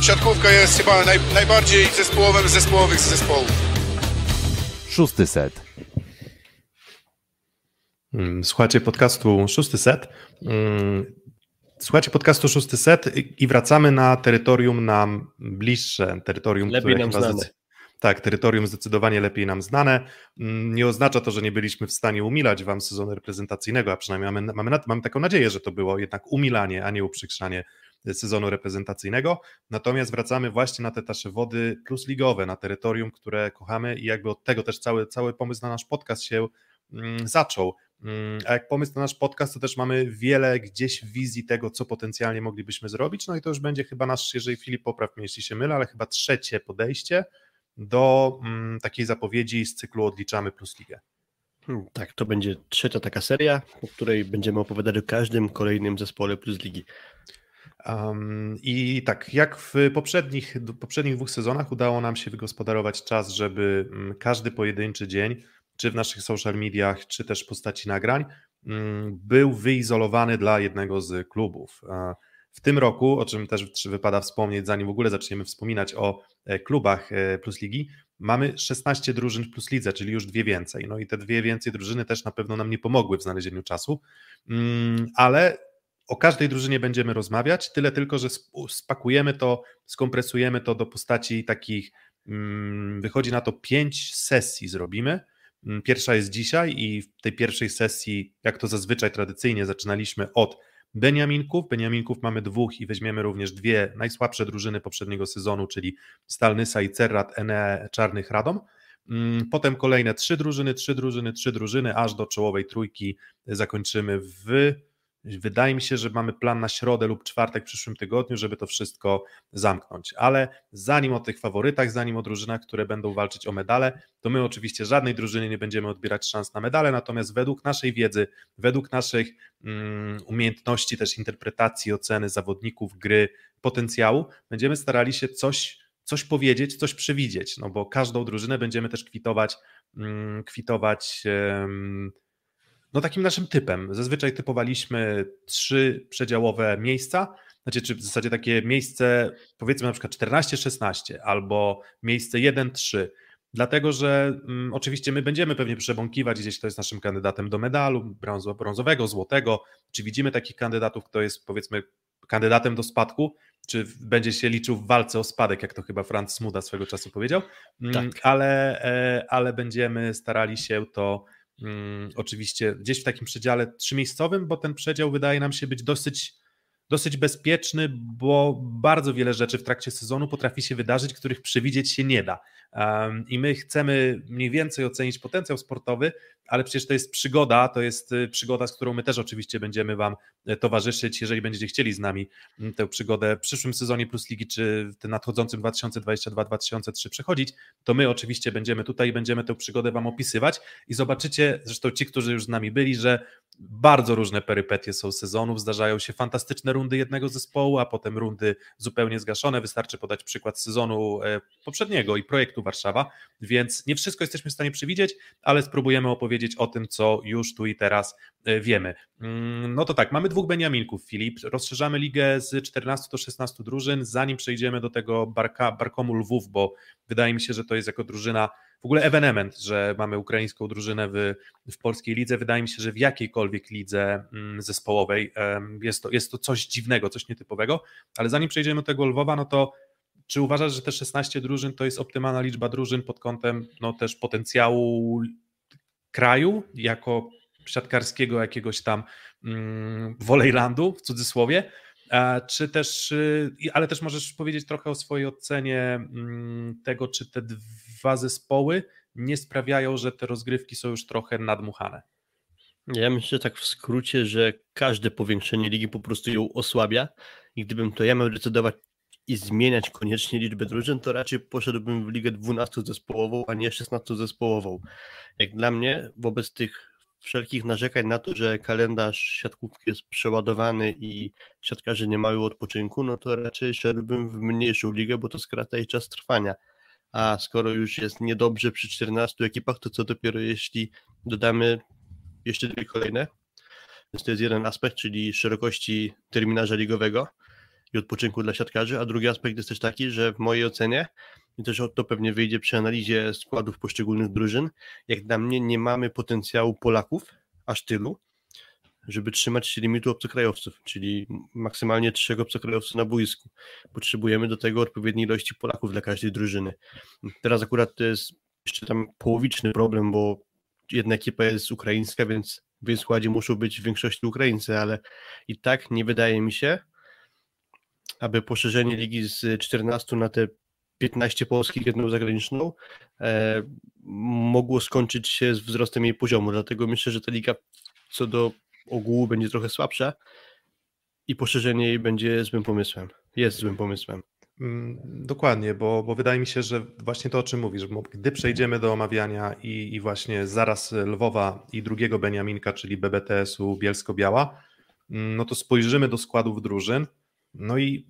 siatkówka jest chyba naj, najbardziej zespołowym zespołowych z zespołów. Szósty set. Mm, słuchajcie podcastu Szósty Set. Mm, słuchajcie podcastu Szósty Set i wracamy na terytorium nam bliższe, terytorium, Lepiej które nam chyba znane. Tak, terytorium zdecydowanie lepiej nam znane. Mm, Nie oznacza to, że nie byliśmy w stanie umilać wam sezonu reprezentacyjnego, a przynajmniej mamy, mamy, mamy taką nadzieję, że to było jednak umilanie, a nie uprzykrzanie sezonu reprezentacyjnego. Natomiast wracamy właśnie na te nasze wody plusligowe, na terytorium, które kochamy i jakby od tego też cały, cały pomysł na nasz podcast się mm, zaczął. Mm, A jak pomysł na nasz podcast, to też mamy wiele gdzieś wizji tego, co potencjalnie moglibyśmy zrobić. No i to już będzie chyba nasz, jeżeli Filip popraw mnie, jeśli się mylę, ale chyba trzecie podejście do mm, takiej zapowiedzi z cyklu Odliczamy Plus Ligę. Hmm, Tak, to będzie trzecia taka seria, po której będziemy opowiadać o każdym kolejnym zespole plus ligi. Um, I tak, jak w poprzednich, poprzednich dwóch sezonach udało nam się wygospodarować czas, żeby mm, każdy pojedynczy dzień, czy w naszych social mediach, czy też w postaci nagrań, mm, był wyizolowany dla jednego z klubów. A W tym roku, o czym też wypada wspomnieć, zanim w ogóle zaczniemy wspominać o e, klubach e, Plus Ligi, mamy 16 drużyn w Plus Lidze, czyli już dwie więcej. No i te dwie więcej drużyny też na pewno nam nie pomogły w znalezieniu czasu, Mm, ale o każdej drużynie będziemy rozmawiać, tyle tylko, że sp- spakujemy to, skompresujemy to do postaci takich, mm, wychodzi na to pięć sesji zrobimy. Mm, Pierwsza jest dzisiaj i w tej pierwszej sesji, jak to zazwyczaj tradycyjnie, zaczynaliśmy od Beniaminków. Beniaminków mamy dwóch i weźmiemy również dwie najsłabsze drużyny poprzedniego sezonu, czyli Stalnysa i Cerrat Ene Czarnych Radom. Mm, Potem kolejne trzy drużyny, trzy drużyny, trzy drużyny, aż do czołowej trójki zakończymy w Wydaje mi się, że mamy plan na środę lub czwartek w przyszłym tygodniu, żeby to wszystko zamknąć. Ale zanim o tych faworytach, zanim o drużynach, które będą walczyć o medale, to my oczywiście żadnej drużynie nie będziemy odbierać szans na medale, natomiast według naszej wiedzy, według naszych mm, umiejętności, też interpretacji, oceny zawodników, gry, potencjału, będziemy starali się coś, coś powiedzieć, coś przewidzieć, no bo każdą drużynę będziemy też kwitować, mm, kwitować. No takim naszym typem. Zazwyczaj typowaliśmy trzy przedziałowe miejsca, znaczy czy w zasadzie takie miejsce powiedzmy na przykład 14-16 albo miejsce 1-3, dlatego że mm, oczywiście my będziemy pewnie przebąkiwać gdzieś kto jest naszym kandydatem do medalu brązo, brązowego, złotego, czy widzimy takich kandydatów, kto jest powiedzmy kandydatem do spadku, czy będzie się liczył w walce o spadek, jak to chyba Franz Smuda swego czasu powiedział, Mm, Tak. ale, e, ale będziemy starali się to oczywiście gdzieś w takim przedziale trzymiejscowym, bo ten przedział wydaje nam się być dosyć, dosyć bezpieczny, bo bardzo wiele rzeczy w trakcie sezonu potrafi się wydarzyć, których przewidzieć się nie da. I my chcemy mniej więcej ocenić potencjał sportowy, ale przecież to jest przygoda, to jest y, przygoda, z którą my też oczywiście będziemy Wam e, towarzyszyć, jeżeli będziecie chcieli z nami m, tę przygodę w przyszłym sezonie Plus Ligi, czy w tym nadchodzącym 2022-2023 przechodzić, to my oczywiście będziemy tutaj będziemy tę przygodę Wam opisywać i zobaczycie, zresztą ci, którzy już z nami byli, że bardzo różne perypetie są sezonów, zdarzają się fantastyczne rundy jednego zespołu, a potem rundy zupełnie zgaszone. Wystarczy podać przykład sezonu e, poprzedniego i projektu Warszawa, więc nie wszystko jesteśmy w stanie przewidzieć, ale spróbujemy opowiedzieć o tym, co już tu i teraz e, wiemy. Mm, No to tak, mamy dwóch Beniaminków, Filip. Rozszerzamy ligę z 14 do 16 drużyn, zanim przejdziemy do tego Barka, Barkomu Lwów, bo wydaje mi się, że to jest jako drużyna w ogóle ewenement, że mamy ukraińską drużynę w, w polskiej lidze. Wydaje mi się, że w jakiejkolwiek lidze mm, zespołowej jest to, jest to coś dziwnego, coś nietypowego, ale zanim przejdziemy do tego Lwowa, no to czy uważasz, że te 16 drużyn to jest optymalna liczba drużyn pod kątem no, też potencjału kraju, jako siatkarskiego jakiegoś tam mm, Wolejlandu w cudzysłowie, czy też, y, ale też możesz powiedzieć trochę o swojej ocenie mm, tego, czy te dwa zespoły nie sprawiają, że te rozgrywki są już trochę nadmuchane. Ja myślę tak w skrócie, że każde powiększenie ligi po prostu ją osłabia i gdybym to ja miał decydować i zmieniać koniecznie liczbę drużyn, to raczej poszedłbym w ligę 12-zespołową, a nie 16-zespołową. Jak dla mnie, wobec tych wszelkich narzekań na to, że kalendarz siatkówki jest przeładowany i siatkarze nie mają odpoczynku, no to raczej szedłbym w mniejszą ligę, bo to skraca jej czas trwania. A skoro już jest niedobrze przy 14 ekipach, to co dopiero jeśli dodamy jeszcze dwie kolejne. Więc to jest jeden aspekt, czyli szerokości terminarza ligowego. I odpoczynku dla siatkarzy, a drugi aspekt jest też taki, że w mojej ocenie i też to pewnie wyjdzie przy analizie składów poszczególnych drużyn, jak dla mnie nie mamy potencjału Polaków, aż tylu, żeby trzymać się limitu obcokrajowców, czyli maksymalnie trzech obcokrajowców na boisku. Potrzebujemy do tego odpowiedniej ilości Polaków dla każdej drużyny. Teraz akurat to jest jeszcze tam połowiczny problem, bo jedna ekipa jest ukraińska, więc w składzie muszą być w większości Ukraińcy, ale i tak nie wydaje mi się, aby poszerzenie ligi z 14 na te 15 polskich, jedną zagraniczną, e, mogło skończyć się z wzrostem jej poziomu. Dlatego myślę, że ta liga co do ogółu będzie trochę słabsza i poszerzenie jej będzie złym pomysłem. Jest złym pomysłem. Mm, dokładnie, bo, bo wydaje mi się, że właśnie to, o czym mówisz, bo gdy przejdziemy do omawiania i, i właśnie zaraz Lwowa i drugiego Beniaminka, czyli BBTS-u Bielsko-Biała, mm, no to spojrzymy do składów drużyn, no i,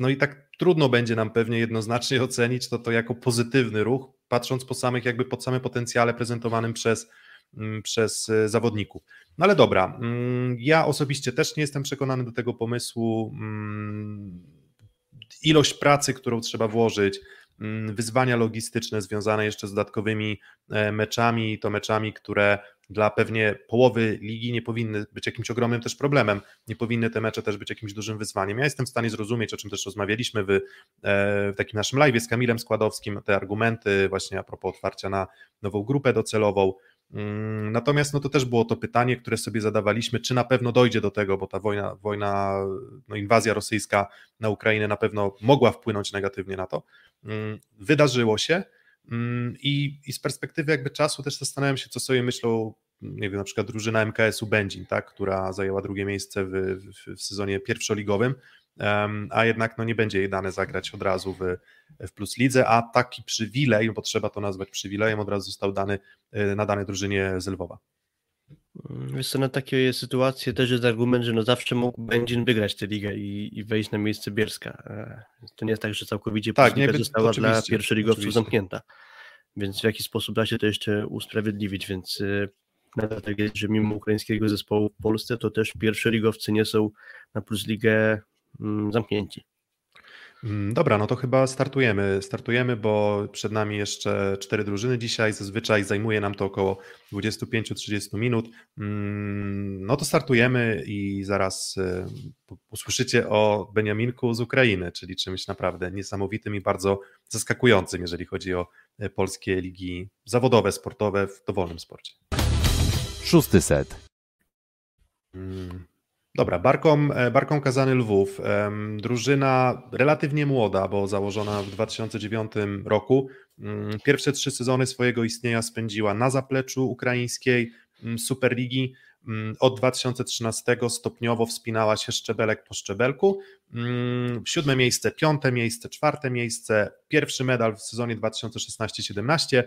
no i tak trudno będzie nam pewnie jednoznacznie ocenić to, to jako pozytywny ruch, patrząc po samych jakby pod same potencjale prezentowanym przez, mm, przez e, zawodników. No ale dobra, ja osobiście też nie jestem przekonany do tego pomysłu ilość pracy, którą trzeba włożyć, mm, wyzwania logistyczne związane jeszcze z dodatkowymi e, meczami, to meczami, które dla pewnie połowy ligi nie powinny być jakimś ogromnym też problemem, nie powinny te mecze też być jakimś dużym wyzwaniem. Ja jestem w stanie zrozumieć, o czym też rozmawialiśmy w, e, w takim naszym live z Kamilem Składowskim, te argumenty właśnie a propos otwarcia na nową grupę docelową, Mm, natomiast no to też było to pytanie, które sobie zadawaliśmy, czy na pewno dojdzie do tego, bo ta wojna, wojna no inwazja rosyjska na Ukrainę na pewno mogła wpłynąć negatywnie na to. Mm, wydarzyło się mm, i, i z perspektywy jakby czasu też zastanawiam się, co sobie myślą, nie wiem, na przykład drużyna MKS-u Będzin, tak, która zajęła drugie miejsce w, w, w sezonie pierwszoligowym a jednak no, nie będzie jej dane zagrać od razu w, w Plus Lidze, a taki przywilej, bo trzeba to nazwać przywilejem, od razu został dany, e, nadany drużynie z Lwowa. Mm, wiesz co, na takie sytuacje też jest argument, że no zawsze mógł Będzin wygrać tę ligę i, i wejść na miejsce Bierska. E, to nie jest tak, że całkowicie tak, nie, została dla pierwszoligowców zamknięta. Więc w jaki sposób da się to jeszcze usprawiedliwić, więc e, nadal tak jest, że mimo ukraińskiego zespołu w Polsce, to też pierwszoligowcy nie są na Plus Ligę zamknięci. Mm, dobra, no to chyba startujemy. Startujemy, bo przed nami jeszcze cztery drużyny dzisiaj. Zazwyczaj zajmuje nam to około 25-30 minut. Mm, no to startujemy i zaraz e, usłyszycie o Beniaminku z Ukrainy, czyli czymś naprawdę niesamowitym i bardzo zaskakującym, jeżeli chodzi o e, polskie ligi zawodowe, sportowe w dowolnym sporcie. Szósty set. Dobra, Barkom, e, Barkom Kazany Lwów, drużyna relatywnie młoda, bo założona w 2009 roku. Mm, pierwsze trzy sezony swojego istnienia spędziła na zapleczu ukraińskiej mm, Superligi. Mm, od 2013 stopniowo wspinała się szczebelek po szczebelku. Siódme miejsce, piąte miejsce, czwarte miejsce, pierwszy medal w sezonie 2016-17.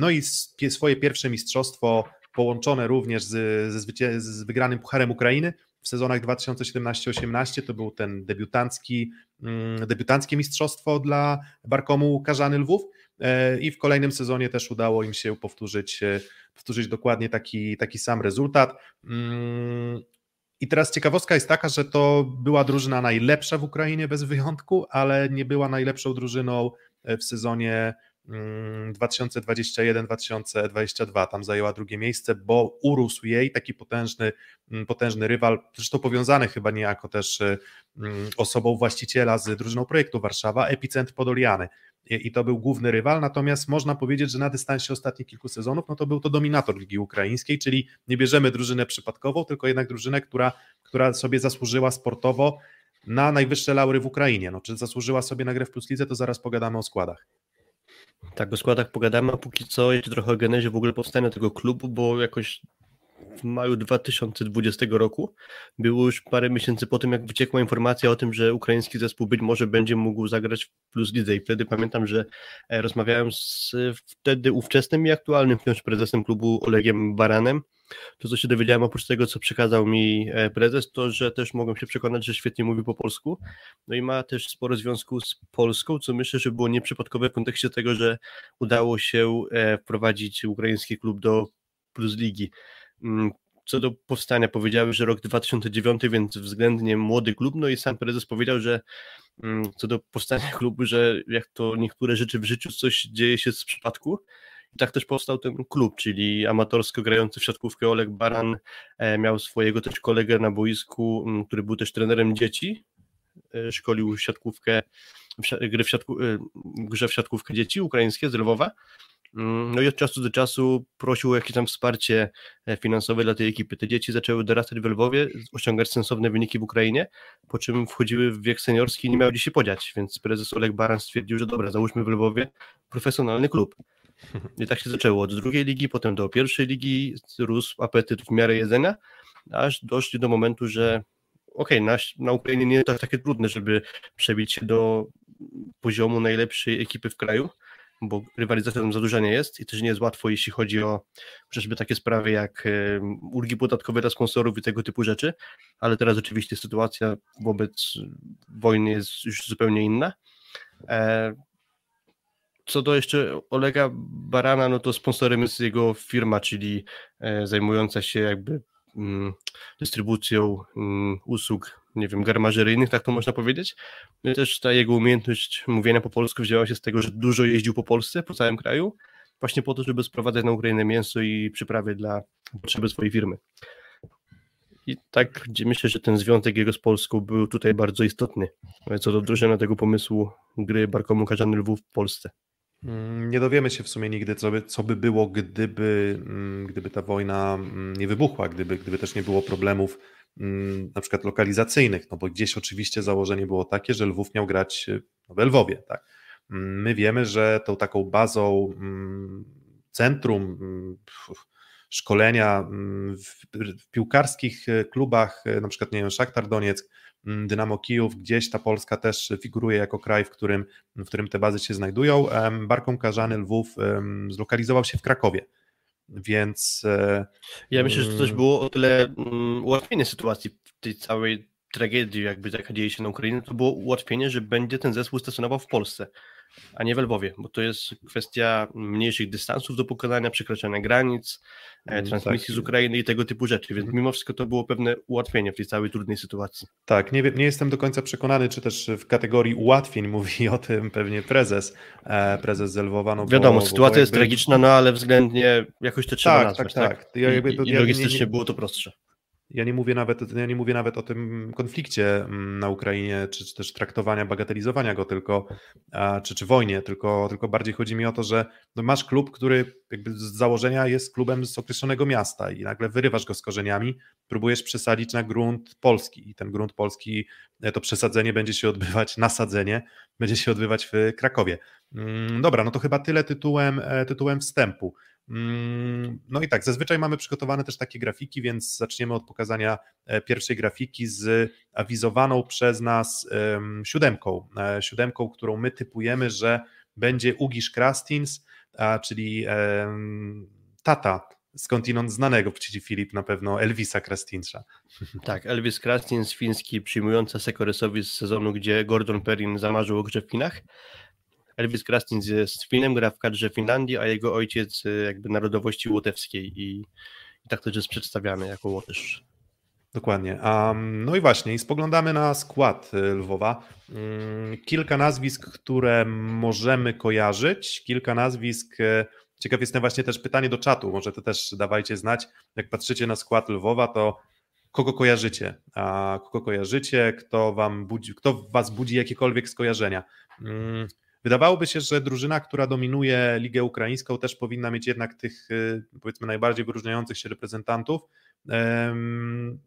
No i swoje pierwsze mistrzostwo połączone również z, z, z wygranym Pucharem Ukrainy w sezonach 2017-18 to był ten debiutancki, mm, debiutanckie mistrzostwo dla Barkomu Karzany Lwów e, i w kolejnym sezonie też udało im się powtórzyć, e, powtórzyć dokładnie taki, taki sam rezultat. Mm, I teraz ciekawostka jest taka, że to była drużyna najlepsza w Ukrainie bez wyjątku, ale nie była najlepszą drużyną e, w sezonie 2021-2022 mm, tam zajęła drugie miejsce, bo urósł jej taki potężny, mm, potężny rywal, zresztą powiązany chyba niejako też y, mm, osobą właściciela z drużyną projektu Warszawa, Epicent Podoliany. I to był główny rywal, natomiast można powiedzieć, że na dystansie ostatnich kilku sezonów, no to był to dominator Ligi Ukraińskiej, czyli nie bierzemy drużynę przypadkową, tylko jednak drużynę, która, która sobie zasłużyła sportowo na najwyższe laury w Ukrainie. No, czy zasłużyła sobie na grę w Plus Lidze, to zaraz pogadamy o składach. Tak, o składach pogadamy, a póki co jeszcze trochę o genezie w ogóle powstania tego klubu, bo jakoś w maju 2020 roku było już parę miesięcy po tym, jak wyciekła informacja o tym, że ukraiński zespół być może będzie mógł zagrać w Plus Lidze i wtedy pamiętam, że e, rozmawiałem z wtedy ówczesnym i aktualnym wciąż prezesem klubu Olegiem Baranem to, co się dowiedziałem oprócz tego, co przekazał mi e, prezes, to, że też mogłem się przekonać, że świetnie mówi po polsku. No i ma też sporo związku z Polską, co myślę, że było nieprzypadkowe w kontekście tego, że udało się e, wprowadzić ukraiński klub do Plus Ligi. Mm, co do powstania powiedziały, że rok 2009, więc względnie młody klub, no i sam prezes powiedział, że mm, co do powstania klubu, że jak to niektóre rzeczy w życiu, coś dzieje się z przypadku. I tak też powstał ten klub, czyli amatorsko grający w siatkówkę Oleg Baran e, miał swojego też kolegę na boisku, mm, który był też trenerem dzieci, e, szkolił siatkówkę, gry w siatku, grze w siatkówkę dzieci ukraińskie z Lwowa no i od czasu do czasu prosił o jakieś tam wsparcie e, finansowe dla tej ekipy. Te dzieci zaczęły dorastać w Lwowie, osiągać sensowne wyniki w Ukrainie, po czym wchodziły w wiek seniorski i nie miały gdzie się podziać, więc prezes Oleg Baran stwierdził, że dobra, załóżmy w Lwowie profesjonalny klub. I tak się zaczęło od drugiej ligi, potem do pierwszej ligi, rósł apetyt w miarę jedzenia, aż doszli do momentu, że okej, okay, na, Ukrainie nie jest to takie trudne, żeby przebić się do poziomu najlepszej ekipy w kraju, bo rywalizacja tam za duża nie jest i też nie jest łatwo, jeśli chodzi o chociażby takie sprawy jak ulgi podatkowe dla sponsorów i tego typu rzeczy, ale teraz oczywiście sytuacja wobec wojny jest już zupełnie inna. E, co do jeszcze Olega Barana, no to sponsorem jest jego firma, czyli e, zajmująca się jakby dystrybucją mm, usług nie wiem, garmażeryjnych, tak to można powiedzieć. No też ta jego umiejętność mówienia po polsku wzięła się z tego, że dużo jeździł po Polsce, po całym kraju, właśnie po to, żeby sprowadzać na Ukrainę mięso i przyprawy dla potrzeby swojej firmy. I tak myślę, że ten związek jego z Polską był tutaj bardzo istotny, co do wdrożenia tego pomysłu gry Barkomu Karzany Lwów w Polsce. Mm, nie dowiemy się w sumie nigdy, co by, co by było, gdyby, mm, gdyby ta wojna mm, nie wybuchła, gdyby, gdyby też nie było problemów na przykład lokalizacyjnych, no bo gdzieś oczywiście założenie było takie, że Lwów miał grać e, no, w Lwowie, tak. My wiemy, że tą taką bazą centrum szkolenia w, piłkarskich e, klubach, e, na przykład nie wiem, Szaktar Donieck, Dynamo Kijów, gdzieś ta Polska też figuruje jako kraj, w którym, w którym te bazy się znajdują. Barką Karzany Lwów zlokalizował się w Krakowie więc. E, ja myślę, że to też mm, było o tyle mm, ułatwienie sytuacji w tej całej tragedii, jakby jaka dzieje się na Ukrainie, to było ułatwienie, że będzie ten zespół stacjonował w Polsce a nie w Lwowie, bo to jest kwestia mniejszych dystansów do pokonania, przekraczania granic, e, mm, transmisji tak. z Ukrainy i tego typu rzeczy, więc mimo wszystko to było pewne ułatwienie w tej całej trudnej sytuacji. Tak, nie, nie jestem do końca przekonany, czy też w kategorii ułatwień mówi o tym pewnie prezes, e, prezes z Lwowa. No Wiadomo, bo, sytuacja bo jakby... jest tragiczna, no ale względnie jakoś to trzeba tak, nazwać. Tak, tak. tak. Ja, I, i logistycznie nie, nie, było to prostsze. Ja nie mówię nawet, ja nie mówię nawet o tym konflikcie mm, na Ukrainie, czy, czy też traktowania, bagatelizowania go, tylko, czy, czy wojnie, tylko, tylko bardziej chodzi mi o to, że no masz klub, który jakby z założenia jest klubem z określonego miasta i nagle wyrywasz go z korzeniami, próbujesz przesadzić na grunt polski i ten grunt polski, e, to przesadzenie będzie się odbywać, nasadzenie będzie się odbywać w Krakowie. Mm, dobra, no to chyba tyle tytułem, e, tytułem wstępu. Mm, no i tak, zazwyczaj mamy przygotowane też takie grafiki, więc zaczniemy od pokazania e, pierwszej grafiki z awizowaną przez nas siódemką. E, siódemką, którą my typujemy, że będzie Ugisz Krastins, czyli tata skądinąd znanego Ci Filip na pewno Elvisa Krastinsa. Tak, Elvis Krastins, fiński przyjmujący Sekoresowi z sezonu, gdzie Gordon Perrin zamarzył o grze w Finach. Elvis Krastins jest Finem, gra w kadrze Finlandii, a jego ojciec y, jakby narodowości łotewskiej i, i tak też jest przedstawiany jako Łotysz. Dokładnie. Um, no i właśnie, spoglądamy na skład y, Lwowa. Um, kilka nazwisk, które możemy kojarzyć, kilka nazwisk. Y, ciekaw jestem właśnie też pytanie do czatu, może to też dawajcie znać. Jak patrzycie na skład Lwowa, to kogo kojarzycie? A kogo kojarzycie? Kto wam budzi, kto was budzi jakiekolwiek skojarzenia? Wydawałoby się, że drużyna, która dominuje Ligę Ukraińską, też powinna mieć jednak tych, y, powiedzmy, najbardziej wyróżniających się reprezentantów.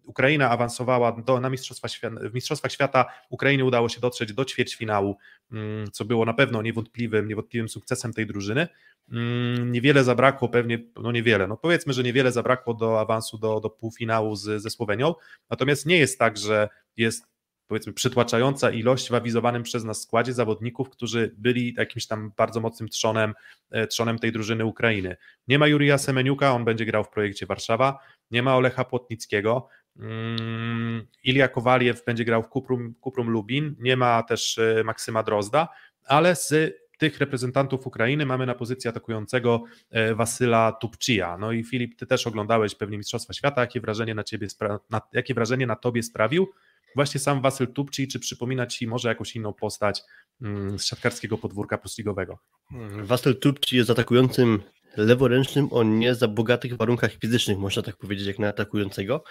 Ukraina awansowała do, na Mistrzostwa Świata, w Mistrzostwach Świata Ukrainie udało się dotrzeć do ćwierćfinału, mm, co było na pewno niewątpliwym, niewątpliwym sukcesem tej drużyny. Mm, niewiele zabrakło, pewnie, no niewiele, no powiedzmy, że niewiele zabrakło do awansu do, do półfinału z, ze Słowenią, natomiast nie jest tak, że jest powiedzmy przytłaczająca ilość w awizowanym przez nas składzie zawodników, którzy byli jakimś tam bardzo mocnym trzonem, e, trzonem tej drużyny Ukrainy. Nie ma Jurija Semeniuka, on będzie grał w projekcie Warszawa, nie ma Olecha Płotnickiego, mm, Ilia Kowaliew będzie grał w Kuprum, Kuprum Lubin, nie ma też e, Maksyma Drozda, ale z tych reprezentantów Ukrainy mamy na pozycji atakującego e, Wasyla Tupczija. No i Filip, ty też oglądałeś pewnie Mistrzostwa Świata, jakie wrażenie na ciebie, na, jakie wrażenie na tobie sprawił właśnie sam Wasyl Tupczy, czy przypomina ci może jakąś inną postać mm, z siatkarskiego podwórka plusligowego? Mm, Wasyl Tupczy jest atakującym leworęcznym o nie za bogatych warunkach fizycznych, można tak powiedzieć, jak na atakującego.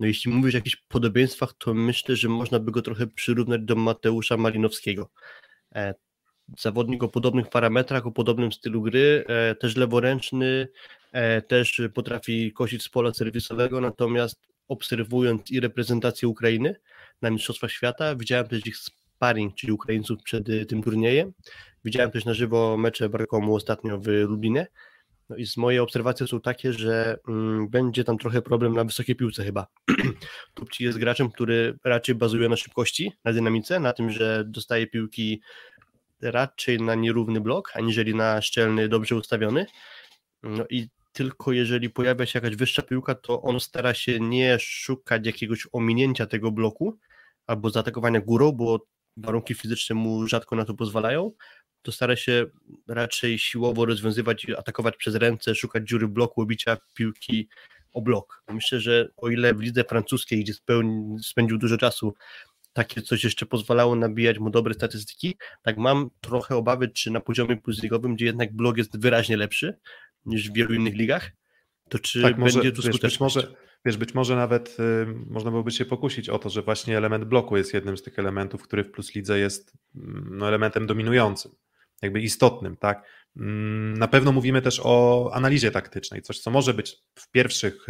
No jeśli mówisz o jakichś podobieństwach, to myślę, że można by go trochę przyrównać do Mateusza Malinowskiego. E, zawodnik o podobnych parametrach, o podobnym stylu gry, e, też leworęczny, e, też potrafi kosić z pola serwisowego, natomiast obserwując i reprezentację Ukrainy na Mistrzostwach Świata, widziałem też ich sparring, czyli Ukraińców przed tym turniejem. Widziałem też na żywo mecze Barkomu ostatnio w Lublinie no i z mojej obserwacji są takie, że mm, będzie tam trochę problem na wysokiej piłce chyba. Tupci jest graczem, który raczej bazuje na szybkości, na dynamice, na tym, że dostaje piłki raczej na nierówny blok, aniżeli na szczelny, dobrze ustawiony. No i tylko jeżeli pojawia się jakaś wyższa piłka, to on stara się nie szukać jakiegoś ominięcia tego bloku albo zaatakowania górą, bo warunki fizyczne mu rzadko na to pozwalają, to stara się raczej siłowo rozwiązywać i atakować przez ręce, szukać dziury bloku, obicia piłki o blok. Myślę, że o ile w lidze francuskiej, gdzie spędził dużo czasu, takie coś jeszcze pozwalało nabijać mu dobre statystyki, tak mam trochę obawy, czy na poziomie plusligowym, gdzie jednak blok jest wyraźnie lepszy niż w wielu innych ligach, to czy tak, może, będzie tu wiesz, być może, wiesz, być może nawet y, można byłoby się pokusić o to, że właśnie element bloku jest jednym z tych elementów, który w plus lidze jest mm, no, elementem dominującym jakby istotnym, tak? Mm, na pewno mówimy też o analizie taktycznej, coś co może być w pierwszych.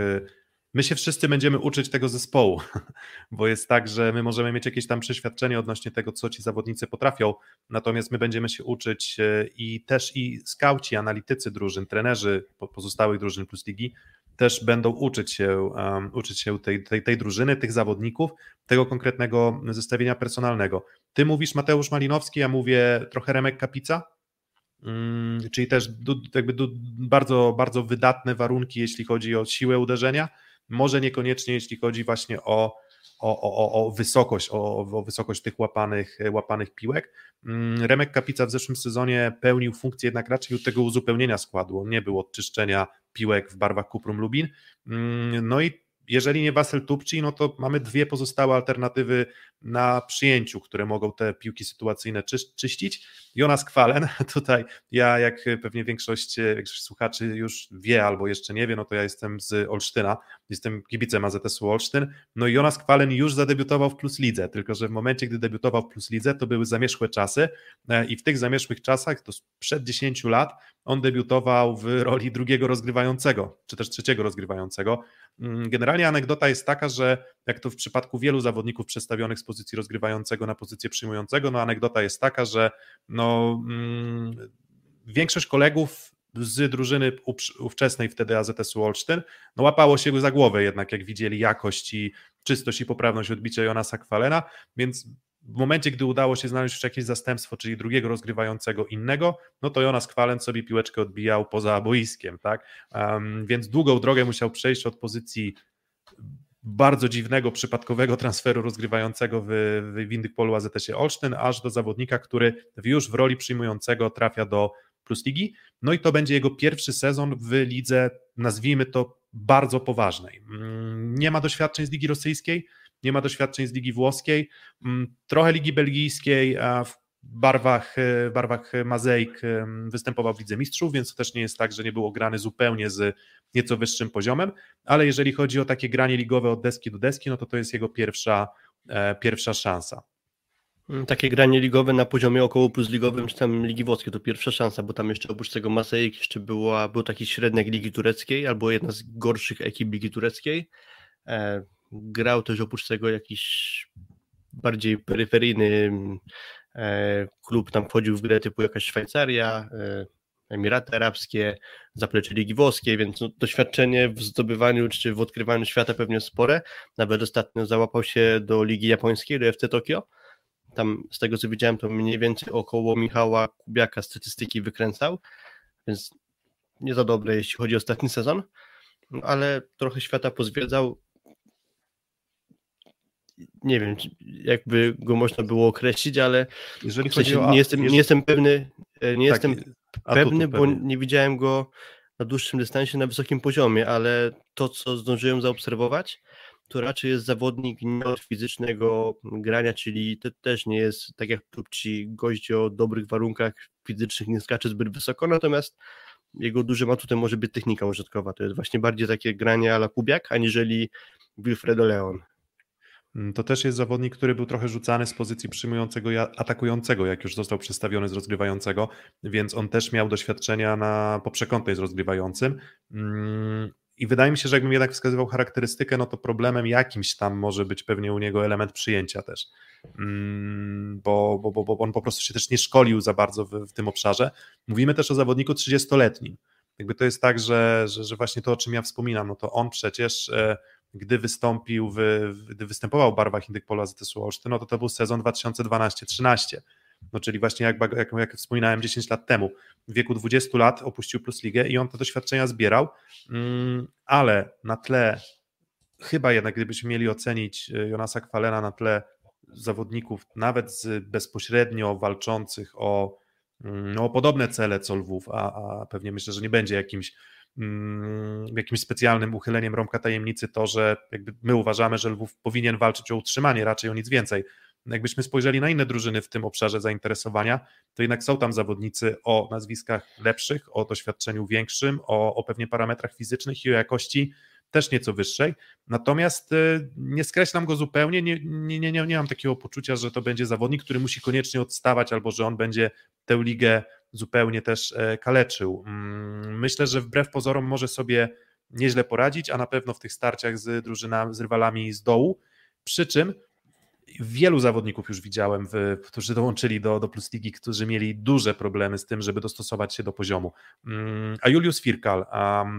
My się wszyscy będziemy uczyć tego zespołu, bo jest tak, że my możemy mieć jakieś tam przeświadczenie odnośnie tego, co ci zawodnicy potrafią, natomiast my będziemy się uczyć y, i też i skauci, analitycy drużyn, trenerzy pozostałych drużyn plus ligi też będą uczyć się, um, uczyć się tej, tej, tej drużyny, tych zawodników, tego konkretnego zestawienia personalnego. Ty mówisz Mateusz Malinowski, ja mówię trochę Remek Kapica, um, czyli też jakby bardzo, bardzo wydatne warunki, jeśli chodzi o siłę uderzenia, może niekoniecznie jeśli chodzi właśnie o o, o, o wysokość, o, o, wysokość tych łapanych, łapanych piłek. Mm, Remek Kapica w zeszłym sezonie pełnił funkcję jednak raczej tego uzupełnienia składu. Nie było odczyszczenia piłek w barwach Kuprum Lubin. Mm, no i jeżeli nie Wasel Tupci, no to mamy dwie pozostałe alternatywy na przyjęciu, które mogą te piłki sytuacyjne czy, czyścić. Jonas Kwalen, tutaj ja, jak pewnie większość, większość słuchaczy już wie albo jeszcze nie wie, no to ja jestem z Olsztyna, jestem kibicem AZS-u Olsztyn, no i Jonas Kwalen już zadebiutował w Plus Lidze, tylko że w momencie, gdy debiutował w Plus Lidze, to były zamierzchłe czasy e, i w tych zamierzchłych czasach, to sprzed 10 lat, on debiutował w roli drugiego rozgrywającego, czy też trzeciego rozgrywającego. Mm, generalnie anegdota jest taka, że jak to w przypadku wielu zawodników przedstawionych z pozycji rozgrywającego na pozycję przyjmującego, no anegdota jest taka, że no, mm, większość kolegów z drużyny ówczesnej wtedy AZS-u Olsztyn, no łapało się za głowę jednak, jak widzieli jakość i czystość i poprawność odbicia Jonasa Kwalena, więc w momencie, gdy udało się znaleźć już jakieś zastępstwo, czyli drugiego rozgrywającego innego, no to Jonas Kwalen sobie piłeczkę odbijał poza boiskiem, tak? Um, więc długą drogę musiał przejść od pozycji bardzo dziwnego, przypadkowego transferu rozgrywającego w, w Windykpolu AZS-ie Olsztyn, aż do zawodnika, który już w roli przyjmującego trafia do Plus Ligi. No i to będzie jego pierwszy sezon w lidze, nazwijmy to bardzo poważnej. Mm, nie ma doświadczeń z Ligi Rosyjskiej, nie ma doświadczeń z Ligi Włoskiej, mm, trochę Ligi Belgijskiej, a w barwach, e, barwach Mazejk występował w Lidze Mistrzów, więc to też nie jest tak, że nie było grany zupełnie z nieco wyższym poziomem, ale jeżeli chodzi o takie granie ligowe od deski do deski, no to to jest jego pierwsza, e, pierwsza szansa. Mm, takie granie ligowe na poziomie około plus ligowym, czy tam Ligi Włoskiej to pierwsza szansa, bo tam jeszcze oprócz tego Masejek jeszcze była, był taki średniak Ligi Tureckiej, albo jedna z gorszych ekip Ligi Tureckiej. Grał też oprócz tego jakiś bardziej peryferyjny E, klub tam wchodził w grę typu jakaś Szwajcaria, e, Emiraty Arabskie, zaplecze Ligi Włoskiej, więc no, doświadczenie w zdobywaniu czy w odkrywaniu świata pewnie spore. Nawet ostatnio załapał się do Ligi Japońskiej, do FC Tokio. Tam z tego co widziałem, to mniej więcej około Michała Kubiaka statystyki wykręcał, więc nie za dobre, jeśli chodzi o ostatni sezon, no, ale trochę świata pozwiedzał nie wiem, jakby go można było określić, ale jeżeli o, nie, jestem, jeżeli... nie jestem pewny, E, nie tak, jestem pewny, bo pewnie. nie widziałem go na dłuższym dystansie na wysokim poziomie, ale to, co zdążyłem zaobserwować, to raczej jest zawodnik nie od fizycznego grania, czyli to też nie jest tak jak ci gość o dobrych warunkach fizycznych, nie skacze zbyt wysoko, natomiast jego dużym atutem może być technika użytkowa. To jest właśnie bardziej takie granie ala Kubiak, aniżeli Wilfredo Leon. Mm, to też jest zawodnik, który był trochę rzucany z pozycji przyjmującego i atakującego, jak już został przestawiony z rozgrywającego, więc on też miał doświadczenia na poprzekątnej z rozgrywającym. Mm, I wydaje mi się, że jakbym jednak wskazywał charakterystykę, no to problemem jakimś tam może być pewnie u niego element przyjęcia też, mm, bo, bo, bo, bo on po prostu się też nie szkolił za bardzo w, w tym obszarze. Mówimy też o zawodniku 30-letnim. Jakby to jest tak, że, że, że właśnie to, o czym ja wspominam, no to on przecież e, gdy wystąpił, w, gdy występował w barwach Indykpolu AZS-u Olsztyn, no to to był sezon 2012-13. No czyli właśnie jak, jak, jak wspominałem 10 lat temu, w wieku 20 lat opuścił Plus Ligę i on te doświadczenia zbierał, mm, ale na tle, chyba jednak gdybyśmy mieli ocenić e, Jonasa Kwalena na tle zawodników, nawet z bezpośrednio walczących o, mm, no, o podobne cele co Lwów, a, a pewnie myślę, że nie będzie jakimś jakimś specjalnym uchyleniem rąbka tajemnicy to, że jakby my uważamy, że Lwów powinien walczyć o utrzymanie, raczej o nic więcej. Jakbyśmy spojrzeli na inne drużyny w tym obszarze zainteresowania, to jednak są tam zawodnicy o nazwiskach lepszych, o doświadczeniu większym, o, o pewnie parametrach fizycznych i o jakości też nieco wyższej. Natomiast y, nie skreślam go zupełnie, nie, nie, nie, nie mam takiego poczucia, że to będzie zawodnik, który musi koniecznie odstawać albo że on będzie tę ligę zupełnie też e, kaleczył. Mm, myślę, że wbrew pozorom może sobie nieźle poradzić, a na pewno w tych starciach z drużynami, z rywalami z dołu. Przy czym wielu zawodników już widziałem, w, którzy dołączyli do, do Plus Ligi, którzy mieli duże problemy z tym, żeby dostosować się do poziomu. Mm, a Julius Firkal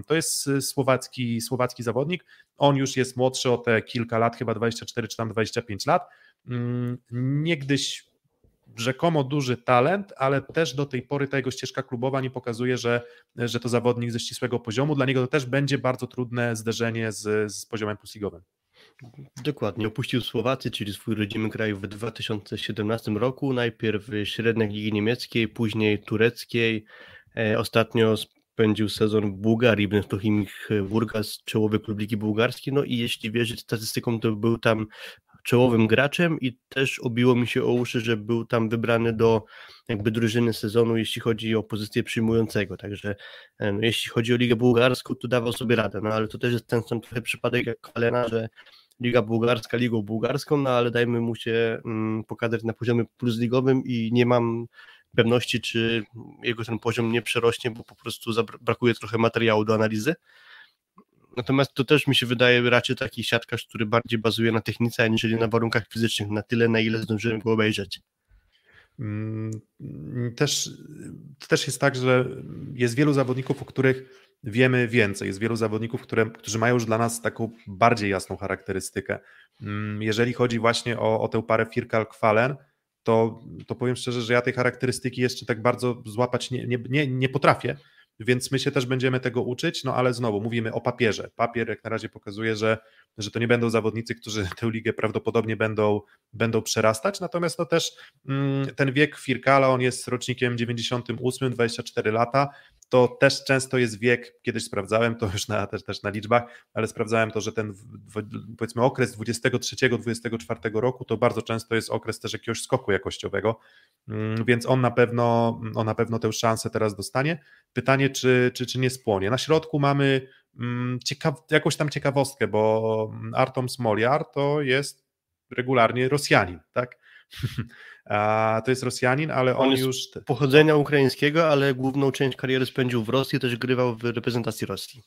to jest słowacki, słowacki zawodnik. On już jest młodszy o te kilka lat, chyba 24 czy tam 25 lat. Um, niegdyś rzekomo duży talent, ale też do tej pory ta jego ścieżka klubowa nie pokazuje, że, że to zawodnik ze ścisłego poziomu. Dla niego to też będzie bardzo trudne zderzenie z, z poziomem plusligowym. Dokładnie. Opuścił Słowacy, czyli swój rodzimy kraj w 2017 roku. Najpierw w średniej ligi niemieckiej, później tureckiej. E, ostatnio spędził sezon w Bułgarii, będąc to Burgas, czołowy klub Ligi Bułgarskiej. No i jeśli wierzyć statystykom, to był tam czołowym graczem i też obiło mi się o uszy, że był tam wybrany do jakby drużyny sezonu, jeśli chodzi o pozycję przyjmującego, także no, jeśli chodzi o Ligę Bułgarską, to dawał sobie radę, no ale to też jest ten sam trochę przypadek jak Kalena, że Liga Bułgarska Ligą Bułgarską, no ale dajmy mu się mm, pokazać na poziomie plusligowym i nie mam pewności, czy jego ten poziom nie przerośnie, bo po prostu brakuje trochę materiału do analizy. Natomiast to też mi się wydaje raczej taki siatkarz, który bardziej bazuje na technice, aniżeli na warunkach fizycznych, na tyle, na ile zdążyłem go obejrzeć. Mm, też, też jest tak, że jest wielu zawodników, o których wiemy więcej. Jest wielu zawodników, które, którzy mają już dla nas taką bardziej jasną charakterystykę. Mm, jeżeli chodzi właśnie o, o tę parę Firkal-Kwalen, to, to powiem szczerze, że ja tej charakterystyki jeszcze tak bardzo złapać nie, nie, nie, nie potrafię więc my się też będziemy tego uczyć, no ale znowu mówimy o papierze. Papier jak na razie pokazuje, że, że to nie będą zawodnicy, którzy tę ligę prawdopodobnie będą, będą przerastać, natomiast no też mm, ten wiek Firkala, on jest rocznikiem 98, 24 lata, to też często jest wiek, kiedyś sprawdzałem to już na, też, też na liczbach, ale sprawdzałem to, że ten powiedzmy okres 23-24 roku to bardzo często jest okres też jakiegoś skoku jakościowego, mm, więc on na pewno, on na pewno tę szansę teraz dostanie. Pytanie, czy, czy, czy nie spłonie. Na środku mamy mm, ciekaw, jakąś tam ciekawostkę, bo Artom Smoliar to jest regularnie Rosjanin, tak? To jest Rosjanin, ale on, on już. Pochodzenia ukraińskiego, ale główną część kariery spędził w Rosji, też grywał w reprezentacji Rosji.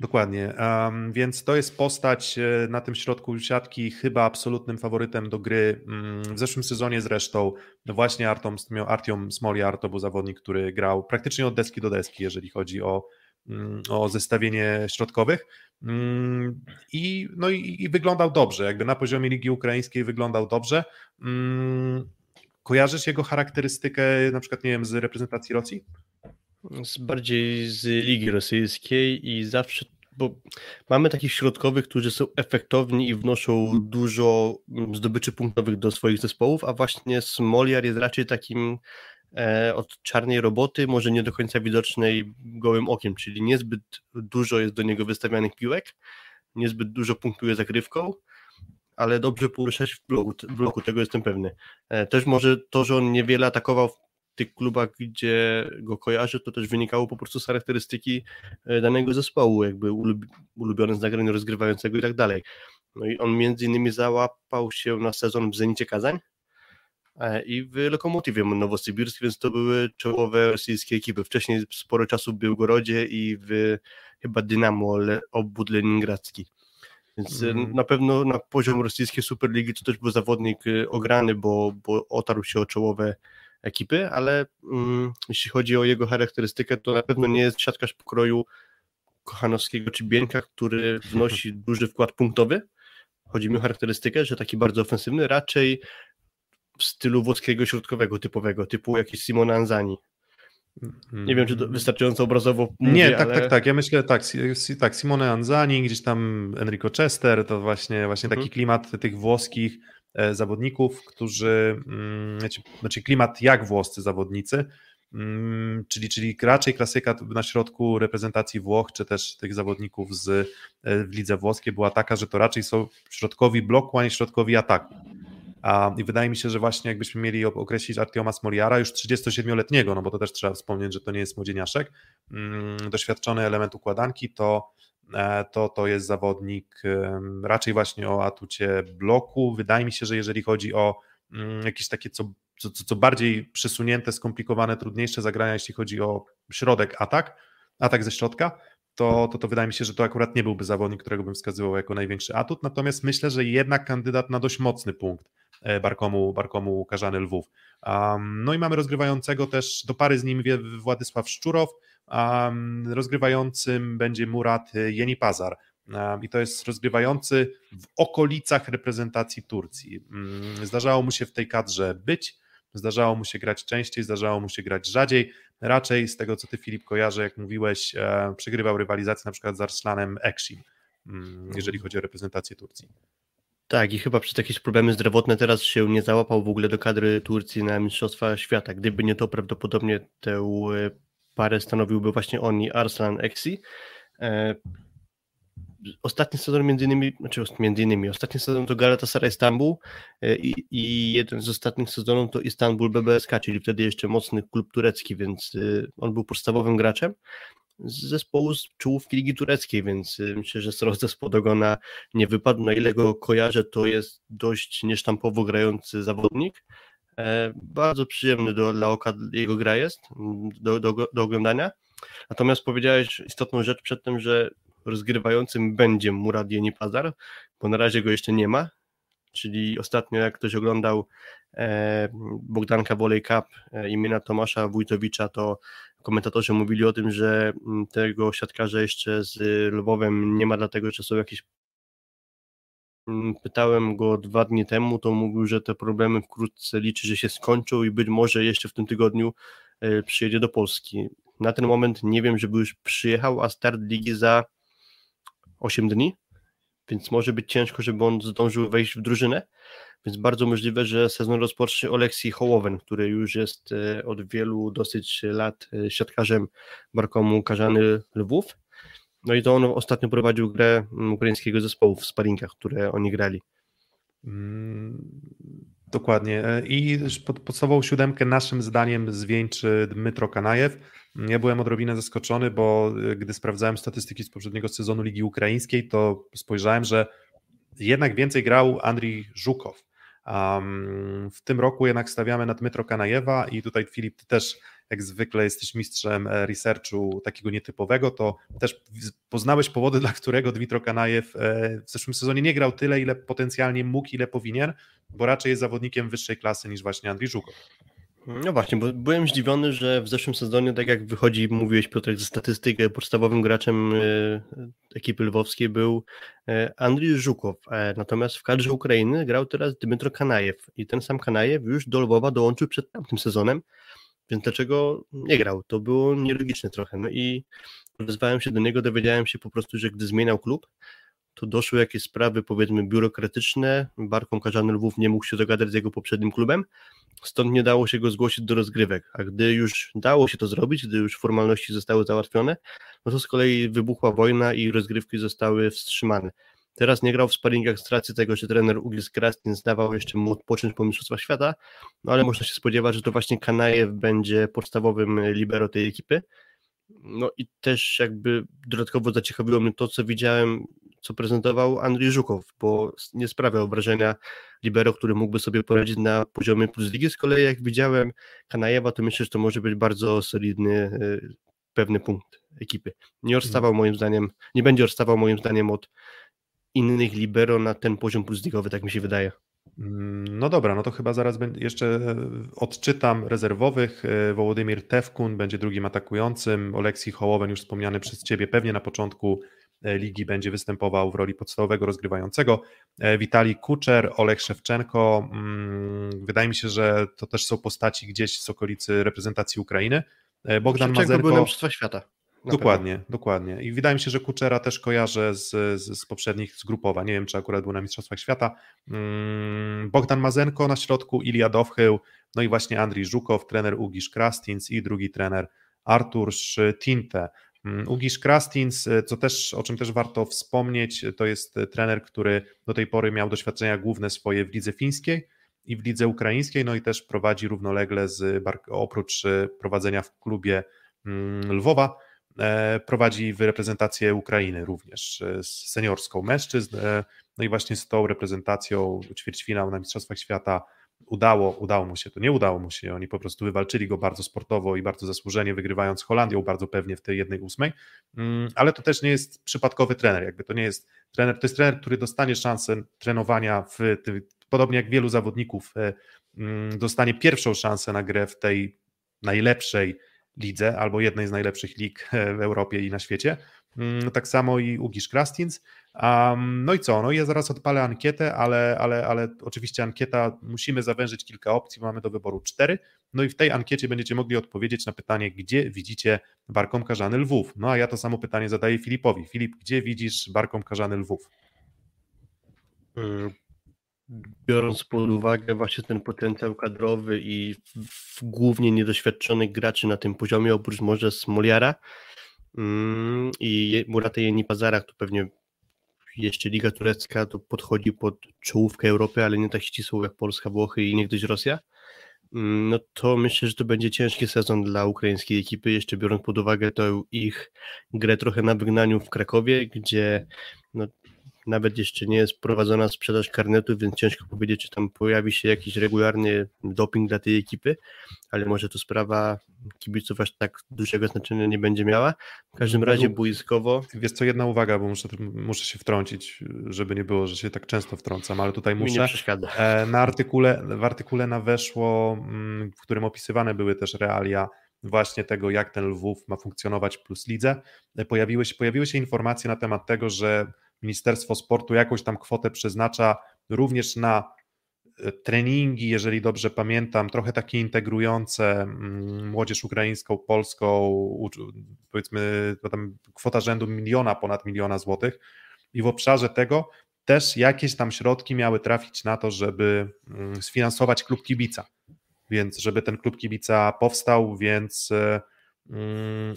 Dokładnie, um, więc to jest postać e, na tym środku siatki chyba absolutnym faworytem do gry. Mm, w zeszłym sezonie zresztą właśnie Artom, Artiom Smoliar to był zawodnik, który grał praktycznie od deski do deski, jeżeli chodzi o, o zestawienie środkowych. Mm, I, no i, i wyglądał dobrze, jakby na poziomie Ligi Ukraińskiej wyglądał dobrze. Kojarzysz jego charakterystykę na przykład, nie wiem, z reprezentacji Rosji? Z bardziej z Ligi Rosyjskiej i zawsze, bo mamy takich środkowych, którzy są efektowni i wnoszą dużo zdobyczy punktowych do swoich zespołów, a właśnie Smoliar jest raczej takim od czarnej roboty, może nie do końca widocznej gołym okiem, czyli niezbyt dużo jest do niego wystawianych piłek, niezbyt dużo punktuje zagrywką, ale dobrze porusza się w bloku, w bloku, tego jestem pewny. E, też może to, że on niewiele atakował w tych klubach, gdzie go kojarzę, to też wynikało po prostu z charakterystyki e, danego zespołu, jakby ulubiony z nagrań rozgrywającego i tak dalej. No i on między innymi załapał się na sezon w Zenicie Kazań e, i w Lokomotywie Nowosybirskim, więc to były czołowe rosyjskie ekipy. Wcześniej sporo czasu był w Gorodzie i w chyba Dynamo Obwód Leningradzki. Więc mm. na pewno na poziom rosyjskiej Superligi to też był zawodnik ograny, bo, bo otarł się o czołowe ekipy, ale mm, jeśli chodzi o jego charakterystykę, to na pewno nie jest siatkarz pokroju Kochanowskiego czy Bieńka, który wnosi duży wkład punktowy. Chodzi mi o charakterystykę, że taki bardzo ofensywny, raczej w stylu włoskiego środkowego typowego, typu jakiś Simona Anzani. Nie wiem, czy to wystarczająco obrazowo mówię, Nie, tak, ale... tak, tak. Ja myślę tak, tak Simone Anzani, gdzieś tam Enrico Chester, to właśnie, właśnie taki mhm. klimat tych włoskich E, zawodników, którzy, mm, znaczy, znaczy klimat jak włoscy zawodnicy, mm, czyli, czyli raczej klasyka na środku reprezentacji Włoch, czy też tych zawodników z, e, w lidze włoskiej była taka, że to raczej są środkowi bloku, a nie środkowi ataku. I wydaje mi się, że właśnie jakbyśmy mieli określić Artioma Smoriara, już 37-letniego, no bo to też trzeba wspomnieć, że to nie jest młodzieniaszek, mm, doświadczony element układanki, to E, to to jest zawodnik raczej właśnie o atucie bloku. Wydaje mi się, że jeżeli chodzi o mm, jakieś takie co, co, co bardziej przesunięte, skomplikowane, trudniejsze zagrania, jeśli chodzi o środek atak, atak ze środka, to, to, to wydaje mi się, że to akurat nie byłby zawodnik, którego bym wskazywał jako największy atut, natomiast myślę, że jednak kandydat na dość mocny punkt Barkomu, Barkomu Karzany Lwów. Um, no i mamy rozgrywającego też do pary z nim Władysław Szczurow, um, rozgrywającym będzie Murat Jenipazar. Um, I to jest rozgrywający w okolicach reprezentacji Turcji. Um, zdarzało mu się w tej kadrze być, zdarzało mu się grać częściej, zdarzało mu się grać rzadziej. Raczej z tego, co ty Filip kojarzy, jak mówiłeś, e, przegrywał rywalizację na przykład z Arsłanem Ekşim, mm, jeżeli chodzi o reprezentację Turcji. Tak, i chyba przez jakieś problemy zdrowotne teraz się nie załapał w ogóle do kadry Turcji na Mistrzostwa Świata. Gdyby nie to, prawdopodobnie tę e, parę stanowiłby właśnie on i Arslan Eksi. E, ostatni sezon między innymi, znaczy między innymi, ostatni sezon to Galatasaray Istanbul e, i, i jeden z ostatnich sezonów to Istanbul BBSK, czyli wtedy jeszcze mocny klub turecki, więc on był podstawowym graczem z zespołu z czołówki Ligi Tureckiej, więc myślę, że Soroz z Podogona nie wypadł. Na ile go kojarzę, to jest dość niesztampowo grający zawodnik. E, bardzo przyjemny do, dla oka jego gra jest, do, do, do oglądania. Natomiast powiedziałeś istotną rzecz przed tym, że rozgrywającym będzie Murad Pazar, bo na razie go jeszcze nie ma, czyli ostatnio jak ktoś oglądał e, Bogdanka Volley Cup e, imienia Tomasza Wójtowicza, to komentatorzy mówili o tym, że mm, tego siatkarza jeszcze z Lwowem nie ma, dlatego że są jakieś mm, Pytałem go dwa dni temu, to mówił, że te problemy wkrótce liczy, że się skończą i być może jeszcze w tym tygodniu e, przyjedzie do Polski. Na ten moment nie wiem, żeby już przyjechał, a start ligi za 8 dni, więc może być ciężko, żeby on zdążył wejść w drużynę. Więc bardzo możliwe, że sezon rozpocznie Oleksij Hołowen, który już jest e, od wielu dosyć lat e, siatkarzem Barkomu Karzany Lwów. No i to on ostatnio prowadził grę mm, ukraińskiego zespołu w sparingach, które oni grali. Mm, dokładnie. E, I pod, podstawową siódemkę naszym zdaniem zwieńczy Dmytro Kanajew. Ja byłem odrobinę zaskoczony, bo gdy sprawdzałem statystyki z poprzedniego sezonu Ligi Ukraińskiej, to spojrzałem, że jednak więcej grał Andrii Żukow. Um, w tym roku jednak stawiamy na Dmytro Kanajewa i tutaj Filip, ty też jak zwykle jesteś mistrzem e, researchu takiego nietypowego, to też poznałeś powody, dla którego Dmitro Kanajew e, w zeszłym sezonie nie grał tyle, ile potencjalnie mógł, ile powinien, bo raczej jest zawodnikiem wyższej klasy niż właśnie Andrzej Żukow. No właśnie, bo byłem zdziwiony, że w zeszłym sezonie, tak jak wychodzi, mówiłeś Piotrek ze statystyki, podstawowym graczem e, ekipy lwowskiej był e, Andrzej Żukow, e, natomiast w kadrze Ukrainy grał teraz Dmytro Kanajew i ten sam Kanajew już do Lwowa dołączył przed tamtym sezonem, więc dlaczego nie grał? To było nielogiczne trochę. No i wezwałem się do niego, dowiedziałem się po prostu, że gdy zmieniał klub, to doszły jakieś sprawy, powiedzmy, biurokratyczne. Barką Karzany Lwów nie mógł się dogadać z jego poprzednim klubem, stąd nie dało się go zgłosić do rozgrywek. A gdy już dało się to zrobić, gdy już formalności zostały załatwione, no to z kolei wybuchła wojna i rozgrywki zostały wstrzymane. Teraz nie grał w sparingach z racji tego, że trener Ugis Krastin zdawał jeszcze mu odpocząć po Mistrzostwach Świata, no ale można się spodziewać, że to właśnie Kanajew będzie podstawowym libero tej ekipy. No i też jakby dodatkowo zaciekawiło mnie to, co widziałem, co prezentował Andrzej Żukow, bo nie sprawiał wrażenia libero, który mógłby sobie poradzić na poziomie plus ligi. Z kolei jak widziałem Kanajewa, to myślę, że to może być bardzo solidny y, pewny punkt ekipy. Nie odstawał mhm. moim zdaniem, nie będzie odstawał moim zdaniem od innych libero na ten poziom plus ligowy, tak mi się wydaje. Mm, no dobra, no to chyba zaraz jeszcze e, odczytam rezerwowych. E, Wołodymir Tewkun będzie drugim atakującym. Oleksij Hołowen, już wspomniany przez Ciebie, pewnie na początku ligi będzie występował w roli podstawowego rozgrywającego. Witali Kuczer, Olek Szewczenko. Mm, wydaje mi się, że to też są postaci gdzieś z okolicy reprezentacji Ukrainy. Bogdan Szewczenko Mazerko. był na Mistrzostwa Świata. Dokładnie, pewno. dokładnie. I wydaje mi się, że Kuczera też kojarzę z, z, z, poprzednich zgrupowań. Nie wiem, czy akurat był na Mistrzostwach Świata. Mm, Bogdan Mazenko na środku, Ilia Dowchył, no i właśnie Andrii Żukow, trener Ugisz Krastins i drugi trener Artur Tinte. Mm, Ugisz Krastins, co też, o czym też warto wspomnieć, to jest trener, który do tej pory miał doświadczenia główne swoje w lidze fińskiej i w lidze ukraińskiej, no i też prowadzi równolegle z, oprócz prowadzenia w klubie mm, Lwowa, E, prowadzi w reprezentację Ukrainy również e, seniorską mężczyzn. E, no i właśnie z tą reprezentacją ćwierćfinał na Mistrzostwach Świata udało, udało mu się to, nie udało mu się, oni po prostu wywalczyli go bardzo sportowo i bardzo zasłużenie, wygrywając Holandią bardzo pewnie w tej jednej ósmej, mm, ale to też nie jest przypadkowy trener, jakby to nie jest trener, to jest trener, który dostanie szansę trenowania w, podobnie jak wielu zawodników, mm, dostanie pierwszą szansę na grę w tej najlepszej lidze albo jednej z najlepszych lig w Europie i na świecie. Mm, tak samo i Ugisz Krastins. Um, no i co? No ja zaraz odpalę ankietę, ale, ale, ale oczywiście ankieta, musimy zawężyć kilka opcji, mamy do wyboru cztery. No i w tej ankiecie będziecie mogli odpowiedzieć na pytanie, gdzie widzicie Barką Karzany Lwów. No a ja to samo pytanie zadaję Filipowi. Filip, gdzie widzisz Barką Karzany Lwów? Biorąc pod uwagę właśnie ten potencjał kadrowy i głównie niedoświadczonych graczy na tym poziomie, oprócz może Smoliara mm, i Muraty Jenipazara, to pewnie jeszcze Liga Turecka to podchodzi pod czołówkę Europy, ale nie tak ścisłą jak Polska, Włochy i niegdyś Rosja, mm, no to myślę, że to będzie ciężki sezon dla ukraińskiej ekipy, jeszcze biorąc pod uwagę to ich grę trochę na wygnaniu w Krakowie, gdzie no, nawet jeszcze nie jest prowadzona sprzedaż karnetu, więc ciężko powiedzieć, czy tam pojawi się jakiś regularny doping dla tej ekipy, ale może to sprawa kibiców aż tak dużego znaczenia nie będzie miała. W każdym razie boiskowo... Wiesz co, jedna uwaga, bo muszę, muszę się wtrącić, żeby nie było, że się tak często wtrącam, ale tutaj muszę... Mi nie przeszkadza. E, na artykule, w artykule na weszło, mm, w którym opisywane były też realia właśnie tego, jak ten Lwów ma funkcjonować plus lidze, e, pojawiły się, pojawiły się informacje na temat tego, że Ministerstwo Sportu jakąś tam kwotę przeznacza również na e, treningi, jeżeli dobrze pamiętam, trochę takie integrujące mm, młodzież ukraińską, polską, powiedzmy tam kwota rzędu miliona, ponad miliona złotych. I w obszarze tego też jakieś tam środki miały trafić na to, żeby mm, sfinansować klub kibica, więc żeby ten klub kibica powstał, więc e,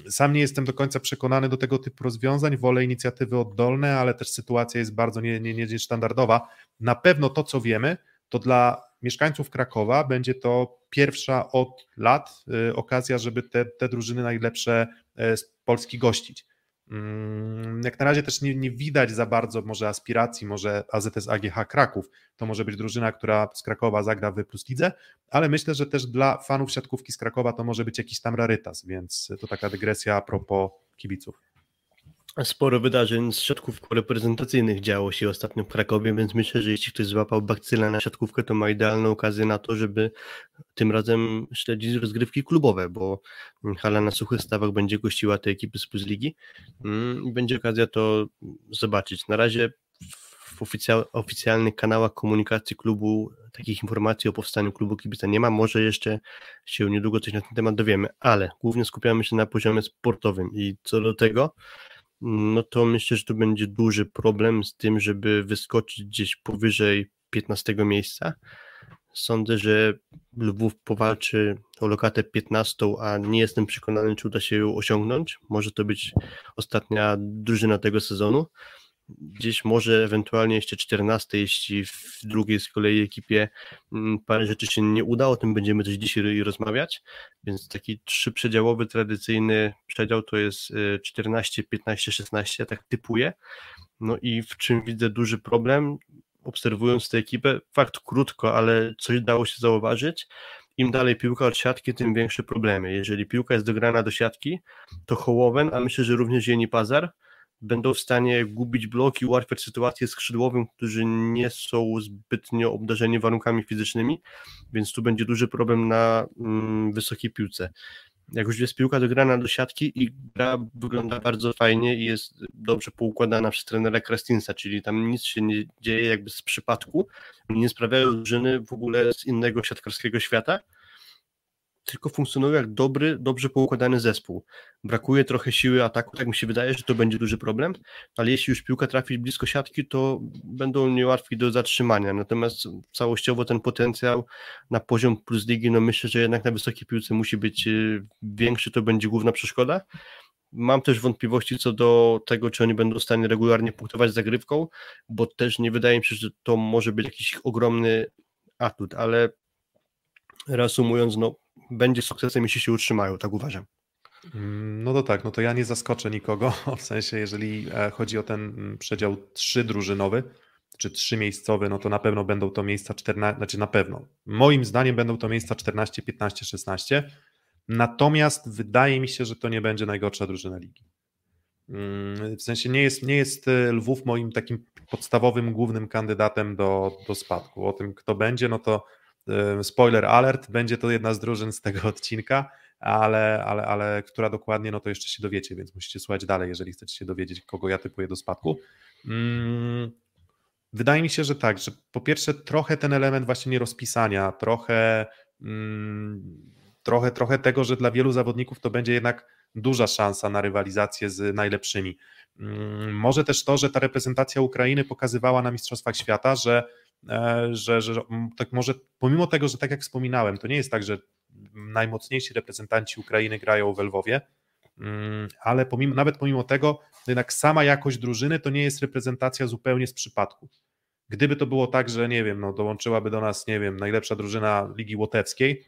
sam nie jestem do końca przekonany do tego typu rozwiązań, wolę inicjatywy oddolne, ale też sytuacja jest bardzo niestandardowa. Nie, nie Na pewno to, co wiemy, to dla mieszkańców Krakowa będzie to pierwsza od lat y, okazja, żeby te, te drużyny najlepsze y, z Polski gościć. Mm, jak na razie też nie, nie, widać za bardzo może aspiracji, może AZS AGH Kraków, to może być drużyna, która z Krakowa zagra w Plus Lidze, ale myślę, że też dla fanów siatkówki z Krakowa to może być jakiś tam rarytas, więc to taka dygresja a propos kibiców. Sporo wydarzeń z siatkówką reprezentacyjnych działo się ostatnio w Krakowie, więc myślę, że jeśli ktoś złapał bakcyla na siatkówkę, to ma idealną okazję na to, żeby tym razem śledzić rozgrywki klubowe, bo hala na suchych stawach będzie gościła te ekipy z Plus Ligi mm, i będzie okazja to zobaczyć. Na razie w oficjalnych kanałach komunikacji klubu takich informacji o powstaniu klubu kibica nie ma. Może jeszcze się niedługo coś na ten temat dowiemy, ale głównie skupiamy się na poziomie sportowym i co do tego no to myślę, że to będzie duży problem z tym, żeby wyskoczyć gdzieś powyżej 15 miejsca. Sądzę, że Lwów powalczy o lokatę 15, a nie jestem przekonany, czy uda się ją osiągnąć. Może to być ostatnia drużyna tego sezonu. Gdzieś może ewentualnie jeszcze 14, jeśli w drugiej z kolei ekipie mm, parę rzeczy się nie uda, o tym będziemy też dzisiaj rozmawiać. Więc taki trzyprzedziałowy, tradycyjny przedział to jest 14, 15, 16, tak typuję. No i w czym widzę duży problem, obserwując tę ekipę, fakt krótko, ale coś dało się zauważyć. Im dalej piłka od siatki, tym większe problemy. Jeżeli piłka jest dograna do siatki, to Hołowen, a myślę, że również Jeni Pazar, będą w stanie gubić bloki, ułatwiać sytuację skrzydłowym, którzy nie są zbytnio obdarzeni warunkami fizycznymi, więc tu będzie duży problem na mm, wysokiej piłce. Jak już jest piłka dograna do siatki i gra wygląda bardzo fajnie i jest dobrze poukładana przez trenera Krastinsa, czyli tam nic się nie dzieje jakby z przypadku, nie sprawiają drużyny w ogóle z innego siatkarskiego świata, tylko funkcjonują jak dobry, dobrze poukładany zespół. Brakuje trochę siły ataku, tak mi się wydaje, że to będzie duży problem, ale jeśli już piłka trafi blisko siatki, to będą niełatwi do zatrzymania. Natomiast całościowo ten potencjał na poziom plus ligi, no myślę, że jednak na wysokiej piłce musi być y, większy, to będzie główna przeszkoda. Mam też wątpliwości co do tego, czy oni będą w stanie regularnie punktować zagrywką, bo też nie wydaje mi się, że to może być jakiś ogromny atut, ale reasumując, no będzie sukcesem, jeśli się utrzymają, tak uważam. Mm, no to tak, no to ja nie zaskoczę nikogo, w sensie jeżeli e, chodzi o ten mm, przedział trzydrużynowy, czy trzymiejscowy, no to na pewno będą to miejsca 14, znaczy na pewno, moim zdaniem będą to miejsca 14, 15, 16, natomiast wydaje mi się, że to nie będzie najgorsza drużyna ligi. Mm, w sensie nie jest, nie jest e, Lwów moim takim podstawowym, głównym kandydatem do, do spadku. O tym, kto będzie, no to spoiler alert, będzie to jedna z drużyn z tego odcinka, ale, ale, ale która dokładnie, no to jeszcze się dowiecie, więc musicie słuchać dalej, jeżeli chcecie się dowiedzieć, kogo ja typuję do spadku. Mm, wydaje mi się, że tak, że po pierwsze trochę ten element właśnie nierozpisania, trochę, mm, trochę, trochę tego, że dla wielu zawodników to będzie jednak duża szansa na rywalizację z najlepszymi. Mm, może też to, że ta reprezentacja Ukrainy pokazywała na Mistrzostwach Świata, że że, że tak może pomimo tego, że tak jak wspominałem, to nie jest tak, że najmocniejsi reprezentanci Ukrainy grają w Lwowie, mm, ale pomimo, nawet pomimo tego, jednak sama jakość drużyny to nie jest reprezentacja zupełnie z przypadku. Gdyby to było tak, że nie wiem, no dołączyłaby do nas, nie wiem, najlepsza drużyna Ligi Łotewskiej,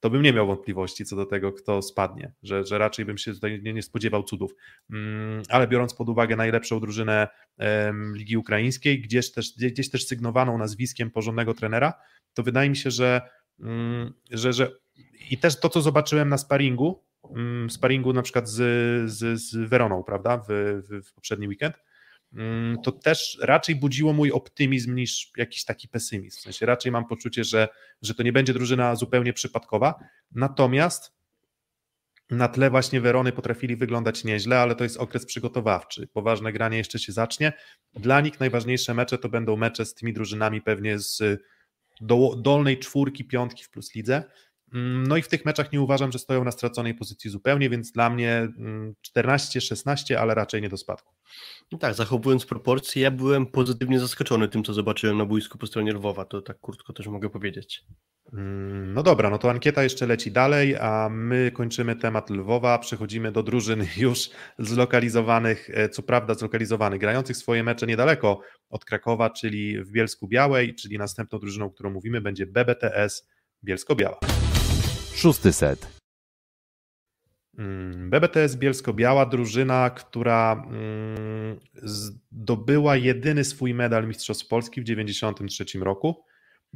to bym nie miał wątpliwości co do tego, kto spadnie, że, że raczej bym się tutaj nie, nie spodziewał cudów. Mm, ale biorąc pod uwagę najlepszą drużynę Ligi Ukraińskiej, gdzieś też, gdzieś też sygnowaną nazwiskiem porządnego trenera, to wydaje mi się, że, mm, że, że i też to, co zobaczyłem na sparingu, mm, sparingu na przykład z, z, z Weroną, prawda, w, w, w poprzedni weekend, to też raczej budziło mój optymizm niż jakiś taki pesymizm. W sensie raczej mam poczucie, że, że to nie będzie drużyna zupełnie przypadkowa. Natomiast na tle właśnie Werony potrafili wyglądać nieźle, ale to jest okres przygotowawczy. Poważne granie jeszcze się zacznie. Dla nich najważniejsze mecze to będą mecze z tymi drużynami pewnie z do, dolnej czwórki, piątki w plus lidze. Mm, no i w tych meczach nie uważam, że stoją na straconej pozycji zupełnie, więc dla mnie 14-16, mm, ale raczej nie do spadku. No tak, zachowując proporcje, ja byłem pozytywnie zaskoczony tym, co zobaczyłem na boisku po stronie Lwowa, to tak krótko też mogę powiedzieć. Mm, no dobra, no to ankieta jeszcze leci dalej, a my kończymy temat Lwowa, przechodzimy do drużyn już zlokalizowanych, e, co prawda zlokalizowanych, grających swoje mecze niedaleko od Krakowa, czyli w Bielsku Białej, czyli następną drużyną, o którą mówimy, będzie BBTS Bielsko-Biała. Szósty set. Mm, BBTS Bielsko-Biała, drużyna, która mm, zdobyła jedyny swój medal Mistrzostw Polski w 1993 roku.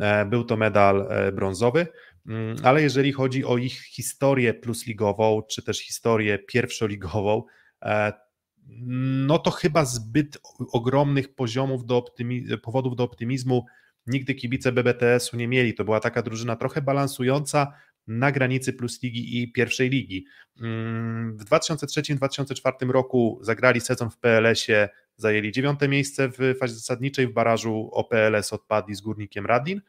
E, był to medal e, brązowy, mm, ale jeżeli chodzi o ich historię plusligową, czy też historię pierwszoligową, e, no to chyba zbyt ogromnych poziomów do powodów do optymizmu nigdy kibice BBTS-u nie mieli. To była taka drużyna trochę balansująca na granicy Plus Ligi i pierwszej ligi. Mm, w 2003-2004 roku zagrali sezon w PLS-ie, zajęli dziewiąte miejsce w fazie zasadniczej, w barażu o PLS odpadli z Górnikiem Radin.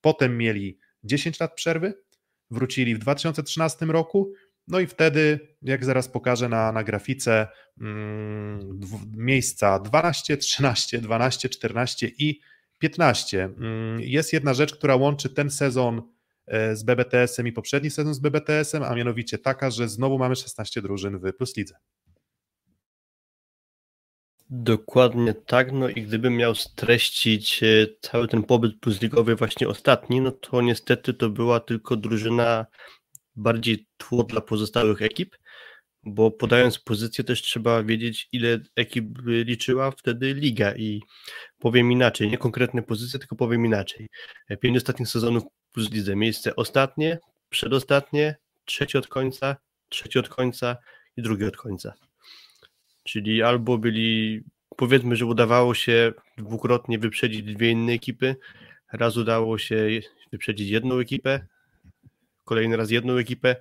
Potem mieli 10 lat przerwy, wrócili w 2013 roku, No i wtedy, jak zaraz pokażę na, na grafice, mm, miejsca 12, 13, 12, 14 i 15. Mm, jest jedna rzecz, która łączy ten sezon z BBTS-em i poprzedni sezon z BBTS-em, a mianowicie taka, że znowu mamy 16 drużyn w Plus Lidze. Dokładnie tak, no i gdybym miał streścić e, cały ten pobyt plusligowy właśnie ostatni, no to niestety to była tylko drużyna bardziej tło dla pozostałych ekip, bo podając pozycję też trzeba wiedzieć ile ekip liczyła wtedy liga i powiem inaczej, nie konkretne pozycje, tylko powiem inaczej. E, pięć ostatnich sezonów plus lidze, miejsce ostatnie, przedostatnie, trzecie od końca, trzecie od końca i drugie od końca. Czyli albo byli, powiedzmy, że udawało się dwukrotnie wyprzedzić dwie inne ekipy, raz udało się wyprzedzić jedną ekipę, kolejny raz jedną ekipę,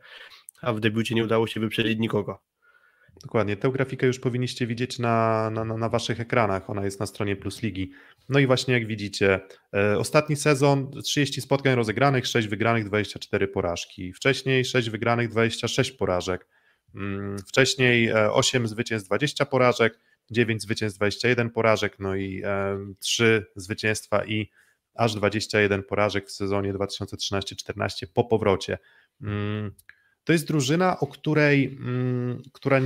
a w debiucie nie udało się wyprzedzić nikogo. Dokładnie, tę grafikę już powinniście widzieć na, na, na waszych ekranach, ona jest na stronie Plus Ligi. No i właśnie jak widzicie, e, ostatni sezon 30 spotkań rozegranych, 6 wygranych, 24 porażki. Wcześniej 6 wygranych, 26 porażek. Mm, wcześniej 8 e, zwycięstw, 20 porażek, 9 zwycięstw, 21 porażek, no i 3 e, zwycięstwa i aż 21 porażek w sezonie 2013-14 po powrocie. To jest drużyna, o której, mm, która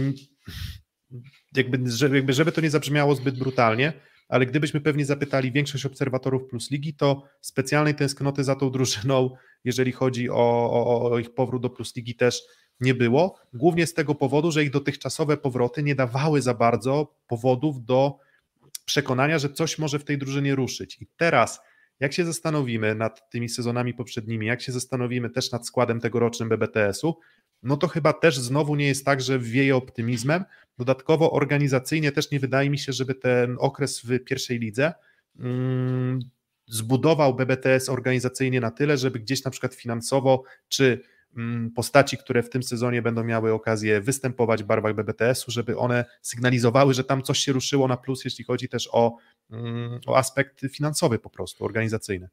jakby, żeby, żeby to nie zabrzmiało zbyt brutalnie, ale gdybyśmy pewnie zapytali większość obserwatorów Plus Ligi, to specjalnej tęsknoty za tą drużyną, jeżeli chodzi o, o, o ich powrót do Plus Ligi też nie było, głównie z tego powodu, że ich dotychczasowe powroty nie dawały za bardzo powodów do przekonania, że coś może w tej drużynie ruszyć. I teraz, jak się zastanowimy nad tymi sezonami poprzednimi, jak się zastanowimy też nad składem tegorocznym BBTS-u, no to chyba też znowu nie jest tak, że wieje optymizmem. Dodatkowo organizacyjnie też nie wydaje mi się, żeby ten okres w pierwszej lidze mm, zbudował BBTS organizacyjnie na tyle, żeby gdzieś na przykład finansowo czy Mm, postaci, które w tym sezonie będą miały okazję występować w barwach BBTS-u, żeby one sygnalizowały, że tam coś się ruszyło na plus, jeśli chodzi też o, o aspekt finansowy po prostu, organizacyjny.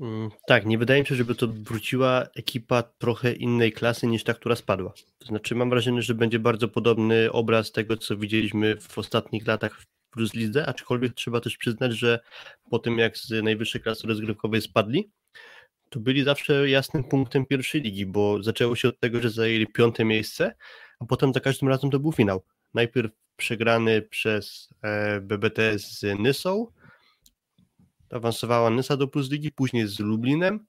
Mm, tak, nie wydaje mi się, żeby to wróciła ekipa trochę innej klasy niż ta, która spadła. To znaczy, mam wrażenie, że będzie bardzo podobny obraz tego, co widzieliśmy w ostatnich latach w Plus Lidze, aczkolwiek trzeba też przyznać, że po tym jak z najwyższej klasy rozgrywkowej spadli, to byli zawsze jasnym punktem pierwszej ligi, bo zaczęło się od tego, że zajęli piąte miejsce, a potem za każdym razem to był finał. Najpierw przegrany przez e, BBT z Nysą, awansowała Nysa do Plus Ligi, później z Lublinem,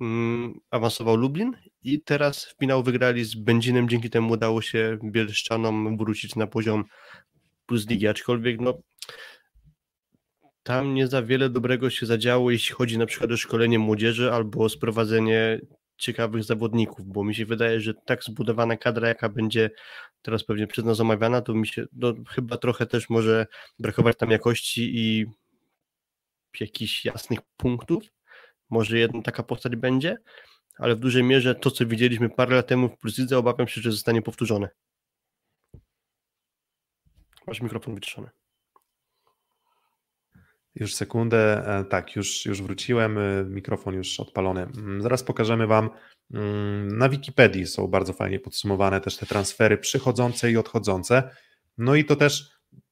mm, awansował Lublin i teraz w finał wygrali z Będzinem, dzięki temu udało się Bielszczanom wrócić na poziom Plus Ligi, aczkolwiek no, tam nie za wiele dobrego się zadziało, jeśli chodzi na przykład o szkolenie młodzieży albo o sprowadzenie ciekawych zawodników, bo mi się wydaje, że tak zbudowana kadra, jaka będzie teraz pewnie przez nas omawiana, to mi się no, chyba trochę też może brakować tam jakości i jakichś jasnych punktów. Może jedna taka postać będzie, ale w dużej mierze to, co widzieliśmy parę lat temu w Plusidze, obawiam się, że zostanie powtórzone. Masz mikrofon wyciszony. Już sekundę, e, tak, już, już wróciłem, e, mikrofon już odpalony. Mm, zaraz pokażemy Wam, na Wikipedii są bardzo fajnie podsumowane też te transfery przychodzące i odchodzące. No i to też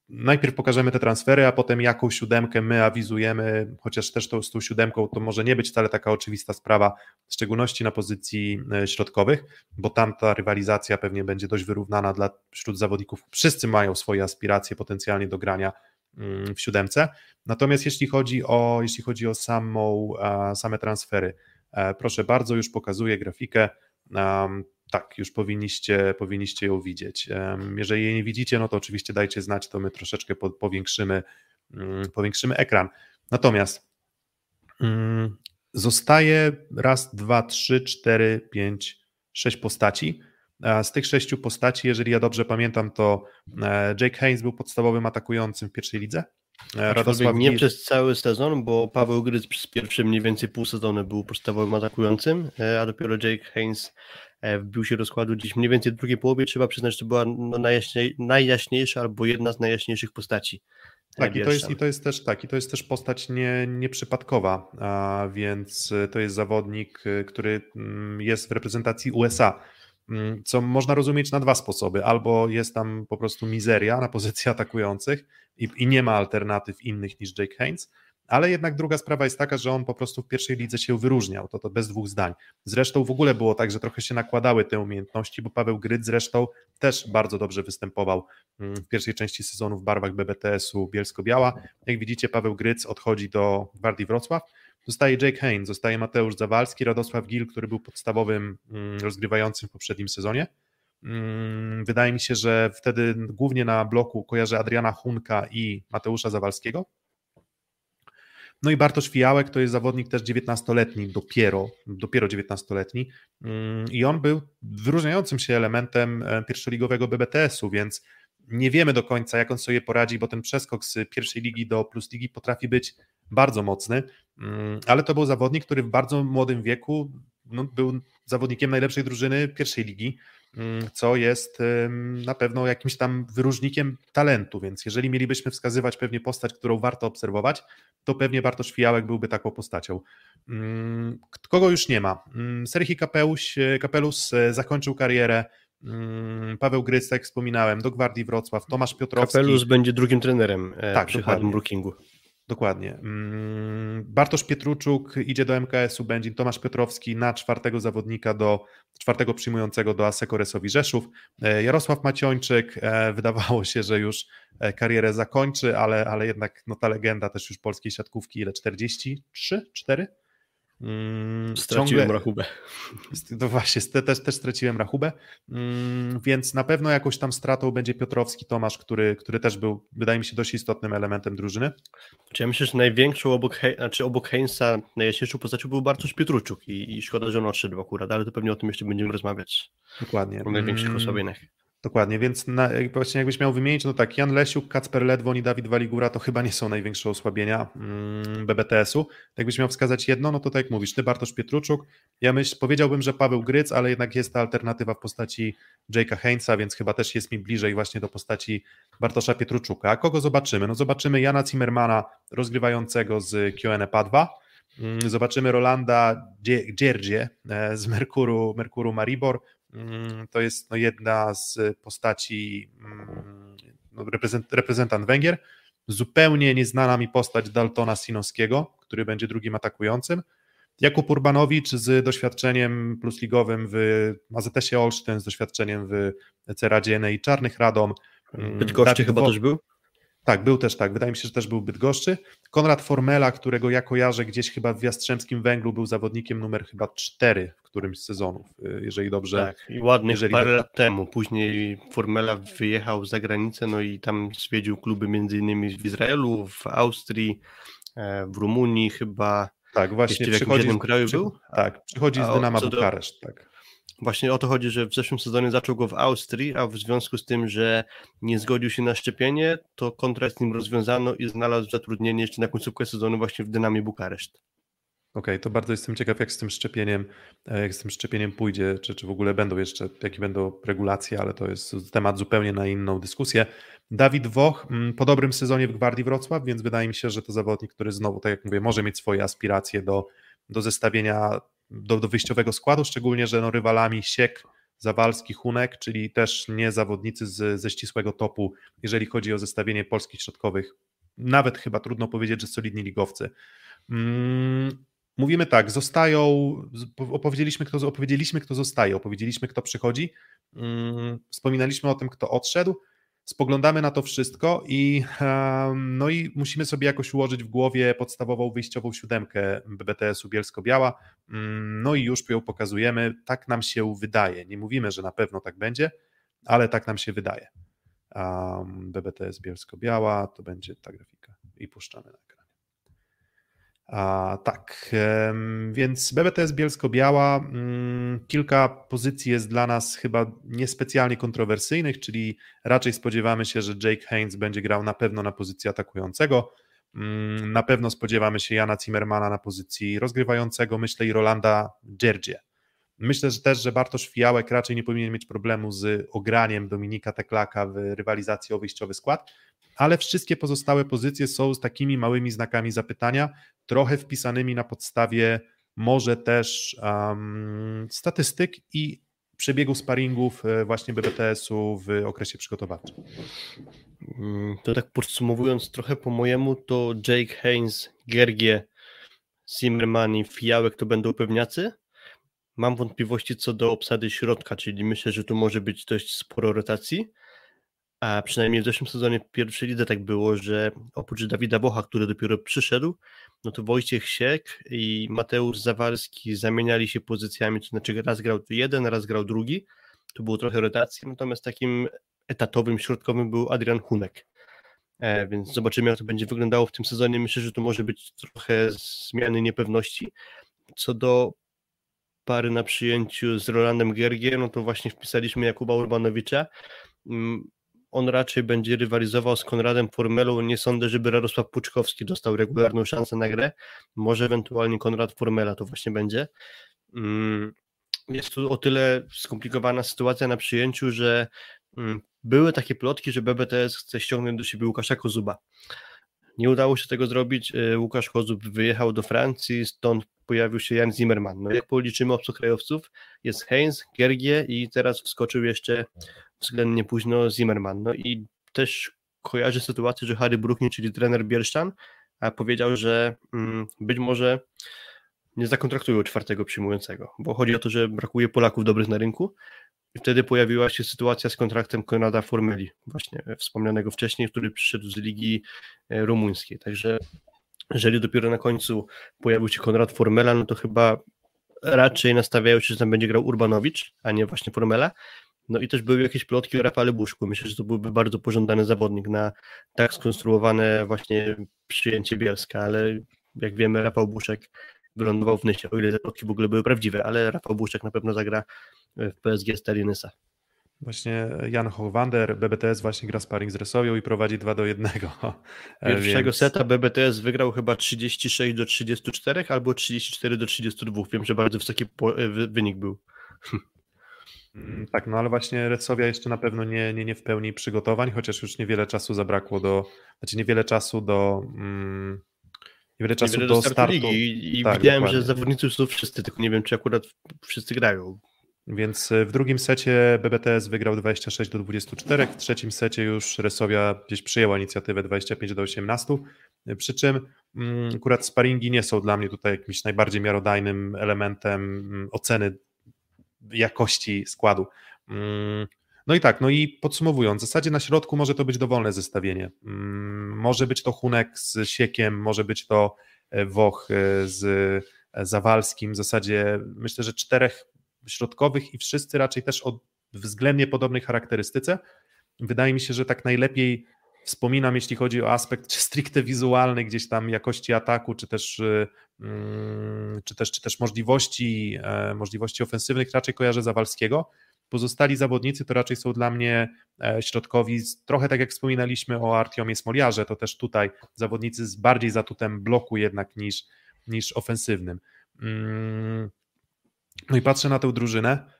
najpierw pokażemy te transfery, a potem jaką siódemkę my awizujemy, chociaż też to, z tą siódemką to może nie być wcale taka oczywista sprawa, w szczególności na pozycji e, środkowych, bo tam ta rywalizacja pewnie będzie dość wyrównana dla wśród zawodników. Wszyscy mają swoje aspiracje potencjalnie do grania Mm, w siódemce. Natomiast jeśli chodzi o, jeśli chodzi o samą, same transfery, proszę bardzo, już pokazuję grafikę. Tak, już powinniście, powinniście ją widzieć. Jeżeli jej nie widzicie, no to oczywiście dajcie znać, to my troszeczkę powiększymy, mm, powiększymy ekran. Natomiast mm, zostaje raz, dwa, trzy, cztery, pięć, sześć postaci. Z tych sześciu postaci, jeżeli ja dobrze pamiętam, to e, Jake Haynes był podstawowym atakującym w pierwszej lidze. E, Radosław nie przez cały sezon, bo Paweł Gryc przez pierwsze mniej więcej pół sezonu był podstawowym atakującym, e, a dopiero Jake Haynes wbił się do składu gdzieś mniej więcej w drugiej połowie. Trzeba przyznać, że to była no najjaśniej, najjaśniejsza albo jedna z najjaśniejszych postaci. Tak, i to, jest, i to jest też tak, i to jest też postać nie, nieprzypadkowa, a więc to jest zawodnik, który mm, jest w reprezentacji USA co można rozumieć na dwa sposoby. Albo jest tam po prostu mizeria na pozycji atakujących i, i nie ma alternatyw innych niż Jake Haynes, ale jednak druga sprawa jest taka, że on po prostu w pierwszej lidze się wyróżniał, to to bez dwóch zdań. Zresztą w ogóle było tak, że trochę się nakładały te umiejętności, bo Paweł Gryt zresztą też bardzo dobrze występował mm, w pierwszej części sezonu w barwach BBTS-u Bielsko-Biała. Jak widzicie, Paweł Gryc odchodzi do Gwardii Wrocław, Zostaje Jake Haynes, zostaje Mateusz Zawalski, Radosław Gil, który był podstawowym mm, rozgrywającym w poprzednim sezonie. Mm, wydaje mi się, że wtedy głównie na bloku kojarzę Adriana Hunka i Mateusza Zawalskiego. No i Bartosz Fijałek to jest zawodnik też 19-letni, dopiero, dopiero 19-letni mm, i on był wyróżniającym się elementem e, pierwszoligowego BBTS-u, więc nie wiemy do końca, jak on sobie poradzi, bo ten przeskok z pierwszej ligi do plus ligi potrafi być bardzo mocny, mm, ale to był zawodnik, który w bardzo młodym wieku no, był zawodnikiem najlepszej drużyny pierwszej ligi, mm, co jest na pewno jakimś tam wyróżnikiem talentu, więc jeżeli mielibyśmy wskazywać pewnie postać, którą warto obserwować, to pewnie Bartosz Fijałek byłby taką postacią. Mm, kogo już nie ma? Serhi Kapelusz, Kapelus e, zakończył karierę Paweł Grysek, wspominałem, do Gwardii Wrocław, Tomasz Piotrowski. Kapelus będzie drugim trenerem e, tak, przy Brookingu. Dokładnie. Mm, Bartosz Pietruczuk idzie do MKS-u, będzie Tomasz Piotrowski na czwartego zawodnika, do czwartego przyjmującego do Aseko Resowi Rzeszów. E, Jarosław Maciończyk, e, wydawało się, że już e, karierę zakończy, ale, ale jednak no, ta legenda też już polskiej siatkówki, ile 43, 4? Mm, Straciłem ciągle, rachubę. To właśnie, też, też straciłem rachubę, mm, więc na pewno jakąś tam stratą będzie Piotrowski Tomasz, który, który też był, wydaje mi się, dość istotnym elementem drużyny. Czy ja myślę, że największą obok, He znaczy obok Heinza najjaśniejszą postacią był Bartosz Pietruczuk i, i szkoda, że on odszedł akurat, ale to pewnie o tym jeszcze będziemy rozmawiać. Dokładnie. O największych mm, osłabieniach. Dokładnie, więc na, właśnie jakbyś miał wymienić, no tak, Jan Lesiuk, Kacper Ledwoń i Dawid Waligura to chyba nie są największe osłabienia mm, BBTS-u. Jakbyś miał wskazać jedno, no to tak jak mówisz, ty Bartosz Pietruczuk, ja myśl, powiedziałbym, że Paweł Gryc, ale jednak jest ta alternatywa w postaci Jake'a Heinza, więc chyba też jest mi bliżej właśnie do postaci Bartosza Pietruczuka. A kogo zobaczymy? No zobaczymy Jana Zimmermana rozgrywającego z QNP 2, mm, Zobaczymy Rolanda Dzierdzie e, z Merkuru, Merkuru Maribor, to jest no, jedna z postaci, mm, no, reprezent, reprezentant Węgier, zupełnie nieznana mi postać Daltona Sinowskiego, który będzie drugim atakującym. Jakub Urbanowicz z doświadczeniem plusligowym w AZS-ie Olsztyn, z doświadczeniem w Ceradzie i Czarnych Radom. Mm, Bydgoszczy chyba też był? Tak, był też tak. Wydaje mi się, że też był Bydgoszczy. Konrad Formela, którego ja kojarzę gdzieś chyba w Jastrzębskim Węglu, był zawodnikiem numer chyba 4 w którymś z sezonów, y, jeżeli dobrze. Tak, i ładnych jeżeli parę lat temu. Później Formela wyjechał za granicę, no i tam zwiedził kluby między innymi w Izraelu, w Austrii, e, w Rumunii chyba. Tak, właśnie. Jeszcze w jakimś jednym kraju przy, był? Tak, przychodzi z Dynama Bukareszt, tak. Właśnie o to chodzi, że w zeszłym sezonie zaczął go w Austrii, a w związku z tym, że nie zgodził się na szczepienie, to kontrakt z nim rozwiązano i znalazł zatrudnienie jeszcze na końcówkę sezonu właśnie w Dynamie Bukareszt. Okej, okay, to bardzo jestem ciekaw, jak z tym szczepieniem, e, jak z tym szczepieniem pójdzie, czy, czy w ogóle będą jeszcze, jakie będą regulacje, ale to jest temat zupełnie na inną dyskusję. Dawid Woch mm, po dobrym sezonie w Gwardii Wrocław, więc wydaje mi się, że to zawodnik, który znowu, tak jak mówię, może mieć swoje aspiracje do, do zestawienia do, do wyjściowego składu, szczególnie, że no, rywalami Siek, Zawalski, Hunek, czyli też nie zawodnicy z, ze ścisłego topu, jeżeli chodzi o zestawienie polskich środkowych. Nawet chyba trudno powiedzieć, że solidni ligowcy. Mm, mówimy tak, zostają, opowiedzieliśmy kto, opowiedzieliśmy, kto zostaje, opowiedzieliśmy, kto przychodzi, mm, wspominaliśmy o tym, kto odszedł, spoglądamy na to wszystko i, no i musimy sobie jakoś ułożyć w głowie podstawową wyjściową siódemkę BBTS-u Bielsko-Biała, mm, no i już ją pokazujemy, tak nam się wydaje, nie mówimy, że na pewno tak będzie, ale tak nam się wydaje. BBTS Bielsko-Biała, to będzie ta grafika. I puszczamy na a, tak, więc BBTS Bielsko-Biała, mm, kilka pozycji jest dla nas chyba niespecjalnie kontrowersyjnych, czyli raczej spodziewamy się, że Jake Haynes będzie grał na pewno na pozycji atakującego, mm, na pewno spodziewamy się Jana Zimmermana na pozycji rozgrywającego, myślę i Rolanda Dzierdzie. Myślę że też, że Bartosz Fijałek raczej nie powinien mieć problemu z ograniem Dominika Teklaka w rywalizacji o wyjściowy skład, ale wszystkie pozostałe pozycje są z takimi małymi znakami zapytania, trochę wpisanymi na podstawie może też um, statystyk i przebiegu sparingów e, właśnie BBTS-u w okresie przygotowawczym. Mm, to tak podsumowując trochę po mojemu, to Jake Haynes, Gergie, Zimmerman i Fijałek to będą pewniacy. Mam wątpliwości co do obsady środka, czyli myślę, że tu może być dość sporo rotacji. A przynajmniej w zeszłym sezonie pierwszej lidze tak było, że oprócz Dawida Bocha, który dopiero przyszedł, no to Wojciech Siek i Mateusz Zawalski zamieniali się pozycjami, to znaczy raz grał jeden, raz grał drugi. Tu było trochę rotacji, natomiast takim etatowym, środkowym był Adrian Hunek. E, więc zobaczymy, jak to będzie wyglądało w tym sezonie. Myślę, że to może być trochę zmiany niepewności. Co do pary na przyjęciu z Rolandem Gergie, no to właśnie wpisaliśmy Jakuba Urbanowicza. Mm, on raczej będzie rywalizował z Konradem Formelą. Nie sądzę, żeby Radosław Puczkowski dostał regularną szansę na grę. Może ewentualnie Konrad Formela to właśnie będzie. Mm, jest tu o tyle skomplikowana sytuacja na przyjęciu, że mm, były takie plotki, że BBTS chce ściągnąć do siebie Łukasza Kozuba. Nie udało się tego zrobić. E, Łukasz Kozub wyjechał do Francji, stąd pojawił się Jan Zimmerman. No jak policzymy obcokrajowców, jest Heinz, Gergie i teraz wskoczył jeszcze względnie późno Zimmerman. No i też kojarzy sytuację, że Harry Bruchni, czyli trener Bierszczan, powiedział, że mm, być może nie zakontraktują czwartego przyjmującego, bo chodzi o to, że brakuje Polaków dobrych na rynku i wtedy pojawiła się sytuacja z kontraktem Konrada Formeli, właśnie wspomnianego wcześniej, który przyszedł z ligi e, rumuńskiej. Także jeżeli dopiero na końcu pojawił się Konrad Formela, no to chyba raczej nastawiają się, że tam będzie grał Urbanowicz, a nie właśnie Formela. No i też były jakieś plotki o Rafale Buszku. Myślę, że to byłby bardzo pożądany zawodnik na tak skonstruowane właśnie przyjęcie Bielska, ale jak wiemy Rafał Buszek wylądował w Nysie, o ile te plotki w ogóle były prawdziwe, ale Rafał Buszek na pewno zagra w PSG Stalinysa. Właśnie Jan Hochwander, BBTS właśnie gra sparring z Resowią i prowadzi 2 do 1. Pierwszego Więc... seta BBTS wygrał chyba 36 do 34 albo 34 do 32. Wiem, że bardzo wysoki wynik był. Mm, tak, no ale właśnie Resowia jeszcze na pewno nie, nie, nie w pełni przygotowań, chociaż już niewiele czasu zabrakło do, znaczy niewiele czasu do mm, niewiele czasu niewiele do, do startu, startu. Ligi. I tak, widziałem, dokładnie. że zawodnicy już są wszyscy, tylko nie wiem, czy akurat wszyscy grają. Więc e, w drugim secie BBTS wygrał 26 do 24, w trzecim secie już Resowia gdzieś przyjęła inicjatywę 25 do 18, e, przy czym mm, akurat sparingi nie są dla mnie tutaj jakimś najbardziej miarodajnym elementem mm, oceny jakości składu. Mm, no i tak, no i podsumowując, w zasadzie na środku może to być dowolne zestawienie. Może być to Hunek z Siekiem, może być to e, Woch z Zawalskim. W zasadzie myślę, że czterech środkowych i wszyscy raczej też o względnie podobnej charakterystyce. Wydaje mi się, że tak najlepiej wspominam, jeśli chodzi o aspekt stricte wizualny, gdzieś tam jakości ataku, czy też, mm, czy też, czy też możliwości, e, możliwości ofensywnych, raczej kojarzę Zawalskiego. Pozostali zawodnicy to raczej są dla mnie e, środkowi, trochę tak jak wspominaliśmy o Artiomie Smoliarze, to też tutaj zawodnicy z bardziej zatutem bloku jednak niż, niż ofensywnym. No i patrzę na tę drużynę,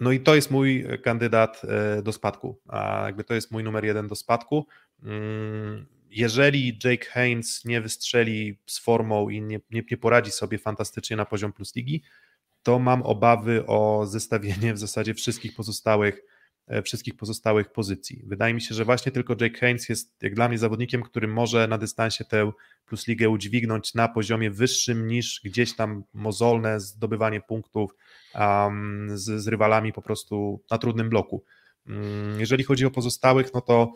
no i to jest mój kandydat e, do spadku, a jakby to jest mój numer jeden do spadku. Mm, jeżeli Jake Haynes nie wystrzeli z formą i nie, nie, nie poradzi sobie fantastycznie na poziom plus ligi, to mam obawy o zestawienie w zasadzie wszystkich pozostałych wszystkich pozostałych pozycji. Wydaje mi się, że właśnie tylko Jake Haynes jest jak dla mnie zawodnikiem, który może na dystansie tę plus ligę udźwignąć na poziomie wyższym niż gdzieś tam mozolne zdobywanie punktów um, z, z rywalami po prostu na trudnym bloku. Um, jeżeli chodzi o pozostałych, no to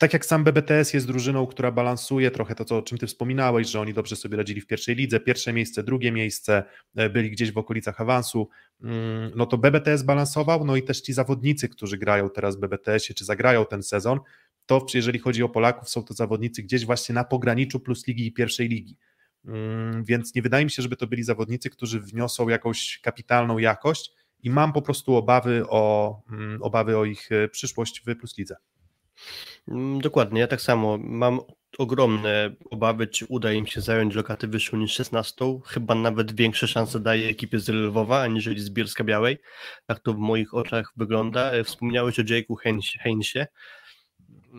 tak jak sam BBTS jest drużyną, która balansuje trochę to, co, o czym ty wspominałeś, że oni dobrze sobie radzili w pierwszej lidze, pierwsze miejsce, drugie miejsce, e, byli gdzieś w okolicach awansu, mm, no to BBTS balansował, no i też ci zawodnicy, którzy grają teraz w BBTS-ie, czy zagrają ten sezon, to jeżeli chodzi o Polaków, są to zawodnicy gdzieś właśnie na pograniczu plus ligi i pierwszej ligi. Mm, więc nie wydaje mi się, żeby to byli zawodnicy, którzy wniosą jakąś kapitalną jakość i mam po prostu obawy o, mm, obawy o ich e, przyszłość w plus lidze. Mm, dokładnie, ja tak samo mam ogromne obawy, czy uda im się zająć lokaty wyższą niż 16. Chyba nawet większe szanse daje ekipie z Lwowa, aniżeli z Bielska Białej. Tak to w moich oczach wygląda. E, wspomniałeś o Jake'u Heinsie.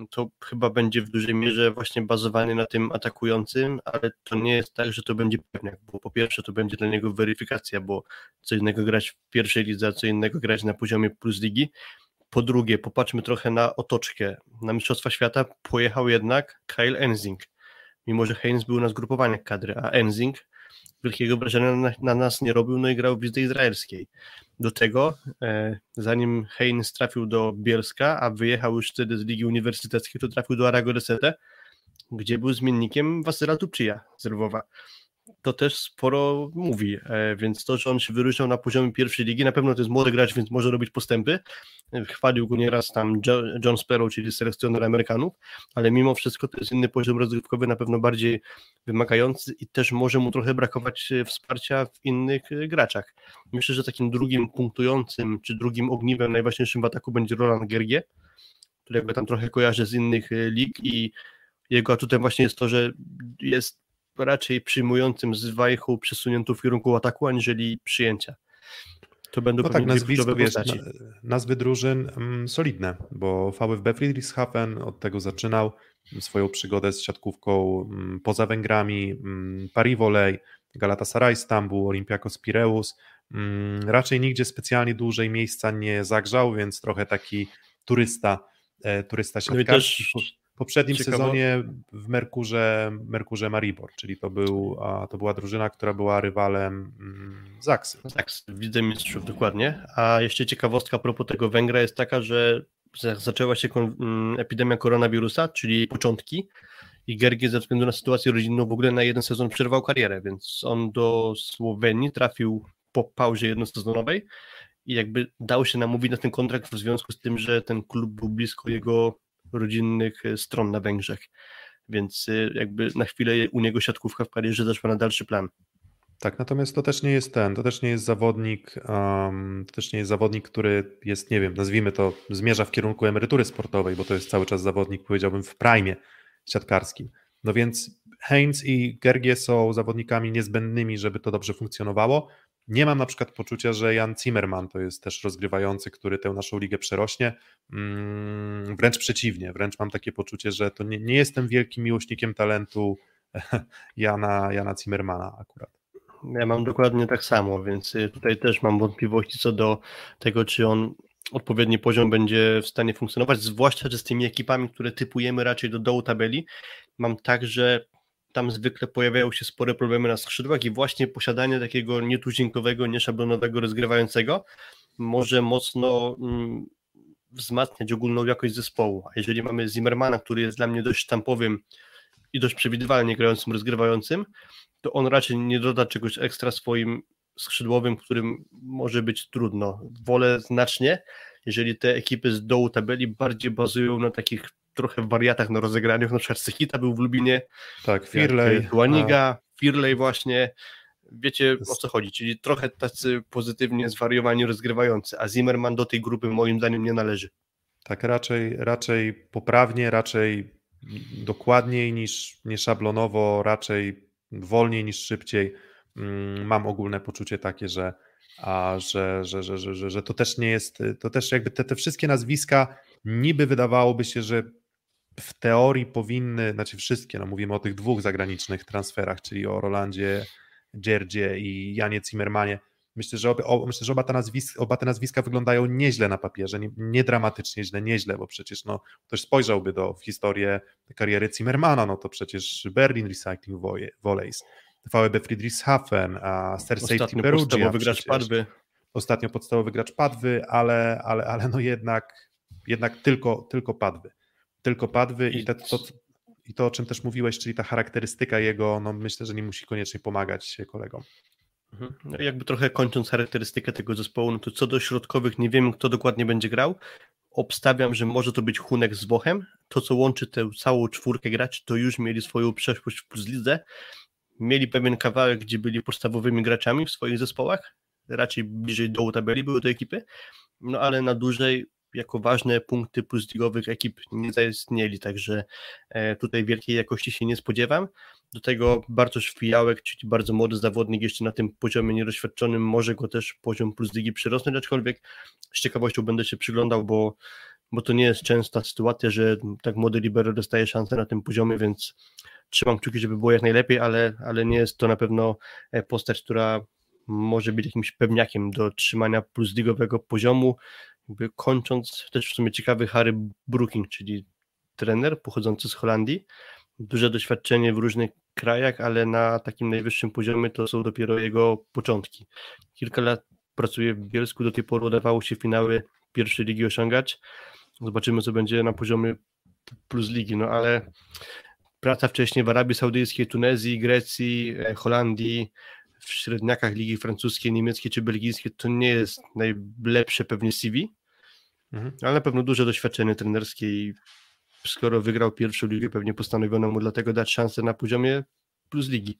to chyba będzie w dużej mierze właśnie bazowany na tym atakującym, ale to nie jest tak, że to będzie pewniak, bo po pierwsze to będzie dla niego weryfikacja, bo co innego grać w pierwszej lidze, a co innego grać na poziomie plus ligi. Po drugie, popatrzmy trochę na otoczkę. Na Mistrzostwa Świata pojechał jednak Kyle Enzing, mimo że Heinz był na zgrupowaniach kadry, a Enzing wielkiego wrażenia na, na, nas nie robił, no i grał w lidze izraelskiej. Do tego, e, zanim Heinz trafił do Bielska, a wyjechał już wtedy z Ligi Uniwersyteckiej, to trafił do Arago gdzie był zmiennikiem Wasyla Tupczyja z Lwowa to też sporo mówi, e, więc to, że on się wyróżniał na poziomie pierwszej ligi, na pewno to jest młody gracz, więc może robić postępy. Chwalił go nieraz tam John Sparrow, czyli selekcjoner Amerykanów, ale mimo wszystko to jest inny poziom rozgrywkowy, na pewno bardziej wymagający i też może mu trochę brakować e, wsparcia w innych e, graczach. Myślę, że takim drugim punktującym, czy drugim ogniwem najważniejszym w ataku będzie Roland Gergie, którego tam trochę kojarzę z innych lig i jego atutem właśnie jest to, że jest raczej przyjmującym z wajchu przesuniętą w kierunku ataku, aniżeli przyjęcia. To będą no tak, nazwisko, wiesz, nazwy drużyn mm, solidne, bo VfB Friedrichshafen od tego zaczynał swoją przygodę z siatkówką mm, poza Węgrami, mm, Paris Volley, Galatasaray Stambuł, Olympiakos Pireus. Mm, raczej nigdzie specjalnie dłużej miejsca nie zagrzał, więc trochę taki turysta, e, turysta siatkarski. No i też poprzednim Ciekawe. sezonie w Merkurze, Merkurze Maribor, czyli to, był, to była drużyna, która była rywalem mm, Zaksy. Zaks, widzę mistrzów, dokładnie. A jeszcze ciekawostka a propos tego Węgra jest taka, że zaczęła się mm, epidemia koronawirusa, czyli początki i Gergie ze względu na sytuację rodzinną w ogóle na jeden sezon przerwał karierę, więc on do Słowenii trafił po pauzie jednosezonowej i jakby dał się namówić na ten kontrakt w związku z tym, że ten klub był blisko jego rodzinnych e, stron na Węgrzech, więc e, jakby na chwilę u niego siatkówka w karierze zaszła na dalszy plan. Tak, natomiast to też nie jest ten, to też nie jest zawodnik, um, to też nie jest zawodnik, który jest, nie wiem, nazwijmy to, zmierza w kierunku emerytury sportowej, bo to jest cały czas zawodnik, powiedziałbym, w prime siatkarskim. No więc Heinz i Gergie są zawodnikami niezbędnymi, żeby to dobrze funkcjonowało. Nie mam na przykład poczucia, że Jan Zimmerman to jest też rozgrywający, który tę naszą ligę przerośnie. Mm, wręcz przeciwnie, wręcz mam takie poczucie, że to nie, nie jestem wielkim miłośnikiem talentu Jana, Jana Zimmermana akurat. Ja mam dokładnie tak samo, więc y, tutaj też mam wątpliwości co do tego, czy on odpowiedni poziom będzie w stanie funkcjonować, zwłaszcza, że z tymi ekipami, które typujemy raczej do dołu tabeli, mam tak, że tam zwykle pojawiają się spore problemy na skrzydłach i właśnie posiadanie takiego nietuzinkowego, nieszablonowego rozgrywającego może mocno mm, wzmacniać ogólną jakość zespołu. A jeżeli mamy Zimmermana, który jest dla mnie dość sztampowym i dość przewidywalnie grającym, rozgrywającym, to on raczej nie doda czegoś ekstra swoim skrzydłowym, którym może być trudno. Wolę znacznie, jeżeli te ekipy z dołu tabeli bardziej bazują na takich trochę wariatach na rozegraniu, na przykład Sechita był w Lubinie, tak, Firley, Łaniga, Firley właśnie, wiecie o co chodzi, czyli trochę tacy pozytywnie zwariowani rozgrywający, a Zimmerman do tej grupy moim zdaniem nie należy. Tak, raczej, raczej poprawnie, raczej dokładniej niż nie szablonowo, raczej wolniej niż szybciej. Mm, mam ogólne poczucie takie, że, a, że, że, że, że, że, że to też nie jest, to też jakby te, te wszystkie nazwiska niby wydawałoby się, że w teorii powinny, znaczy wszystkie, no mówimy o tych dwóch zagranicznych transferach, czyli o Rolandzie Dzierdzie i Janie Zimmermanie. Myślę, że, obie, o, myślę, że oba, te nazwiska, oba te nazwiska wyglądają nieźle na papierze, nie, nie dramatycznie źle, nieźle, bo przecież no, ktoś spojrzałby do w historię kariery Zimmermana, no to przecież Berlin Recycling Volleys, VEB Friedrichshafen, a Cersei Perugia. gracz Padwy. Ostatnio podstawowy gracz Padwy, ale, ale, ale no jednak, jednak tylko, tylko Padwy tylko padwy i, te, to, i to, o czym też mówiłeś, czyli ta charakterystyka jego, no myślę, że nie musi koniecznie pomagać kolegom. Mhm. No jakby trochę kończąc charakterystykę tego zespołu, no to co do środkowych nie wiem, kto dokładnie będzie grał. Obstawiam, że może to być Hunek z Wochem. To, co łączy tę całą czwórkę graczy, to już mieli swoją przeszłość w Plus Lidze. Mieli pewien kawałek, gdzie byli podstawowymi graczami w swoich zespołach. Raczej bliżej dołu tabeli były to ekipy. No ale na dłużej jako ważne punkty plus ekip nie zaistnieli, także e, tutaj wielkiej jakości się nie spodziewam. Do tego Bartosz Fijałek, czyli bardzo młody zawodnik, jeszcze na tym poziomie niedoświadczonym, może go też poziom plus ligi przyrosnąć, aczkolwiek z ciekawością będę się przyglądał, bo bo to nie jest częsta sytuacja, że tak młody libero dostaje szansę na tym poziomie, więc trzymam kciuki, żeby było jak najlepiej, ale, ale nie jest to na pewno e, postać, która może być jakimś pewniakiem do trzymania plus ligowego poziomu. Jakby kończąc, też w sumie ciekawy Harry Brooking, czyli trener pochodzący z Holandii. Duże doświadczenie w różnych krajach, ale na takim najwyższym poziomie to są dopiero jego początki. Kilka lat pracuje w Bielsku, do tej pory udawało się finały pierwszej ligi osiągać. Zobaczymy, co będzie na poziomie plus ligi, no ale praca wcześniej w Arabii Saudyjskiej, Tunezji, Grecji, e, Holandii, w średniakach ligi francuskiej, niemieckiej czy belgijskiej to nie jest najlepsze pewnie CV, mhm. ale na pewno duże doświadczenie trenerskie i skoro wygrał pierwszą ligę, pewnie postanowiono mu dlatego dać szansę na poziomie plus ligi.